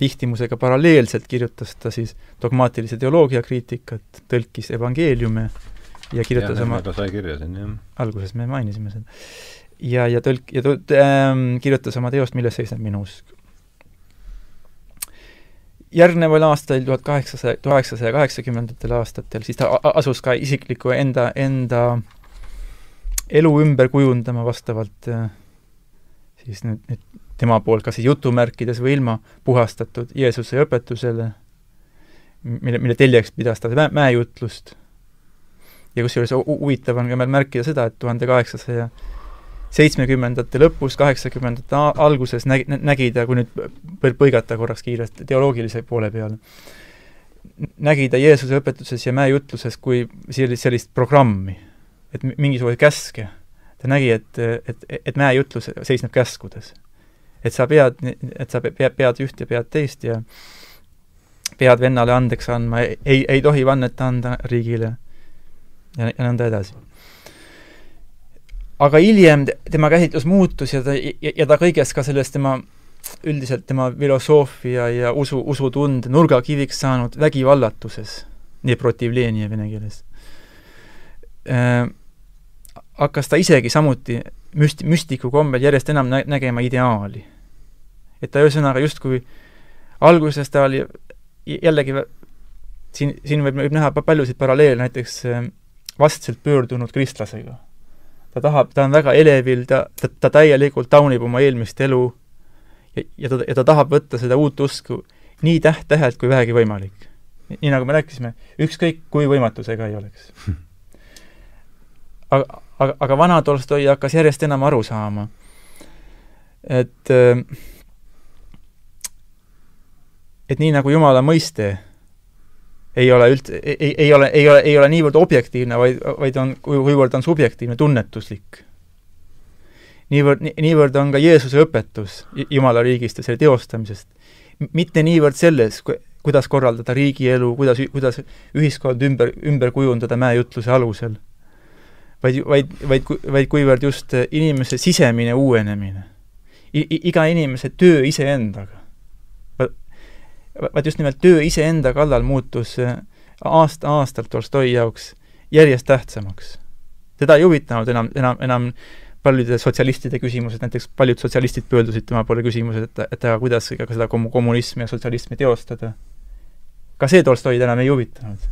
Pihtimusega paralleelselt kirjutas ta siis dogmaatilise teoloogia kriitikat, tõlkis evangeeliume ja kirjutas ja, oma sai kirja siin, jah. alguses me mainisime seda. ja, ja tõlk-, ja t-, ähm, kirjutas oma teost Milles seisneb minu usk. järgneval aastal, tuhat kaheksasaja, tuhat kaheksasaja kaheksakümnendatel aastatel, siis ta asus ka isikliku enda, enda elu ümber kujundama vastavalt äh, siis nüüd, nüüd tema poolt kas jutumärkides või ilma puhastatud Jeesuse õpetusele, mille, mille teljeks pidas ta mä-, mäejutlust. ja kusjuures huvitav on ka meil märkida seda, et tuhande kaheksasaja seitsmekümnendate lõpus, kaheksakümnendate alguses nägi, nägi ta, kui nüüd põigata korraks kiiresti teoloogilise poole peale, nägi ta Jeesuse õpetuses ja mäejutluses kui sellist, sellist programmi et mingisuguseid käske. Ta nägi, et, et, et mäejutlus seisneb käskudes. et sa pead, et sa pead, pead üht ja pead teist ja pead vennale andeks andma, ei, ei tohi vannet anda riigile, ja, ja nõnda edasi. aga hiljem tema käsitlus muutus ja ta, ja, ja ta kõigest ka sellest tema üldiselt tema filosoofia ja usu, usutunde nurgakiviks saanud vägivallatuses, nii protivljenije vene keeles äh,, hakkas ta isegi samuti müst-, müstiku kombel järjest enam nä-, nägema ideaali. et ta ühesõnaga justkui alguses ta oli jällegi siin, siin võib, võib näha paljusid paralleele näiteks äh, vastselt pöördunud kristlasega. ta tahab, ta on väga elevil, ta, ta, ta täielikult taunib oma eelmist elu ja, ja ta, ja ta tahab võtta seda uut usku nii täht-tähelt kui vähegi võimalik. nii nagu me rääkisime, ükskõik kui võimatu see ka ei oleks. aga, aga, aga vana Tolstoi hakkas järjest enam aru saama, et et nii nagu Jumala mõiste ei ole üldse, ei, ei ole, ei ole, ei ole niivõrd objektiivne, vaid, vaid on, kuivõrd on subjektiivne, tunnetuslik. niivõrd, niivõrd on ka Jeesuse õpetus Jumala riigist ja selle teostamisest. mitte niivõrd selles, kuidas korraldada riigielu, kuidas, kuidas ühiskond ümber, ümber kujundada mäejutluse alusel, vaid, vaid, vaid, vaid kuivõrd just inimese sisemine uuenemine. iga inimese töö iseendaga vaat just nimelt töö iseenda kallal muutus äh, aasta-aastalt Tolstoi jaoks järjest tähtsamaks. teda ei huvitanud enam, enam, enam paljude sotsialistide küsimused, näiteks paljud sotsialistid pöördusid tema poole küsimused, et, et aga kuidas seda kom-, kommunismi ja sotsialismi teostada. ka see Tolstoid enam ei huvitanud.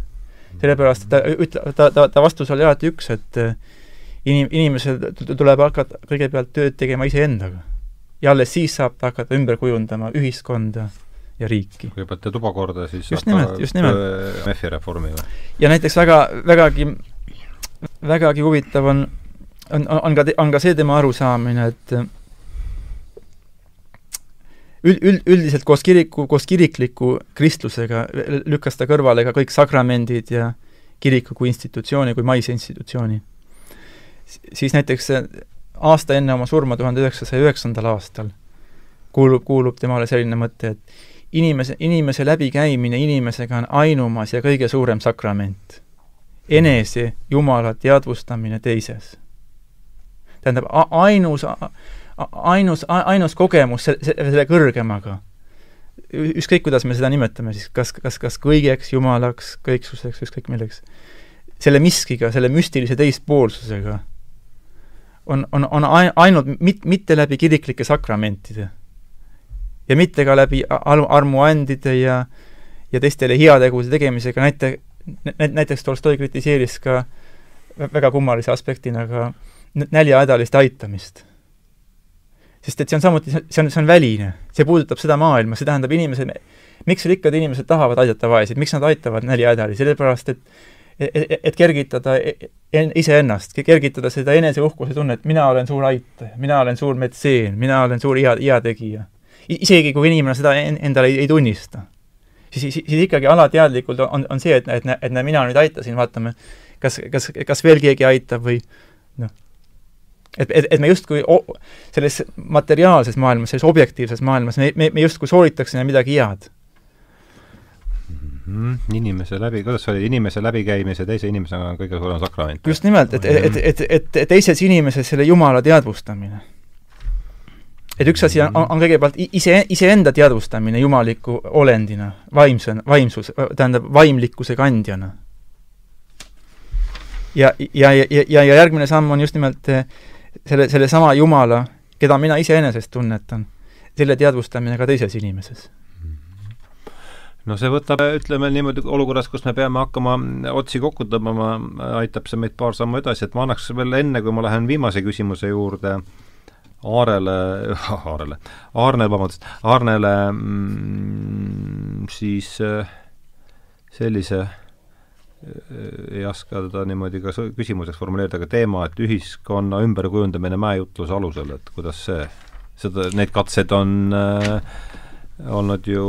Sellepärast, ta ütle-, ta, ta, ta vastus oli alati üks, et äh, inim-, inimesel tuleb hakata kõigepealt tööd tegema iseendaga. ja alles siis saab ta hakata ümber kujundama ühiskonda ja riiki. kõigepealt teed tuba korda, siis just nimelt, just nimelt. MEF-i reformi või? ja näiteks väga, vägagi, vägagi huvitav on, on, on ka, on ka see tema arusaamine, et üld, üld, üldiselt koos kiriku, koos kirikliku kristlusega lükkas ta kõrvale ka kõik sakramendid ja kiriku kui institutsiooni, kui maise institutsiooni. siis näiteks aasta enne oma surma, tuhande üheksasaja üheksandal aastal, kuulub, kuulub temale selline mõte, et inimese, inimese läbikäimine inimesega on ainumas ja kõige suurem sakrament. enese Jumala teadvustamine teises. tähendab, ainus, ainus, ainus kogemus selle, selle kõrgemaga, ükskõik, kuidas me seda nimetame siis, kas, kas, kas kõigeks, Jumalaks, kõiksuseks, ükskõik milleks, selle miskiga, selle müstilise teispoolsusega on, on, on ainult mit-, mitte läbi kiriklike sakramentide ja mitte ka läbi armuandide ja ja teistele heategude tegemisega, näite, näiteks Tolstoi kritiseeris ka väga kummalise aspektina ka näljahädaliste aitamist. Sest et see on samuti, see on, see on väline, see puudutab seda maailma, see tähendab inimesed, miks rikkad inimesed tahavad aidata vaeseid, miks nad aitavad näljahädali, sellepärast et et, et kergitada e-, iseennast, kergitada seda eneseuhkuse tunnet, mina olen suur aitaja, mina olen suur metseen, mina olen suur hea, heategija isegi kui inimene seda endale ei, ei tunnista, siis, siis, ikkagi alateadlikult on, on see, et, et, et mina nüüd aitasin, vaatame, kas, kas, kas veel keegi aitab või noh, et, et, et me justkui selles materiaalses maailmas, selles objektiivses maailmas, me, me, me justkui sooritaksime midagi head mm. inimese läbi, kuidas see oli, inimese läbikäimise teise inimesega on kõige suurem sakrament? just nimelt, et, et, et, et, et teises inimeses selle Jumala teadvustamine et üks asi on, on kõigepealt ise, iseenda teadvustamine jumaliku olendina, vaimse, vaimsus, tähendab vaimlikkuse kandjana. ja, ja, ja, ja, ja järgmine samm on just nimelt eh, selle, sellesama Jumala, keda mina iseenesest tunnetan, selle teadvustamine ka teises inimeses. No see võtab, ütleme niimoodi, olukorras, kus me peame hakkama otsi kokku tõmbama, aitab see meid paar sammu edasi, et ma annaks veel enne, kui ma lähen viimase küsimuse juurde Aarele, Aarele, Aarnele, vabandust, Aarnele mm, siis äh, sellise ei oska teda niimoodi ka küsimuseks formuleerida, aga teema, et ühiskonna ümberkujundamine mäejutluse alusel, et kuidas see, seda, neid katseid on äh, olnud ju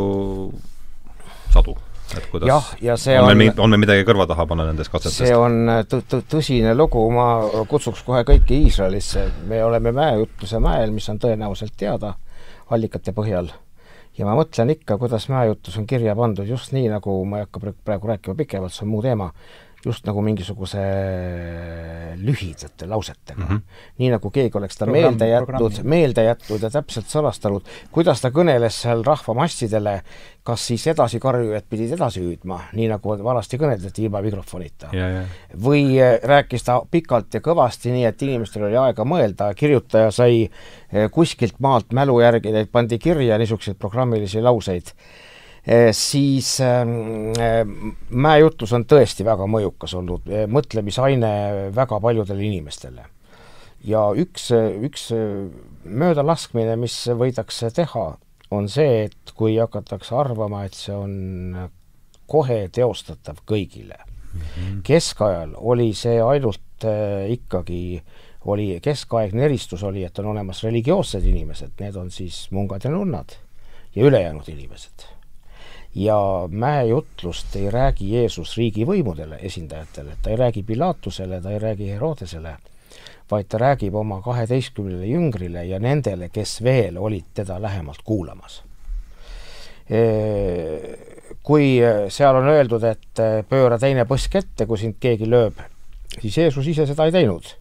sadu et kuidas jah, ja see on, on meil, on meil midagi kõrva taha panna nendest katsetest? see on äh, tõsine lugu, ma kutsuks kohe kõiki Iisraelisse, me oleme mäejutluse mäel, mis on tõenäoliselt teada allikate põhjal. Ja ma mõtlen ikka, kuidas mäejutlus on kirja pandud just nii, nagu ma ei hakka praegu rääkima pikemalt, see on muu teema, just nagu mingisuguse lühidate lausetega mm. -hmm. nii nagu keegi oleks ta Programm- meelde jätnud, meelde jätnud ja täpselt sõnastanud, kuidas ta kõneles seal rahvamassidele, kas siis edasikarjujad pidid edasi hüüdma, nii nagu vanasti kõneldati ilma mikrofonita. või eh, rääkis ta pikalt ja kõvasti, nii et inimestel oli aega mõelda, kirjutaja sai eh, kuskilt maalt mälu järgi, neid pandi kirja, niisuguseid programmilisi lauseid siis ähm, äh, mäejutlus on tõesti väga mõjukas olnud, eh, mõtlemisaine väga paljudele inimestele. ja üks, üks möödalaskmine, mis võidakse teha, on see, et kui hakatakse arvama, et see on kohe teostatav kõigile mm. -hmm. keskajal oli see ainult äh, ikkagi, oli keskaegne eristus oli, et on olemas religioossed inimesed, need on siis mungad ja nunnad ja ülejäänud inimesed ja mäejutlust ei räägi Jeesus riigivõimudele, esindajatele, ta ei räägi Pilatusele, ta ei räägi Herodesele, vaid ta räägib oma kaheteistkümnele jüngrile ja nendele, kes veel olid teda lähemalt kuulamas. Kui seal on öeldud, et pööra teine põsk ette, kui sind keegi lööb, siis Jeesus ise seda ei teinud.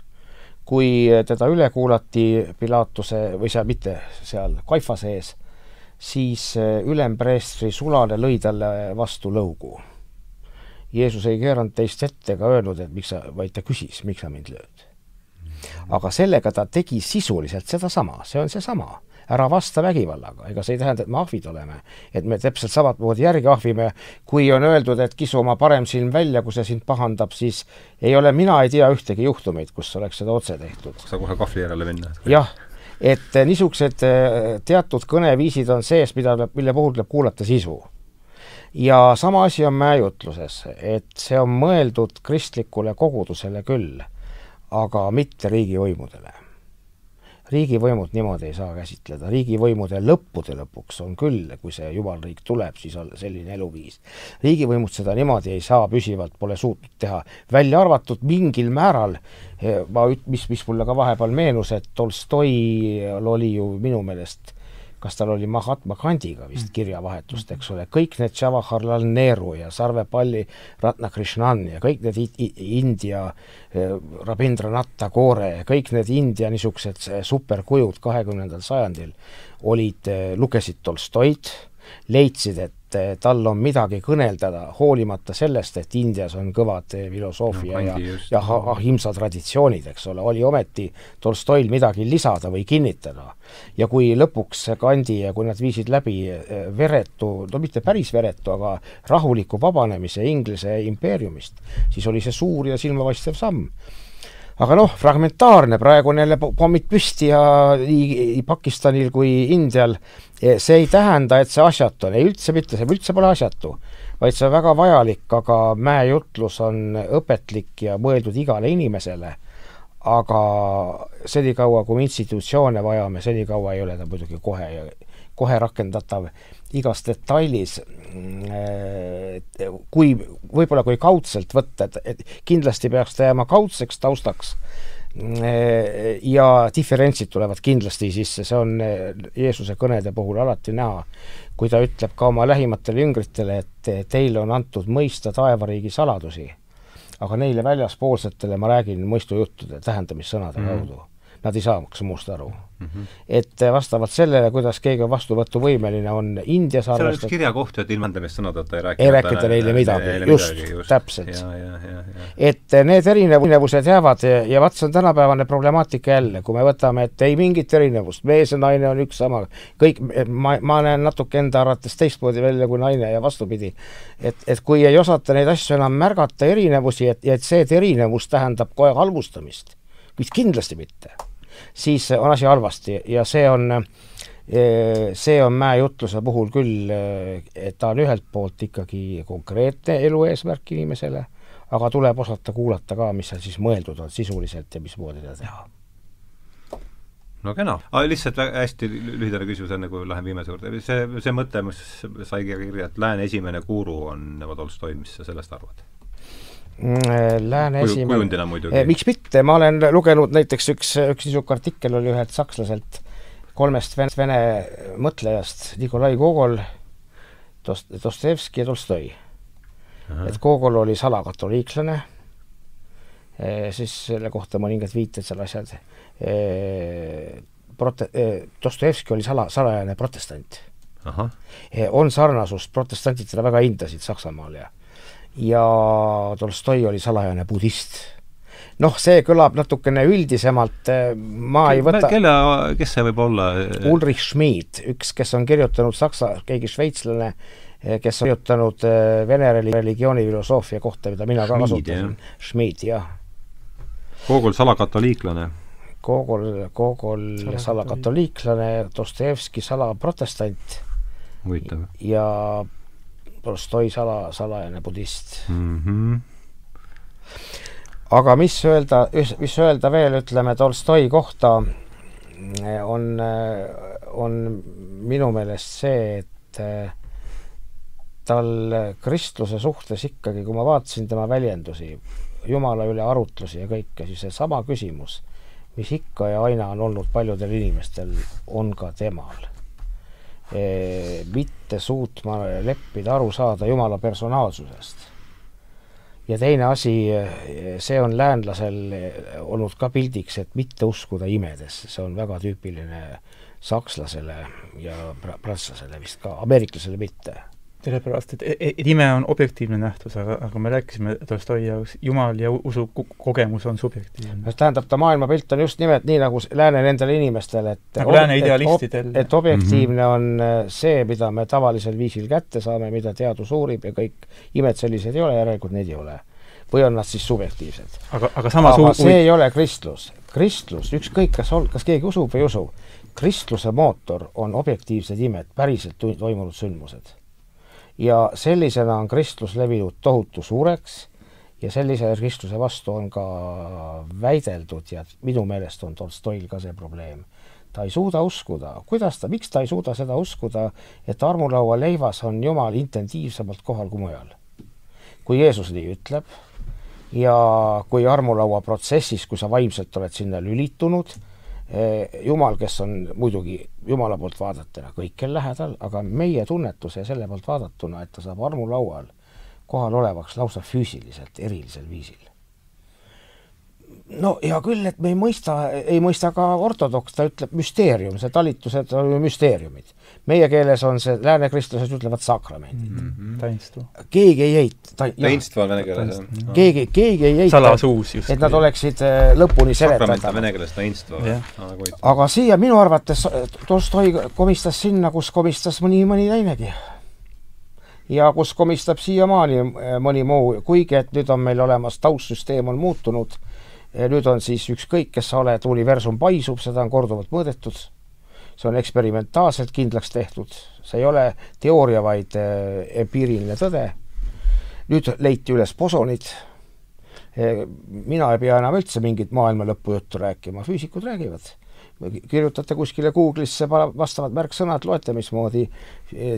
kui teda üle kuulati Pilatuse või seal mitte seal Kaifase ees, siis ülempreestri sulane lõi talle vastu lõugu. Jeesus ei keeranud teist ette ega öelnud, et miks sa, vaid ta küsis, miks sa mind lööd. aga sellega ta tegi sisuliselt sedasama, see on seesama. ära vasta vägivallaga, ega see ei tähenda, et me ahvid oleme. et me täpselt samamoodi järgi ahvime, kui on öeldud, et kisu oma parem silm välja, kui see sind pahandab, siis ei ole, mina ei tea ühtegi juhtumit, kus oleks seda otse tehtud. sa kohe kahvli järele minna? jah et niisugused eh, teatud kõneviisid on sees, mida, mille puhul tuleb kuulata sisu. ja sama asi on mäejutluses, et see on mõeldud kristlikule kogudusele küll, aga mitte riigivõimudele. Riigivõimud niimoodi ei saa käsitleda, riigivõimude lõppude lõpuks on küll, kui see jumalriik tuleb, siis on selline eluviis. riigivõimud seda niimoodi ei saa püsivalt, pole suutnud teha, välja arvatud mingil määral ma üt-, mis, mis mulle ka vahepeal meenus, et Tolstoil oli ju minu meelest, kas tal oli Mahatma Gandhiga vist kirjavahetust, eks ole, kõik need Jawaharlal Nehru ja Sarvepalli Ratnakrishnan ja kõik need India Rabindranath Tagore, kõik need India niisugused superkujud kahekümnendal sajandil olid, lugesid Tolstoid, leidsid, et tal on midagi kõneldada, hoolimata sellest, et Indias on kõvad filosoofia no, ja, ja ahimsa traditsioonid, eks ole, oli ometi Tolstoil midagi lisada või kinnitada. ja kui lõpuks Gandhi ja kui nad viisid läbi veretu, no mitte päris veretu, aga rahuliku vabanemise Inglise impeeriumist, siis oli see suur ja silmapaistev samm aga noh, fragmentaarne, praegu on jälle pommid püsti ja nii Pakistanil kui Indial, see ei tähenda, et see asjatu on, ei üldse mitte, see üldse pole asjatu, vaid see on väga vajalik, aga mäejutlus on õpetlik ja mõeldud igale inimesele, aga senikaua, kui institutsioone vajame, senikaua ei ole ta muidugi kohe, kohe rakendatav igas detailis, kui, võib-olla kui kaudselt võtta, et, et kindlasti peaks ta jääma kaudseks taustaks ja diferentsid tulevad kindlasti sisse, see on Jeesuse kõnede puhul alati näha, kui ta ütleb ka oma lähimatele jüngritele, et teile on antud mõista taevariigi saladusi, aga neile väljaspoolsetele ma räägin mõistujuttude tähendamissõnade mm. kaudu. Nad ei saaks muust aru mm. -hmm. et vastavalt sellele, kuidas keegi on vastuvõtuvõimeline, on Indias seal on üks kirjakoht, et ilmendamissõnadeta ei räägi ei rääkida neile midagi, just, just., täpselt. et need erinevused jäävad ja, ja vaat see on tänapäevane problemaatika jälle, kui me võtame, et ei mingit erinevust, mees ja naine on üks sama, kõik, ma, ma näen natuke enda arvates teistmoodi välja kui naine ja vastupidi. et, et kui ei osata neid asju enam märgata, erinevusi, et, et see, et erinevus tähendab kohe halvustamist, kuid kindlasti mitte siis on asi halvasti ja see on, see on mäejutluse puhul küll, et ta on ühelt poolt ikkagi konkreetne elu eesmärk inimesele, aga tuleb osata kuulata ka, mis seal siis mõeldud on sisuliselt ja mismoodi seda teha. No kena, lihtsalt hästi lühidane küsimus, enne kui lähen viimase juurde, see, see mõte, mis sai kirja, et lääne esimene guru on Tolstoi, mis sa sellest arvad? Lääne Kuju, esimene kujundina muidugi. Eh, miks mitte, ma olen lugenud näiteks üks, üks niisugune artikkel oli ühelt sakslaselt, kolmest vene, vene mõtlejast, Nikolai Gogol, Dost-, Dostojevski ja Tolstoi. et Gogol oli salakatoliiklane, siis selle kohta mõningad viited seal asjad, prote-, Dostojevski oli sala, salajane protestant. on sarnasust, protestantid seda väga hindasid Saksamaal ja ja Tolstoi oli salajane budist noh, see kõlab natukene üldisemalt, ma ei võta kelle, kes see võib olla? Ulrich Schmid, üks, kes on kirjutanud saksa, keegi šveitslane, kes on kirjutanud eh, vene religiooni filosoofia kohta, mida mina ka kasutasin. Schmid, jah. Gogol salakatoliiklane. Gogol, Gogol salakatoliiklane, Dostojevski salaprotestant. huvitav. ja Tolstoi sala, salajane budist mm. -hmm aga mis öelda, mis öelda veel, ütleme Tolstoi kohta, on, on minu meelest see, et tal kristluse suhtes ikkagi, kui ma vaatasin tema väljendusi, Jumala üle arutlusi ja kõike, siis seesama küsimus, mis ikka ja aina on olnud paljudel inimestel, on ka temal. Mitte suutma leppida, aru saada Jumala personaalsusest. Ja teine asi, see on läänlasel olnud ka pildiks, et mitte uskuda imedesse, see on väga tüüpiline sakslasele ja prantslasele vist ka, ameeriklasele mitte sellepärast, et, et ime on objektiivne nähtus, aga, aga me rääkisime Tolstoi jaoks, Jumal ja usu kogemus on subjektiivne. tähendab, ta maailmapilt on just nimelt nii, nagu lääne nendel inimestel, et nagu lääne idealistidel. et objektiivne mm -hmm. on äh, see, mida me tavalisel viisil kätte saame, mida teadus uurib ja kõik imed sellised ei ole, järelikult neid ei ole. või on nad siis subjektiivsed. aga, aga samas aga see ei ole kristlus. kristlus, ükskõik, kas ol-, kas keegi usub või ei usu, kristluse mootor on objektiivsed imed, päriselt toimunud sündmused ja sellisena on kristlus levinud tohutu suureks ja sellise kristluse vastu on ka väideldud ja minu meelest on Tolstoil ka see probleem. ta ei suuda uskuda, kuidas ta, miks ta ei suuda seda uskuda, et armulaua leivas on Jumal intensiivsemalt kohal kui mujal. kui Jeesus nii ütleb ja kui armulaua protsessis, kui sa vaimselt oled sinna lülitunud, Jumal, kes on muidugi Jumala poolt vaadatuna kõikjal lähedal, aga meie tunnetuse selle poolt vaadatuna, et ta saab armulaual kohal olevaks lausa füüsiliselt erilisel viisil. No hea küll, et me ei mõista, ei mõista ka ortodoks, ta ütleb müsteerium, see talitused on ju müsteeriumid meie keeles on see, lääne kristlased ütlevad sakramendid mm. -hmm. tainstu. keegi ei eita ta,. tainstu on vene keeles, jah. keegi, keegi ei eita, salasuus just. et nad oleksid äh, lõpuni on vene keeles tainstu yeah.. aga siia minu arvates Tolstoi komistas sinna, kus komistas mõni, mõni teinegi. ja kus komistab siiamaani äh, mõni muu, kuigi et nüüd on meil olemas taustsüsteem on muutunud, nüüd on siis ükskõik, kes sa oled, universum paisub, seda on korduvalt mõõdetud see on eksperimentaalselt kindlaks tehtud, see ei ole teooria, vaid äh, empiiriline tõde. nüüd leiti üles bosonid. Äh, mina ei pea enam üldse mingit maailma lõpu juttu rääkima, füüsikud räägivad. kirjutate kuskile Google'isse vastavad märksõnad, loete, mismoodi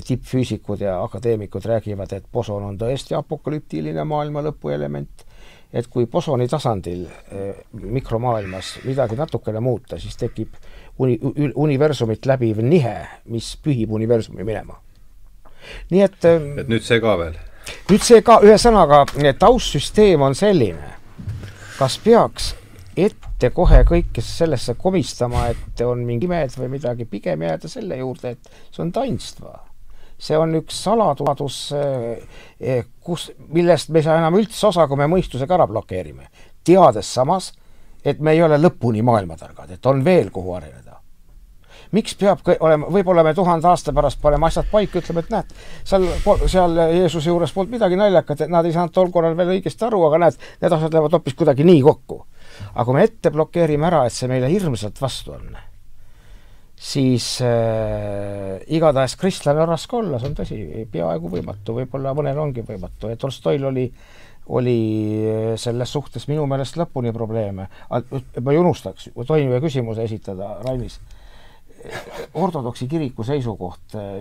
tippfüüsikud ja akadeemikud räägivad, et boson on tõesti apokalüptiline maailma lõpu element et kui bosoni tasandil mikromaailmas midagi natukene muuta, siis tekib uni-, universumit läbiv nihe, mis pühib universumi minema. nii et ähm, et nüüd see ka veel? nüüd see ka, ühesõnaga, taustsüsteem on selline, kas peaks ette kohe kõike sellesse komistama, et on mingi imed või midagi, pigem jääda selle juurde, et see on tainstva. See on üks saladus, äh, äh, kus, millest me ei saa enam üldse osa, kui me mõistusega ära blokeerime. teades samas, et me ei ole lõpuni maailmatargad, et on veel, kuhu areneda miks peab olema, võib-olla me tuhande aasta pärast paneme asjad paika, ütleme, et näed, seal, seal Jeesuse juures polnud midagi naljakat, et nad ei saanud tol korral veel õigesti aru, aga näed, need asjad lähevad hoopis kuidagi nii kokku. aga kui me ette blokeerime ära, et see meile hirmsalt vastu on, siis äh, igatahes kristlane on raske olla, see on tõsi, peaaegu võimatu, võib-olla mõnel ongi võimatu ja Tolstoil oli oli selles suhtes minu meelest lõpuni probleeme. ma ei unustaks, tohin ühe küsimuse esitada, Rainis ortodoksi kiriku seisukoht eh,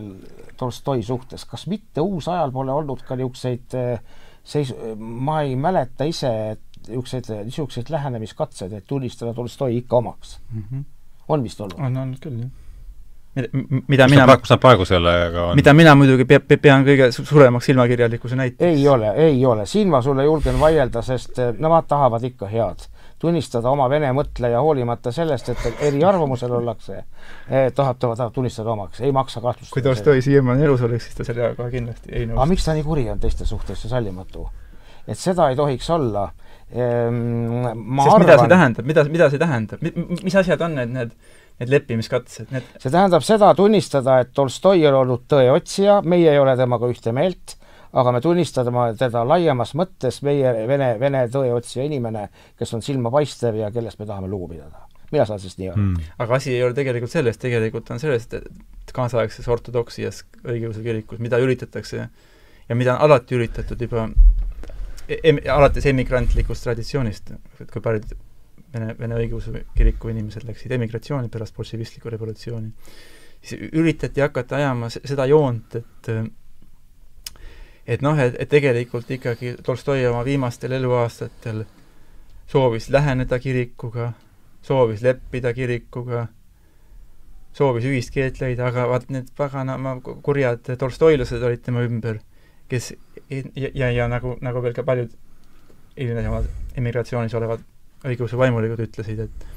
Tolstoi suhtes, kas mitte uusajal pole olnud ka niisuguseid eh, seis-, ma ei mäleta ise, et niisuguseid, niisuguseid lähenemiskatseid, et tunnistada Tolstoi ikka omaks mm. -hmm. On vist olnud? on olnud küll, jah. mida mina praegu, kus nad praegu sellega on? mida mina muidugi pe-, pe-, pean kõige suuremaks silmakirjalikkuse näiteks. ei ole, ei ole, siin ma sulle julgen vaielda, sest eh, nemad tahavad ikka head tunnistada oma vene mõtleja hoolimata sellest, et eriarvamusel ollakse eh,, tahab, tahab tunnistada omaks, ei maksa kahtlustada. kui Tolstoi siiamaani elus oleks, siis ta sellega kohe kindlasti ei nõustu. aga miks ta nii kuri on teiste suhtes ja sallimatu? et seda ei tohiks olla. Ma Sest arvan mida see tähendab, mida, mida see tähendab, mis asjad on need, need need leppimiskatsed, need see tähendab seda, tunnistada, et Tolstoi on olnud tõeotsija, meie ei ole temaga ühte meelt aga me tunnistame teda laiemas mõttes meie vene, vene tõeotsija inimene, kes on silmapaistev ja kellest me tahame lugu pidada. mina saan sellest nii aru. Mm.. aga asi ei ole tegelikult selles, tegelikult on selles, et kaasaegses ortodoksias õigeusu kirikus, mida üritatakse ja mida on alati üritatud juba em, alates emigrantlikust traditsioonist, et kui paljud Vene, Vene õigeusu kiriku inimesed läksid emigratsiooni pärast bolševistlikku revolutsiooni, siis üritati hakata ajama seda joont, et et noh, et, et tegelikult ikkagi Tolstoi oma viimastel eluaastatel soovis läheneda kirikuga, soovis leppida kirikuga, soovis ühist keelt leida, aga vaat need paganama kurjad tolstoilased olid tema ümber, kes ja, ja, ja nagu, nagu veel ka paljud hilisemad emigratsioonis olevad õigeusu vaimulikud ütlesid, et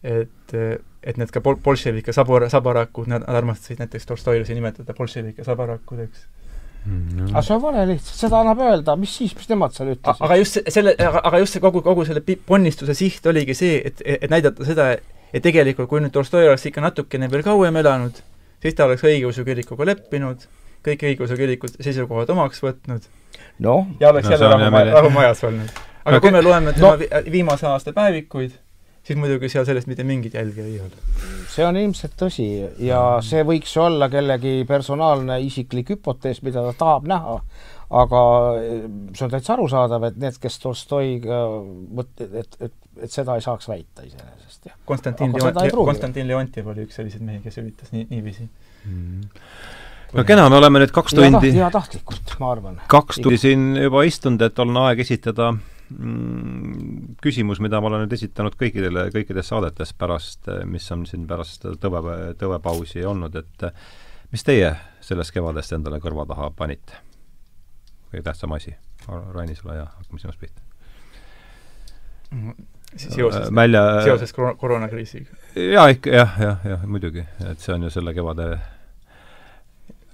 et, et need ka bol-, bolševike sabor-, sabarakud, nad armastasid näiteks Tolstoilasi nimetada bolševike sabarakudeks Mm, aga see on vale lihtsalt, seda annab öelda, mis siis, mis nemad seal ütlesid. aga just selle, aga just see kogu, kogu selle ponnistuse siht oligi see, et, et näidata seda, et tegelikult kui nüüd Tolstoi oleks ikka natukene veel kauem elanud, siis ta oleks õigeusu kirikuga leppinud, kõik õigeusu kiriku seisukohad omaks võtnud no, ja oleks no, jälle rahu, rahumajas olnud. aga no, kui me loeme tema no. viimase aasta päevikuid, siis muidugi seal sellest mitte mingit jälge ei ole. see on ilmselt tõsi ja see võiks olla kellegi personaalne isiklik hüpotees, mida ta tahab näha, aga eh, see on täitsa arusaadav, et need, kes Tolstoiga mõt-, et, et, et seda ei saaks väita iseenesest, jah. Konstantin Leont-, Konstantin Leontjev oli üks selliseid mehi, kes üritas nii, niiviisi mm no kena, me oleme nüüd kaks tundi heatahtlikult, ma arvan. kaks tundi siin juba istunud, et on aeg esitada Mm, küsimus, mida ma olen nüüd esitanud kõikidele, kõikides saadetes pärast, mis on siin pärast tõve, tõvepausi olnud, et mis teie sellest kevadest endale kõrva taha panite? kõige tähtsam asi. Raini, sulle ja hakkame sinust pihta. seoses Välja..., seoses koroonakriisiga? jaa, ikka jah, jah, jah, muidugi, et see on ju selle kevade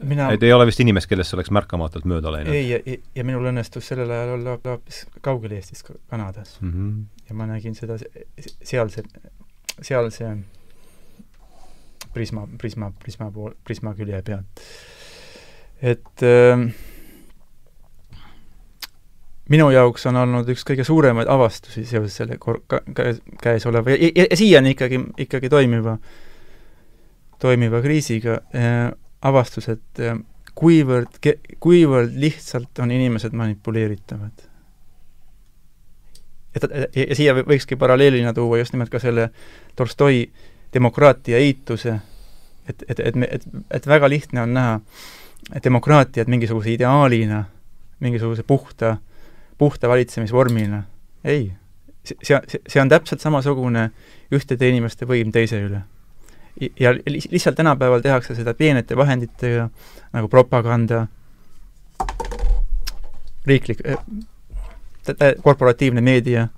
mina et ei ole vist inimest, kellest oleks märkamatult mööda läinud? ei, ja, ja minul õnnestus sellel ajal olla hoopis kaugel Eestist, Kanadas mm. -hmm. ja ma nägin seda sealse, sealse prisma, prisma, prisma pool, prisma külje pealt. et äh, minu jaoks on olnud üks kõige suuremaid avastusi seoses selle kor-, ka-, käesoleva ja, ja, ja siiani ikkagi, ikkagi toimiva, toimiva kriisiga äh, avastus, et äh, kuivõrd, kuivõrd lihtsalt on inimesed manipuleeritavad. et, ja siia võikski paralleelina tuua just nimelt ka selle Tolstoi demokraatia eituse, et, et, et me, et, et väga lihtne on näha demokraatiat mingisuguse ideaalina, mingisuguse puhta, puhta valitsemisvormina. ei, see, see, see on täpselt samasugune ühtede inimeste võim teise üle ja lihtsalt tänapäeval tehakse seda peenete vahenditega, nagu propaganda, riiklik, äh, korporatiivne meedia,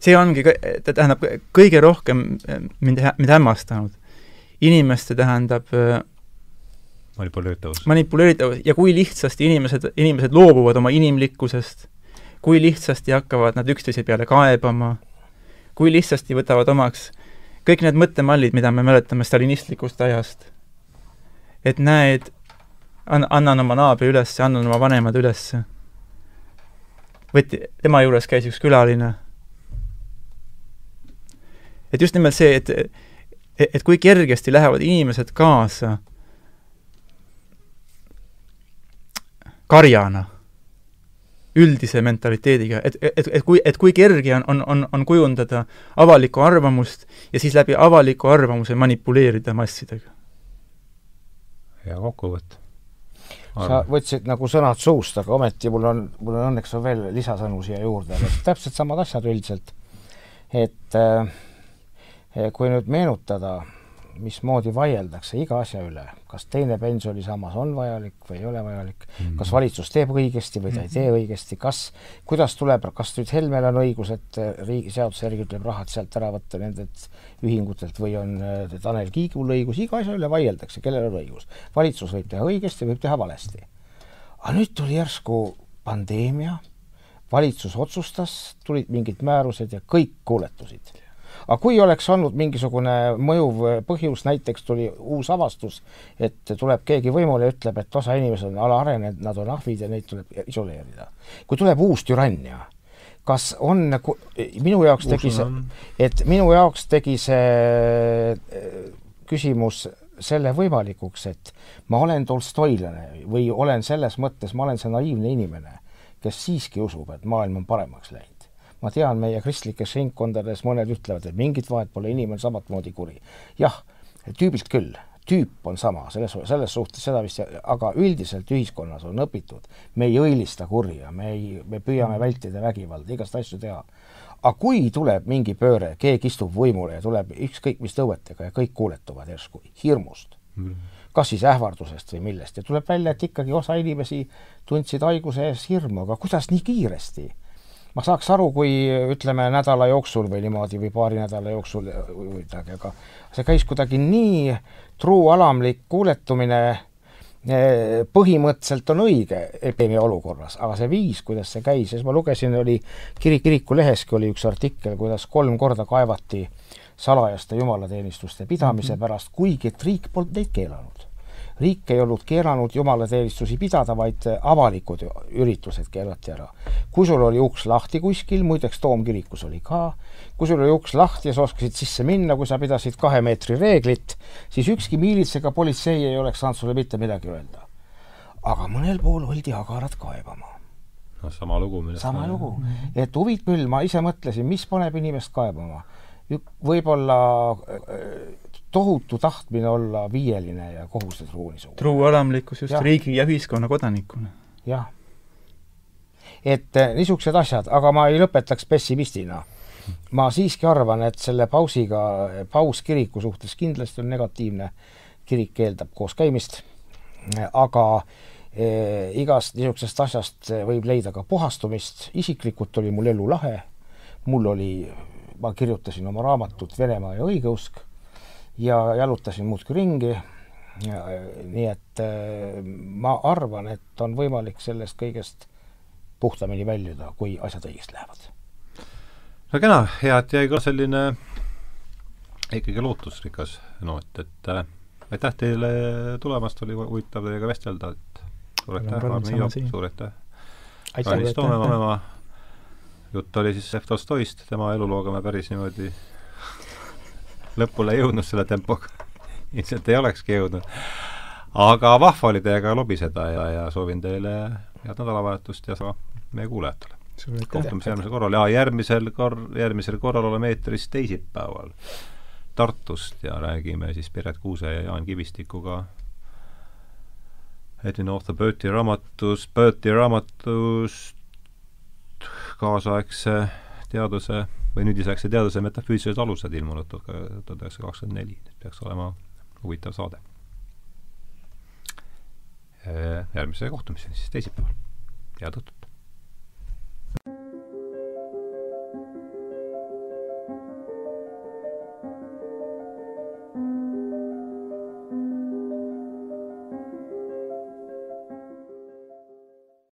see ongi, tähendab, kõige rohkem äh, mind, mind hämmastanud. inimeste tähendab äh, manipuleeritavus. manipuleeritavus ja kui lihtsasti inimesed, inimesed loobuvad oma inimlikkusest, kui lihtsasti hakkavad nad üksteise peale kaebama, kui lihtsasti võtavad omaks äh, kõik need mõttemallid, mida me mäletame stalinistlikust ajast, et näed, an-, annan oma naabri üles, annan oma vanemad üles. võeti, tema juures käis üks külaline. et just nimelt see, et, et, et kui kergesti lähevad inimesed kaasa karjana üldise mentaliteediga, et, et, et kui, et kui kerge on, on, on, on kujundada avalikku arvamust ja siis läbi avaliku arvamuse manipuleerida massidega. hea kokkuvõte. sa võtsid nagu sõnad suust, aga ometi mul on, mul on õnneks on veel lisasõnu siia juurde, täpselt samad asjad üldiselt. et äh, kui nüüd meenutada mismoodi vaieldakse iga asja üle, kas teine pensionisammas on vajalik või ei ole vajalik mm, -hmm. kas valitsus teeb õigesti või ta ei tee õigesti, kas, kuidas tuleb, kas nüüd Helmel on õigus, et riigi seaduse järgi tuleb rahad sealt ära võtta nendelt ühingutelt või on äh, Tanel Kiigul õigus, iga asja üle vaieldakse, kellel on õigus. valitsus võib teha õigesti, võib teha valesti. aga nüüd tuli järsku pandeemia, valitsus otsustas, tulid mingid määrused ja kõik kuuletusid aga kui oleks olnud mingisugune mõjuv põhjus, näiteks tuli uus avastus, et tuleb keegi võimule ja ütleb, et osa inimesi on alaarenenud, nad on ahvid ja neid tuleb isoleerida. kui tuleb uus türannia, kas on, minu jaoks tegi see, et minu jaoks tegi see äh, küsimus selle võimalikuks, et ma olen tolstoilane või olen selles mõttes, ma olen see naiivne inimene, kes siiski usub, et maailm on paremaks läinud ma tean, meie kristlikes ringkondades mõned ütlevad, et mingit vahet pole, inimene samamoodi kuri. jah, tüübilt küll, tüüp on sama, selles, selles suhtes seda vist, aga üldiselt ühiskonnas on õpitud, me ei õilista kurja, me ei, me püüame vältida vägivalda, igast asju teha. aga kui tuleb mingi pööre, keegi istub võimule ja tuleb ükskõik mis tõuetega ja kõik kuuletuvad järsku hirmust mm., kas siis ähvardusest või millest, ja tuleb välja, et ikkagi osa inimesi tundsid haiguse ees hirmu, aga kuidas nii kiiresti? Ma saaks aru, kui ütleme nädala jooksul või niimoodi või paari nädala jooksul või midagi, aga see käis kuidagi nii truualamlik kuuletumine, eh, põhimõtteliselt on õige epideemia olukorras, aga see viis, kuidas see käis, siis ma lugesin, oli kirik, kiriku leheski oli üks artikkel, kuidas kolm korda kaevati salajaste jumalateenistuste pidamise mhm. pärast, kuigi et riik polnud neid keelanud riik ei olnud keelanud jumalateenistusi pidada, vaid avalikud üritused keelati ära. kui sul oli uks lahti kuskil, muideks Toomkirikus oli ka, kui sul oli uks lahti ja sa oskasid sisse minna, kui sa pidasid kahe meetri reeglit, siis ükski miilits ega politsei ei oleks saanud sulle mitte midagi öelda. aga mõnel pool oldi agarad kaebama noh, sama lugu. sama lugu, et huvitav küll, ma ise mõtlesin, mis paneb inimest kaebama. võib-olla tohutu tahtmine olla viieline ja kohustusruuni suur. truualamlikkus just ja. riigi ja ühiskonna kodanikuna. jah. et eh, niisugused asjad, aga ma ei lõpetaks pessimistina. ma siiski arvan, et selle pausiga, paus kiriku suhtes kindlasti on negatiivne, kirik eeldab kooskäimist, aga eh, igast niisugusest asjast võib leida ka puhastumist, isiklikult oli mul elu lahe, mul oli, ma kirjutasin oma raamatut Venemaa ja õigeusk ja jalutasin muudkui ringi. nii et äh, ma arvan, et on võimalik sellest kõigest puhtamini väljuda, kui asjad õigesti lähevad. no kena, hea, et jäi ka selline ikkagi lootusrikas noot, et äh, aitäh teile tulemast, oli huvitav teiega vestelda, et suur aitäh, Arne Joop, suur aitäh. Rainis Toomemaa, jutt oli siis Lev Tolstoist, tema elulooga me päris niimoodi lõpule jõudnud selle tempoga. ilmselt ei olekski jõudnud. aga vahva oli teiega lobiseda ja, ja soovin teile head nädalavahetust ja sama meie kuulajatele. kohtumise järgmisel korral ja järgmisel kor-, järgmisel korral oleme eetris teisipäeval Tartust ja räägime siis Piret Kuuse ja Jaan Kivistikuga Edwin Arthur Burti raamatust, Burti raamatust kaasaegse teaduse või nüüdisaegse teaduse metafüüsilised alused ilmunud tuhat üheksasada kakskümmend neli, peaks olema huvitav saade. järgmise kohtumiseni siis teisipäeval, head õhtut!